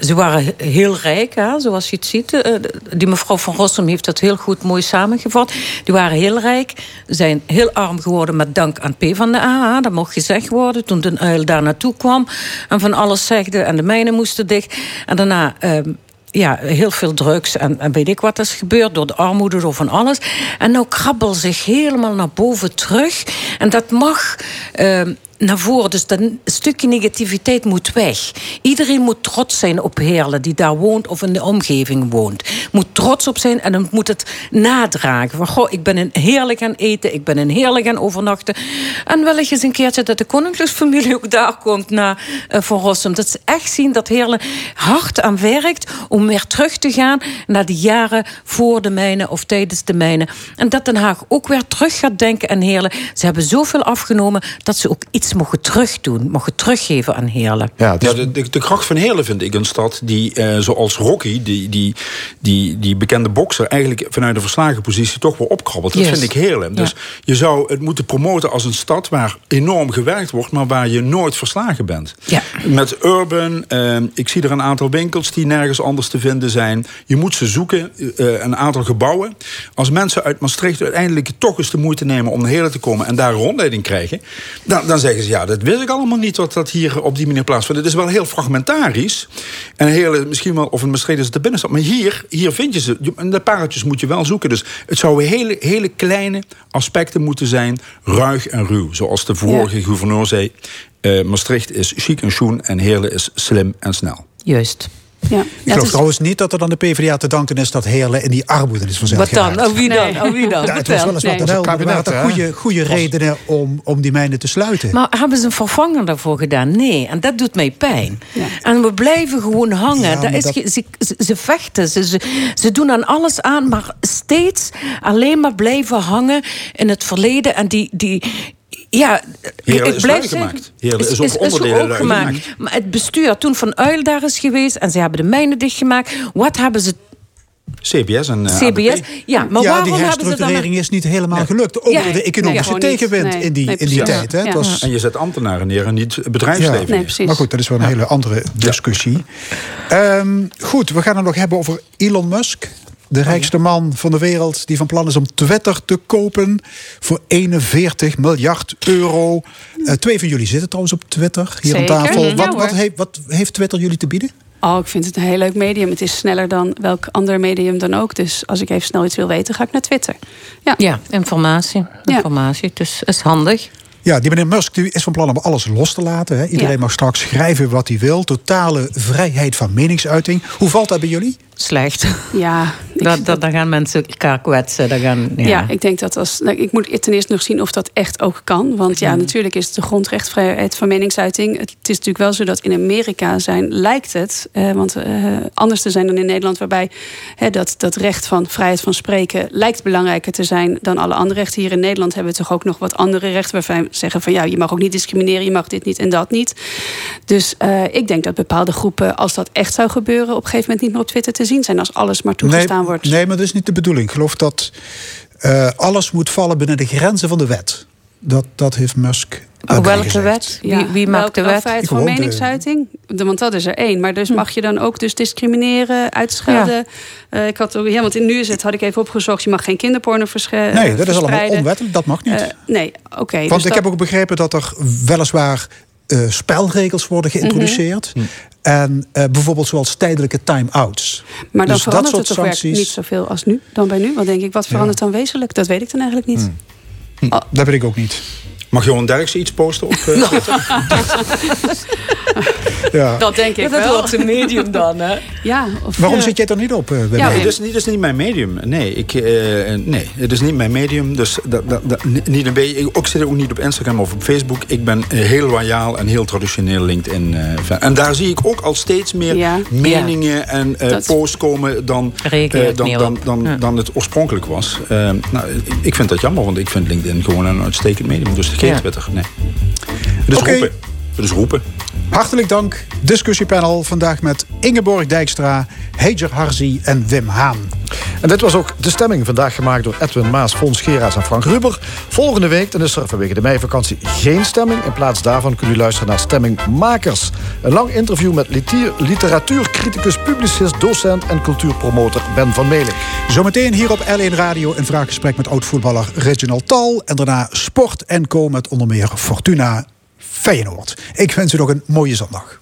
ze waren heel rijk, hè, zoals je het ziet. Eh, die mevrouw van Rossum heeft dat heel goed mooi samengevat. Die waren heel rijk, zijn heel arm geworden met dank aan PvdA. Dat mocht gezegd worden toen de uil daar naartoe kwam. En van alles zegde en de mijnen moesten dicht. En daarna... ehm, ja, heel veel drugs en, en weet ik wat is gebeurd door de armoede, door van alles. En nou krabbel zich helemaal naar boven terug. En dat mag ehm, naar voren. Dus dat stukje negativiteit moet weg. Iedereen moet trots zijn op Heerlen die daar woont of in de omgeving woont. Moet trots op zijn en dan moet het nadragen. Van, goh, ik ben in Heerlijk gaan eten, ik ben in Heerlijk gaan overnachten. En wel eens een keertje dat de koninklijksfamilie ook daar komt naar Van Rossum. Dat ze echt zien dat Heerlen hard aan werkt om weer terug te gaan naar de jaren voor de mijnen of tijdens de mijnen. En dat Den Haag ook weer terug gaat denken aan Heerlen. Ze hebben zoveel afgenomen dat ze ook iets mogen terugdoen, mogen teruggeven aan Heerlen. Ja, de, de, de kracht van Heerlen vind ik een stad die, eh, zoals Rocky, die, die, die, die bekende bokser, eigenlijk vanuit een verslagen positie toch wel opkrabbelt. Dat Yes. vind ik Heerlen. Dus je zou het moeten promoten als een stad waar enorm gewerkt wordt, maar waar je nooit verslagen bent. Ja. Met Urban, eh, ik zie er een aantal winkels die nergens anders te vinden zijn. Je moet ze zoeken, eh, een aantal gebouwen. Als mensen uit Maastricht uiteindelijk toch eens de moeite nemen om naar Heerlen te komen en daar rondleiding krijgen, dan, dan zeggen ze ja, dat wist ik allemaal niet dat dat hier op die manier plaatsvindt. Het is wel heel fragmentarisch. En Heerlen, misschien wel, of Maastricht is het de binnenstad. Maar hier, hier vind je ze. En de pareltjes moet je wel zoeken. Dus het zouden hele, hele kleine aspecten moeten zijn. Ruig en ruw. Zoals de vorige gouverneur zei. eh, Maastricht is chic en schoen en Heerlen is slim en snel. Juist. Ja. Ik geloof trouwens niet dat er dan de PvdA te danken is dat Heerlen in die armoede is verzeild Wat dan? Oh, wie dan? Nee. Oh, wie dan? Ja, het was wel eens wat kabinet, er hè? goede, goede redenen om, om die mijnen te sluiten. Maar hebben ze een vervanger daarvoor gedaan? Nee, en dat doet mij pijn. En we blijven gewoon hangen. Ja, maar is dat- ge- ze, ze, ze vechten, ze, ze, ze doen aan alles aan, maar steeds alleen maar blijven hangen in het verleden. En die. die ja, Heerlen ik is blijf lui zeggen, gemaakt. Heerlen is ook onderdelen ook lui gemaakt. Maar het bestuur toen Van Uil daar is geweest en ze hebben de mijnen dichtgemaakt. Wat hebben ze CBS en eh, CBS. ABP. Ja, maar ja, waarom die hebben ze dan... herstructurering is niet helemaal gelukt. Ook Ja, de economische nee, tegenwind Nee, in die, nee, in die tijd. Hè. Ja. Het was, En je zet ambtenaren neer en niet het bedrijfsleven. Maar goed, dat is wel een hele andere discussie. Ehm, goed, we gaan het nog hebben over Elon Musk. De rijkste man van de wereld die van plan is om Twitter te kopen voor 41 miljard euro. Eh, twee van jullie zitten trouwens op Twitter hier Zeker. aan tafel. Wat, wat, heeft, wat heeft Twitter jullie te bieden? Oh, ik vind het een heel leuk medium. Het is sneller dan welk ander medium dan ook. Dus als ik even snel iets wil weten, ga ik naar Twitter. Ja, Ja, informatie. Informatie, dus is handig. Ja, die meneer Musk die is van plan om alles los te laten. Hè. Iedereen Ja. mag straks schrijven wat hij wil. Totale vrijheid van meningsuiting. Hoe valt dat bij jullie? Slecht. ja, Dat, dat, dan gaan mensen elkaar kwetsen. Dan gaan, ja. Ja. ik denk dat als. nou, ik moet ten eerste nog zien of dat echt ook kan. Want ja, natuurlijk is het de grondrechtvrijheid van meningsuiting. Het is natuurlijk wel zo dat in Amerika zijn, lijkt het, eh, want eh, anders te zijn dan in Nederland, waarbij hè, dat, dat recht van vrijheid van spreken lijkt belangrijker te zijn dan alle andere rechten. Hier in Nederland hebben we toch ook nog wat andere rechten waarvan we zeggen van ja, je mag ook niet discrimineren, je mag dit niet en dat niet. Dus eh, ik denk dat bepaalde groepen, als dat echt zou gebeuren, op een gegeven moment niet meer op Twitter te zien zijn als alles maar toegestaan nee, wordt. Nee, maar dat is niet de bedoeling. Ik geloof dat eh, alles moet vallen binnen de grenzen van de wet. Dat, dat heeft Musk. Oh, welke wet? Wie, Ja, wie maakt de wet? vrijheid van meningsuiting? De, want dat is er één. Maar dus mag je dan ook dus discrimineren, uitschelden? Eh, ik had ook, ja, want in nu is het, had ik even opgezocht, je mag geen kinderporno versche- Nee, dat is allemaal onwettelijk. Dat mag niet. Eh, nee, oké. Want dus ik dat- heb ook begrepen dat er weliswaar eh, spelregels worden geïntroduceerd. Mhm. En eh, bijvoorbeeld zoals tijdelijke time-outs. maar dan dus dat verandert soort het toch sancties. niet zoveel als nu, dan bij nu. Want denk ik, wat verandert dan wezenlijk? Dat weet ik dan eigenlijk niet. Dat weet ik ook niet. Mag Johan Derksen iets posten op eh, Twitter? Ja. Dat denk ik dat wel. wordt een medium dan, hè? Ja, of, Waarom Ja. zit jij er niet op? eh, Wim? Ja, Nee, het is, niet, is niet mijn medium. Nee, ik, eh, nee, het is niet mijn medium. Dus dat, dat, dat, niet een beetje. Ik ook zit ook niet op Instagram of op Facebook. Ik ben eh, heel loyaal en heel traditioneel LinkedIn. eh, fan. en daar zie ik ook al steeds meer Ja. meningen en eh, Dat- posts komen dan, eh, dan, dan, dan, Ja. dan het oorspronkelijk was. Eh, nou, ik- ik vind dat jammer, want ik vind LinkedIn gewoon een uitstekend medium. Dus geen Ja. Twitter. Nee. Het is Oké. roepen. Hartelijk dank. Discussiepanel vandaag met Ingeborg Dijkstra, Heijer Harzi en Wim Haan. En dit was ook de stemming. Vandaag gemaakt door Edwin Maas, Fons Geraas en Frank Ruber. Volgende week dan is er vanwege de meivakantie geen stemming. In plaats daarvan kunt u luisteren naar Stemmingmakers. Een lang interview met litier- literatuurcriticus, publicist, docent en cultuurpromotor Ben van Melig. Zometeen hier op L1 Radio een vraaggesprek met oud-voetballer Reginald Tal. En daarna Sport en Co met onder meer Fortuna Feyenoord. Ik wens u nog een mooie zondag.